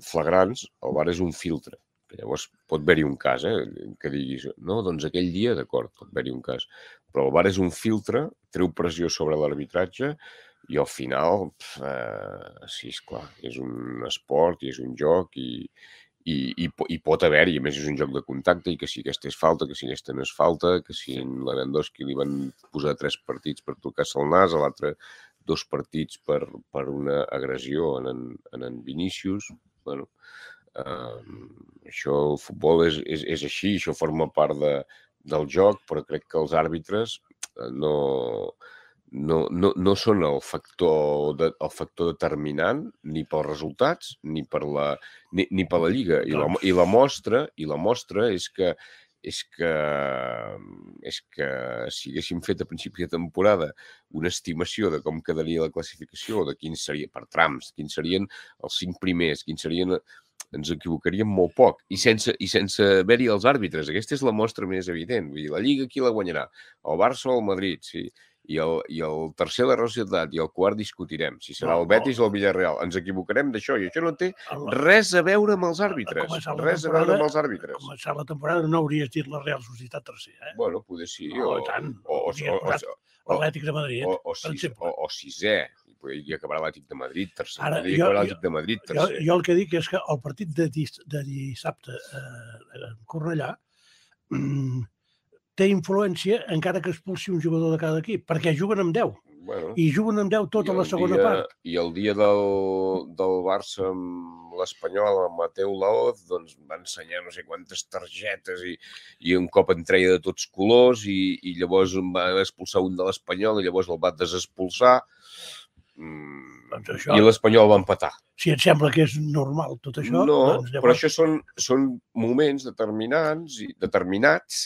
flagrants, el bar és un filtre llavors pot haver-hi un cas, eh, que diguis, no, doncs aquell dia, d'acord, pot haver-hi un cas. Però el VAR és un filtre, treu pressió sobre l'arbitratge i al final, eh, sí, és clar, és un esport i és un joc i, i, i, i pot haver-hi, a més és un joc de contacte i que si aquesta és falta, que si aquesta no és falta, que si en Lewandowski li van posar tres partits per tocar-se el nas, a l'altre dos partits per, per una agressió en en, en, en Vinícius. Bueno, eh, això, el futbol és, és, és així, això forma part de, del joc, però crec que els àrbitres eh, no, no, no, no són el factor, de, el factor determinant ni pels resultats ni per la, ni, ni per la Lliga. I la, i la mostra i la mostra és que és que, és que si haguéssim fet a principi de temporada una estimació de com quedaria la classificació, de quins seria per trams, quins serien els cinc primers, quins serien ens equivocaríem molt poc i sense, i sense haver-hi els àrbitres. Aquesta és la mostra més evident. Vull dir, la Lliga qui la guanyarà? El Barça o el Madrid? Sí. I el, I el tercer la Societat i el quart discutirem. Si serà el Betis o el Villarreal. Ens equivocarem d'això i això no té res a veure amb els àrbitres. Res a veure amb els àrbitres. A començar la temporada no hauries dit la Real Societat tercer, eh? Bueno, poder sí. Oh, o, tant. O, o, o, o, L'Atlètic de Madrid, o, o, sis, o, o sisè, i acabarà l'Atlètic de Madrid, tercer. Ara, Ara, jo, l'Atlètic de Madrid, jo, tercer. jo el que dic és que el partit de, dis, de dissabte eh, a Cornellà mm, té influència encara que expulsi un jugador de cada equip, perquè juguen amb 10. Bueno, i juguen amb 10 tota la segona dia, part. I el dia del, del Barça amb l'Espanyol, amb Mateu Laoz, doncs va ensenyar no sé quantes targetes i, i un cop en treia de tots colors i, i llavors va expulsar un de l'Espanyol i llavors el va desexpulsar mm, Doncs això- i l'Espanyol va empatar. Si et sembla que és normal tot això, no, doncs però llavors... això són, són moments determinants i determinats,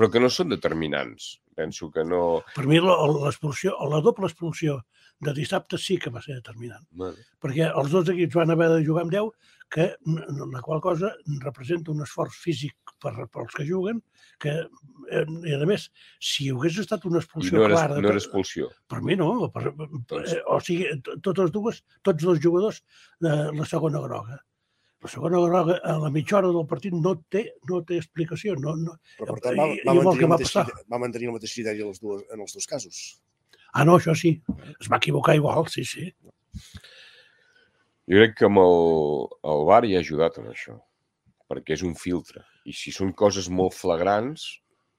però que no són determinants. Penso que no... Per mi la- la doble expulsió de dissabte sí que va ser determinant, Bueno, perquè els dos equips van haver de jugar amb 10, que la qual cosa representa un esforç físic per, pels que juguen, que, eh, i a més, si hagués estat una I expulsió no era, clara... no era expulsió. Per mi no, per, per, eh, o sigui, to- totes dues, tots dos jugadors de la segona groga. La segona groga a la mitja hora del partit no té, no té explicació. No, no, Però, per tant, va, va, mantenir va mateix, va mantenir el mateix criteri en els, dues, en els dos casos. Ah, no, això sí. Es va equivocar igual, sí, sí. Jo crec que amb el, el VAR hi ha ajudat en això, perquè és un filtre. I si són coses molt flagrants,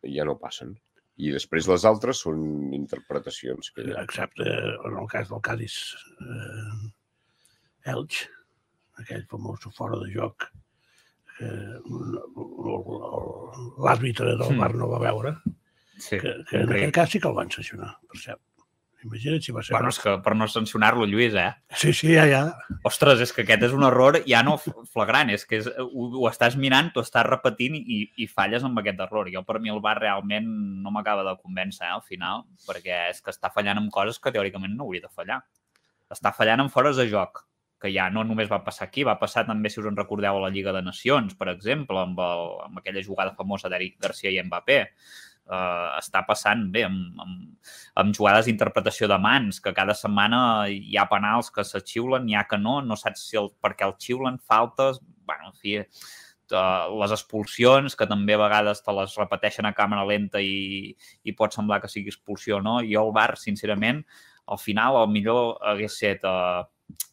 ja no passen. I després les altres són interpretacions. Que. Excepte en el cas del Cádiz eh, Elx, aquell famós fora de joc que l'àrbitre del Hmm. bar no va veure, Sí, que, que en aquest cas sí que el van sancionar, per cert. Imagina't si va ser... Bueno, és que per no sancionar-lo, Lluís, eh? Sí, sí, ja, ja. Ostres, és que aquest és un error ja no flagrant, és que és, ho, ho estàs mirant, t'ho estàs repetint i, i falles amb aquest error. Jo, per mi, el bar realment no m'acaba de convèncer, eh, al final, perquè és que està fallant amb coses que teòricament no hauria de fallar. Està fallant en fores de joc, que ja no només va passar aquí, va passar també, si us en recordeu, a la Lliga de Nacions, per exemple, amb, el, amb aquella jugada famosa d'Eric Garcia i Mbappé. Uh, està passant bé amb, amb, amb jugades d'interpretació de mans, que cada setmana hi ha penals que se xiulen, n'hi ha que no, no saps si el, per què el xiulen, faltes, bueno, en fi, uh, les expulsions, que també a vegades te les repeteixen a càmera lenta i, i pot semblar que sigui expulsió o no. Jo el bar, sincerament, al final el millor hagués set... Uh,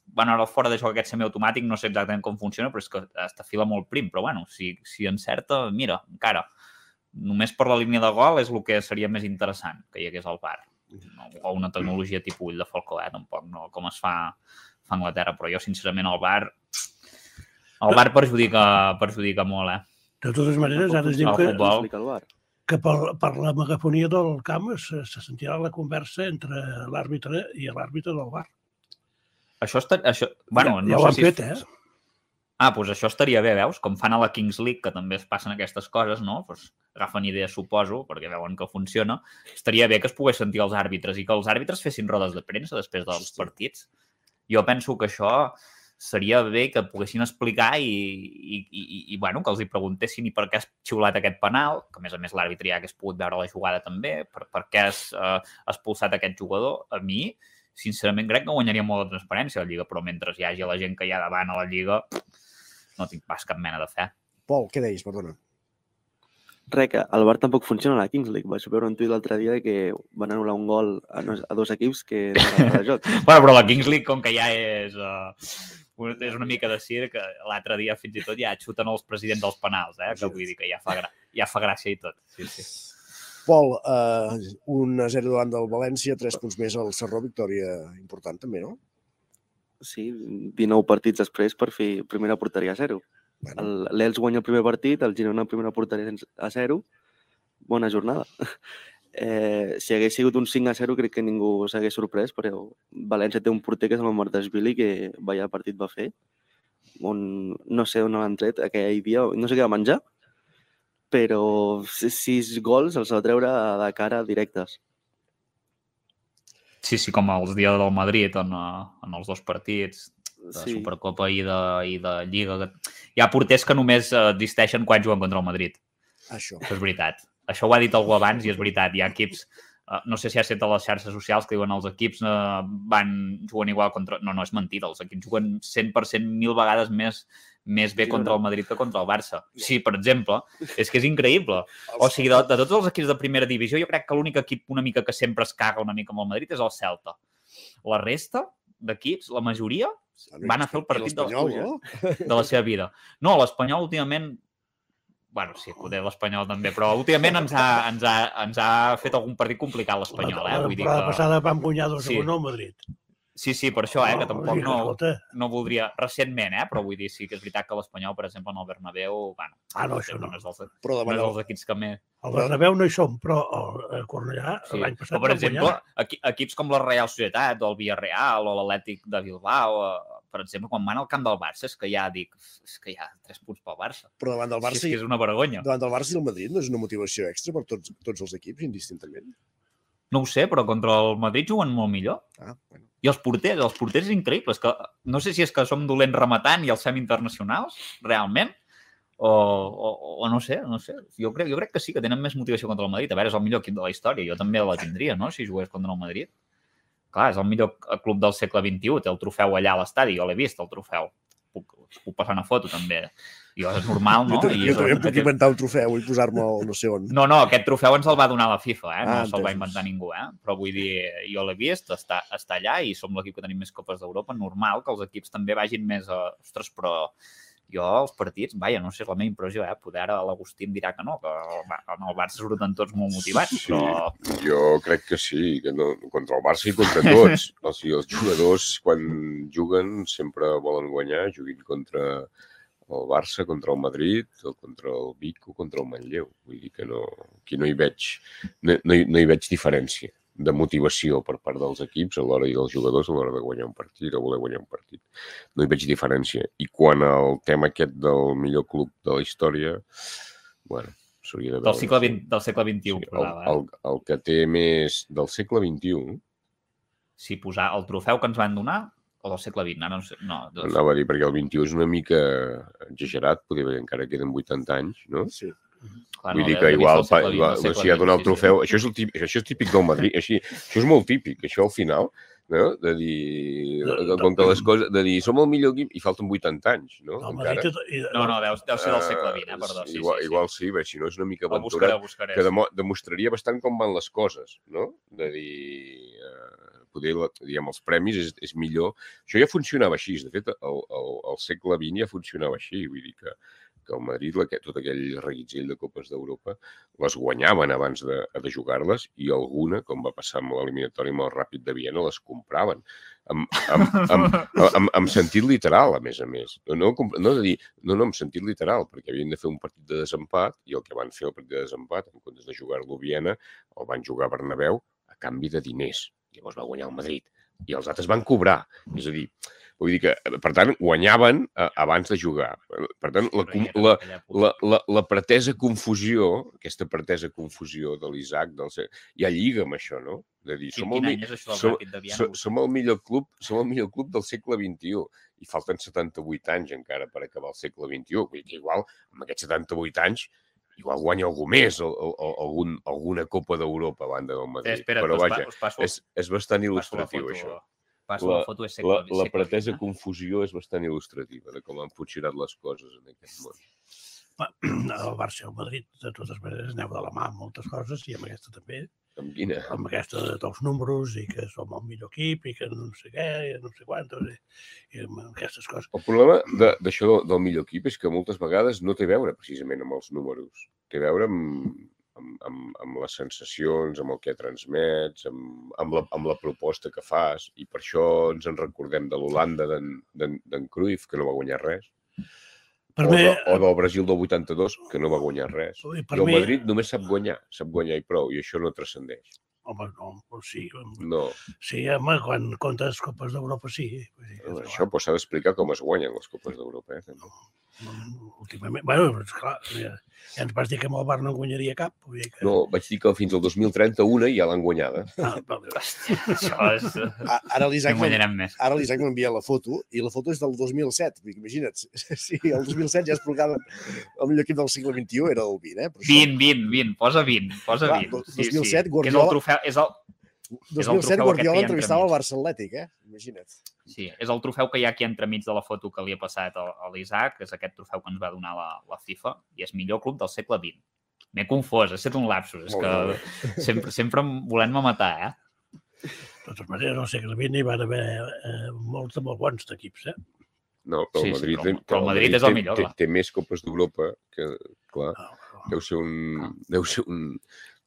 bueno, ara el fora de joc aquest semiautomàtic no sé exactament com funciona, però és que està fila molt prim, però bueno, si, si encerta, mira, encara, només per la línia de gol és el que seria més interessant que hi hagués al bar. No, o una tecnologia tipus ull de falcó, eh? tampoc, no, com es fa, fa a Anglaterra, però jo, sincerament, el bar el bar perjudica, perjudica molt, eh? De totes maneres, ara es diu El que, futbol. que per, per la megafonia del camp se, se sentirà la conversa entre l'àrbitre i l'àrbitre del bar. Això, està, això, bueno, Ja- no ja ho han si fet, eh? Ah, doncs això estaria bé, veus? Com fan a la Kings League, que també es passen aquestes coses, no? Pues agafen idees, suposo, perquè veuen que funciona. Estaria bé que es pogués sentir els àrbitres i que els àrbitres fessin rodes de premsa després dels partits. Jo penso que això seria bé que poguessin explicar i, i, i, i, i bueno, que els hi preguntessin i per què has xiulat aquest penal, que a més a més l'àrbitre ja hagués pogut veure la jugada també, per, per què has eh, expulsat aquest jugador. A mi, sincerament, crec que guanyaria molt de transparència a la Lliga, però mentre hi hagi la gent que hi ha davant a la Lliga, no tinc pas cap mena de fe. Pol, què deies? Perdona. Res, que el VAR tampoc funciona a la Kings League. Vaig veure un tuit l'altre dia que van anul·lar un gol a, no- a dos equips que no de joc. bueno, però la Kings League, com que ja és, uh, és una mica de circ, l'altre dia fins i tot ja xuten els presidents dels penals, eh? que vull dir que ja fa, ja fa gràcia i tot. Sí, sí. Pol, eh, un a 0 davant del València, 3 punts més al Serró, victòria important també, no? Sí, 19 partits després per fer primera porteria a zero. El- L'Els guanya el primer partit, el Girona primera porteria a zero. Bona jornada. Eh, si hagués sigut un 5 a 0 crec que ningú s'hagués sorprès, però València té un porter que és el Martesvili que vaya partit va fer. On, no sé on l'han tret aquell dia, no sé què va menjar, però sis gols els va treure de cara directes. Sí, sí, com els dies del Madrid en, eh, en els dos partits de Sí. Supercopa i de, i de Lliga. Hi ha porters que només eh, existeixen quan juguen contra el Madrid. Això. Això és veritat. Això ho ha dit algú abans i és veritat. Hi ha equips, eh, no sé si ha set a les xarxes socials que diuen els equips eh, van juguen igual contra... No, no, és mentida. Els equips juguen 100% mil vegades més més bé contra el Madrid que contra el Barça. Sí, per exemple, és que és increïble. O sigui, de, de tots els equips de primera divisió, jo crec que l'únic equip una mica que sempre es caga una mica amb el Madrid és el Celta. La resta d'equips, la majoria, van a fer el partit de pluges de la seva vida. No, l'Espanyol últimament Bueno, sí, poder l'Espanyol també, però últimament ens ha, ens ha, ens ha fet algun partit complicat l'Espanyol, eh? La Vull dir que... passada vam guanyar 2 Sí. a 1 al Madrid. Sí, sí, per això, eh, que No, tampoc no, no voldria... Recentment, eh, però vull dir, sí que és veritat que l'Espanyol, per exemple, en el Bernabéu, bueno, Ah, no, això no. no és dels, Però no davant és el- dels equips que més... Al Bernabéu no hi som, però al a Cornellà Sí. l'any passat O, per exemple, guanyar. equi equips com la Real Societat o el Villarreal o l'Atlètic de Bilbao, per exemple, quan van al camp del Barça, és que ja dic, és que hi ha tres punts pel Barça. Però davant del Sí, Barça... és que és una vergonya. Davant del Barça i el Madrid no és una motivació extra per tots, tots els equips, indistintament? No ho sé, però contra el Madrid juguen molt millor. Ah, bueno. I els porters, els porters és increïble. És que, no sé si és que som dolents rematant i els fem internacionals, realment, o, o, o no sé, no sé. Jo crec, jo crec que sí, que tenen més motivació contra el Madrid. A veure, és el millor equip de la història. Jo també la tindria, no?, si jugués contra el Madrid. Clar, és el millor club del segle XXI. Té el trofeu allà a l'estadi. Jo l'he vist, el trofeu. Puc, puc passar una foto, també. I és normal, no? Jo, jo és també puc inventar un trofeu i posar-me'l no sé on. no, no, aquest trofeu ens el va donar la FIFA, eh? no Ah, se'l va inventar ningú, eh? però vull dir, jo l'he vist, està, està allà i som l'equip que tenim més copes d'Europa, normal que els equips també vagin més a... Ostres, però jo els partits, vaja, no sé, és la meva impressió, eh? Poder ara l'Agustí em dirà que no, que en el Barça surten tots molt motivats, però... Jo crec que sí, que no, contra el Barça i contra tots. O sigui, els jugadors, quan juguen, sempre volen guanyar, juguin contra el Barça, contra el Madrid, o contra el Vic o contra el Manlleu. Vull dir que no, aquí no hi veig, no, no, hi, no hi veig diferència de motivació per part dels equips a l'hora i dels jugadors a l'hora de guanyar un partit o voler guanyar un partit. No hi veig diferència. I quan el tema aquest del millor club de la història, bueno, s'hauria de veure. Del segle, 20, del segle XXI, el, posava, eh? el, el que té més del segle XXI, Si posar el trofeu que ens van donar o del segle XX, ara no sé, no, doncs, anava a dir, perquè el XXI és una mica exagerat, perquè encara queden 80 anys, no? Sí. Clar, Vull no, dir que igual, pa, XX, igual el segle si ha donat el sí, sí. trofeu, això és, el típic, això és típic del Madrid, així, això és molt típic, això al final, no? de dir, com que les coses, de dir, som el millor equip i falten 80 anys, no? El Encara. Madrid No, no, deu, deu ser del segle XX, eh? Eh, perdó. Sí, igual, sí, sí. igual sí, bé, si no és una mica aventurat, buscaré, buscaré, que demo, demostraria bastant com van les coses, no? De dir, eh, poder, diguem, els premis és, és millor. Això ja funcionava així, de fet, el, el, el segle XX ja funcionava així, vull dir que, que el Madrid, la, tot aquell reguitzell de Copes d'Europa, les guanyaven abans de, de jugar-les i alguna, com va passar amb l'eliminatori el Ràpid de Viena, les compraven. Amb, amb, amb, amb, amb sentit literal, a més a més. No, no de dir, no, no, amb sentit literal, perquè havien de fer un partit de desempat i el que van fer el partit de desempat, en comptes de jugar-lo a Viena, el van jugar a Bernabéu a canvi de diners. Llavors va guanyar el Madrid. I els altres van cobrar. És a dir, vull dir que, per tant, guanyaven eh, abans de jugar. Per tant, la, la, la, la, la pretesa confusió, aquesta pretesa confusió de l'Isaac, del... Ja lliga amb això, no? De dir, som, el, mi- som, som, som, el millor club, som el millor club del segle XXI i falten 78 anys encara per acabar el segle XXI. Vull dir que igual, amb aquests 78 anys, igual guanya algú més, el, el, el, algun, alguna Copa d'Europa a banda del Madrid. espera't, Però us pa- vaja, us passo- és, és bastant la il·lustratiu, foto- això. passo la foto de segle- la, la pretesa eh? confusió és bastant il·lustrativa de com han funcionat les coses en aquest món. El Barça i el Madrid, de totes maneres, aneu de la mà amb moltes coses i amb aquesta també. Amb quina? Amb aquesta de- dels números i que som el millor equip i que no sé què, i no sé quantos, i, i amb aquestes coses. El problema de- d'això del, del millor equip és que moltes vegades no té a veure precisament amb els números. Té a veure amb, amb, amb, amb les sensacions, amb el que transmets, amb, amb, la, amb la proposta que fas. I per això ens en recordem de l'Holanda d'en Cruyff, que no va guanyar res. Per o, mi- de, o del Brasil del 82, que no va guanyar res. I per el mi- Madrid només sap guanyar, sap guanyar i prou, i això no transcendeix. Home, no, o sí, No. sí, home, quan comptes Copes d'Europa, sí. Vull dir, que, Això pues, s'ha d'explicar com es guanyen les Copes d'Europa. Eh? també. Últimament, bueno, esclar, ja, ja ens vas dir que amb el Bar no en guanyaria cap. Vull dir que... No, vaig dir que fins al 2031 ja l'han guanyada. Ah, vale. Això és... A- Ara l'Isaac No m'envia la foto i la foto és del 2007. Vull dir, Imagina't, sí, el 2007 ja es proclama el millor equip del segle XXI era el 20, eh? Però això- 20, 20, 20, posa 20, posa Clar, 20. do- 2007 Que és el Guardiola- trofeu, és el, és el 2007 trofeu aquest que Guardiola entrevistava el. Barça Atlètic, eh? Imagina't. Sí, és el trofeu que hi ha aquí entremig de la foto que li ha passat a, a l'Isaac, és aquest trofeu que ens va donar la, la FIFA, i és millor club del segle XX. M'he confós, ha estat un lapsus, és Molt que bé. sempre, sempre volent-me matar, eh? De totes maneres, al segle XX hi van haver eh, molts de molt bons d'equips, eh? No, però Sí, el sí, Madrid, però- però el Madrid és el té, millor, té, clar. té més copes d'Europa que, clar, deu ser un... Deu ser un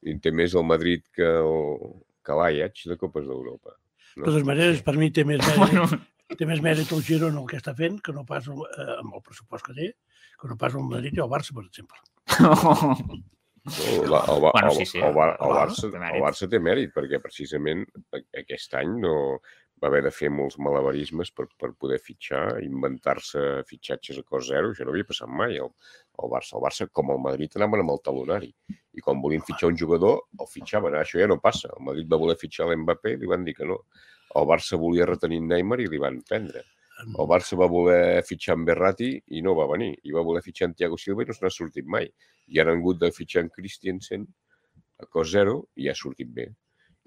i té més el Madrid que el, que l'Ajax de copes d'Europa. De totes maneres, per mi té més mèrit, té més mèrit el Girona el que està fent que no pas eh, amb el pressupost que té, que no pas el Madrid i el Barça, per exemple. El, el, el, Bueno, el, sí, sí, el, el el, Barça el mèrit. Barça té mèrit, perquè precisament aquest any no va haver de fer molts malabarismes per, per poder fitxar, inventar-se fitxatges a cost zero, això no havia passat mai. El Barça, el Barça, com el Madrid, anaven amb el talonari. I quan volien fitxar un jugador, el fitxaven. Això ja no passa. El Madrid va voler fitxar l'Mbappé i li van dir que no. El Barça volia retenir Neymar i li van prendre. El Barça va voler fitxar en Berrati i no va venir. I va voler fitxar en Thiago Silva i no se n'ha sortit mai. I han hagut de fitxar en Christiansen a cost zero i ha sortit bé.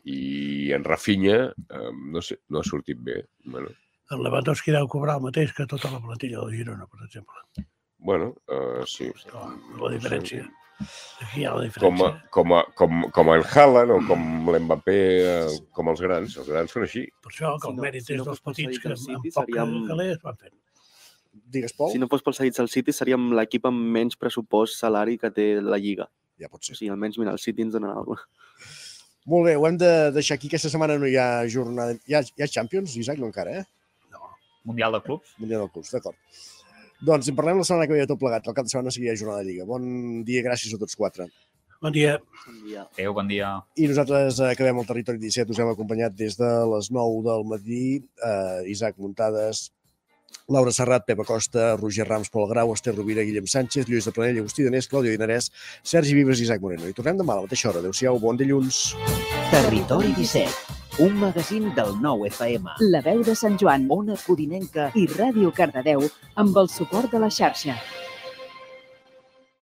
I en Rafinha, eh, no sé, no ha sortit bé. Bueno, El Lewandowski deu cobrar el mateix que tota la plantilla del Girona, per exemple. bueno uh, sí. La diferència. Aquí hi ha la Com, diferència. a, com, a, com, com el Haaland o com l'Mbappé, eh, com els grans. Els grans són així. Per això que el mèrit és dels petits que amb, amb poc seríem- calés van fent. Digues, Pol? Si no fos pels seguits del City, seríem l'equip amb menys pressupost salari que té la Lliga. Ja pot ser. O sigui, almenys, mira, el City ens dona alguna Molt bé, ho hem de deixar aquí. Aquesta setmana no hi ha jornada... Hi ha, hi ha Champions, Isaac? No encara, eh? Mundial de clubs. Mundial de clubs, d'acord. Doncs en parlem la setmana que ve de tot plegat. El cap de setmana ha jornada de Lliga. Bon dia, gràcies a tots quatre. Bon dia. Bon dia. Adéu, bon dia. I nosaltres acabem el Territori 17. Us hem acompanyat des de les 9 del matí. Eh, Isaac Muntades, Laura Serrat, Pepa Costa, Roger Rams, Pol Grau, Esther Rovira, Guillem Sánchez, Lluís de Planell, Agustí Danés, Clàudia Dinarès, Sergi Vives i Isaac Moreno. I tornem demà a la mateixa hora. Adéu-siau, bon dilluns. Territori 17, un magazín del nou FM. La veu de Sant Joan, Ona Codinenca i Ràdio Cardedeu amb el suport de la xarxa.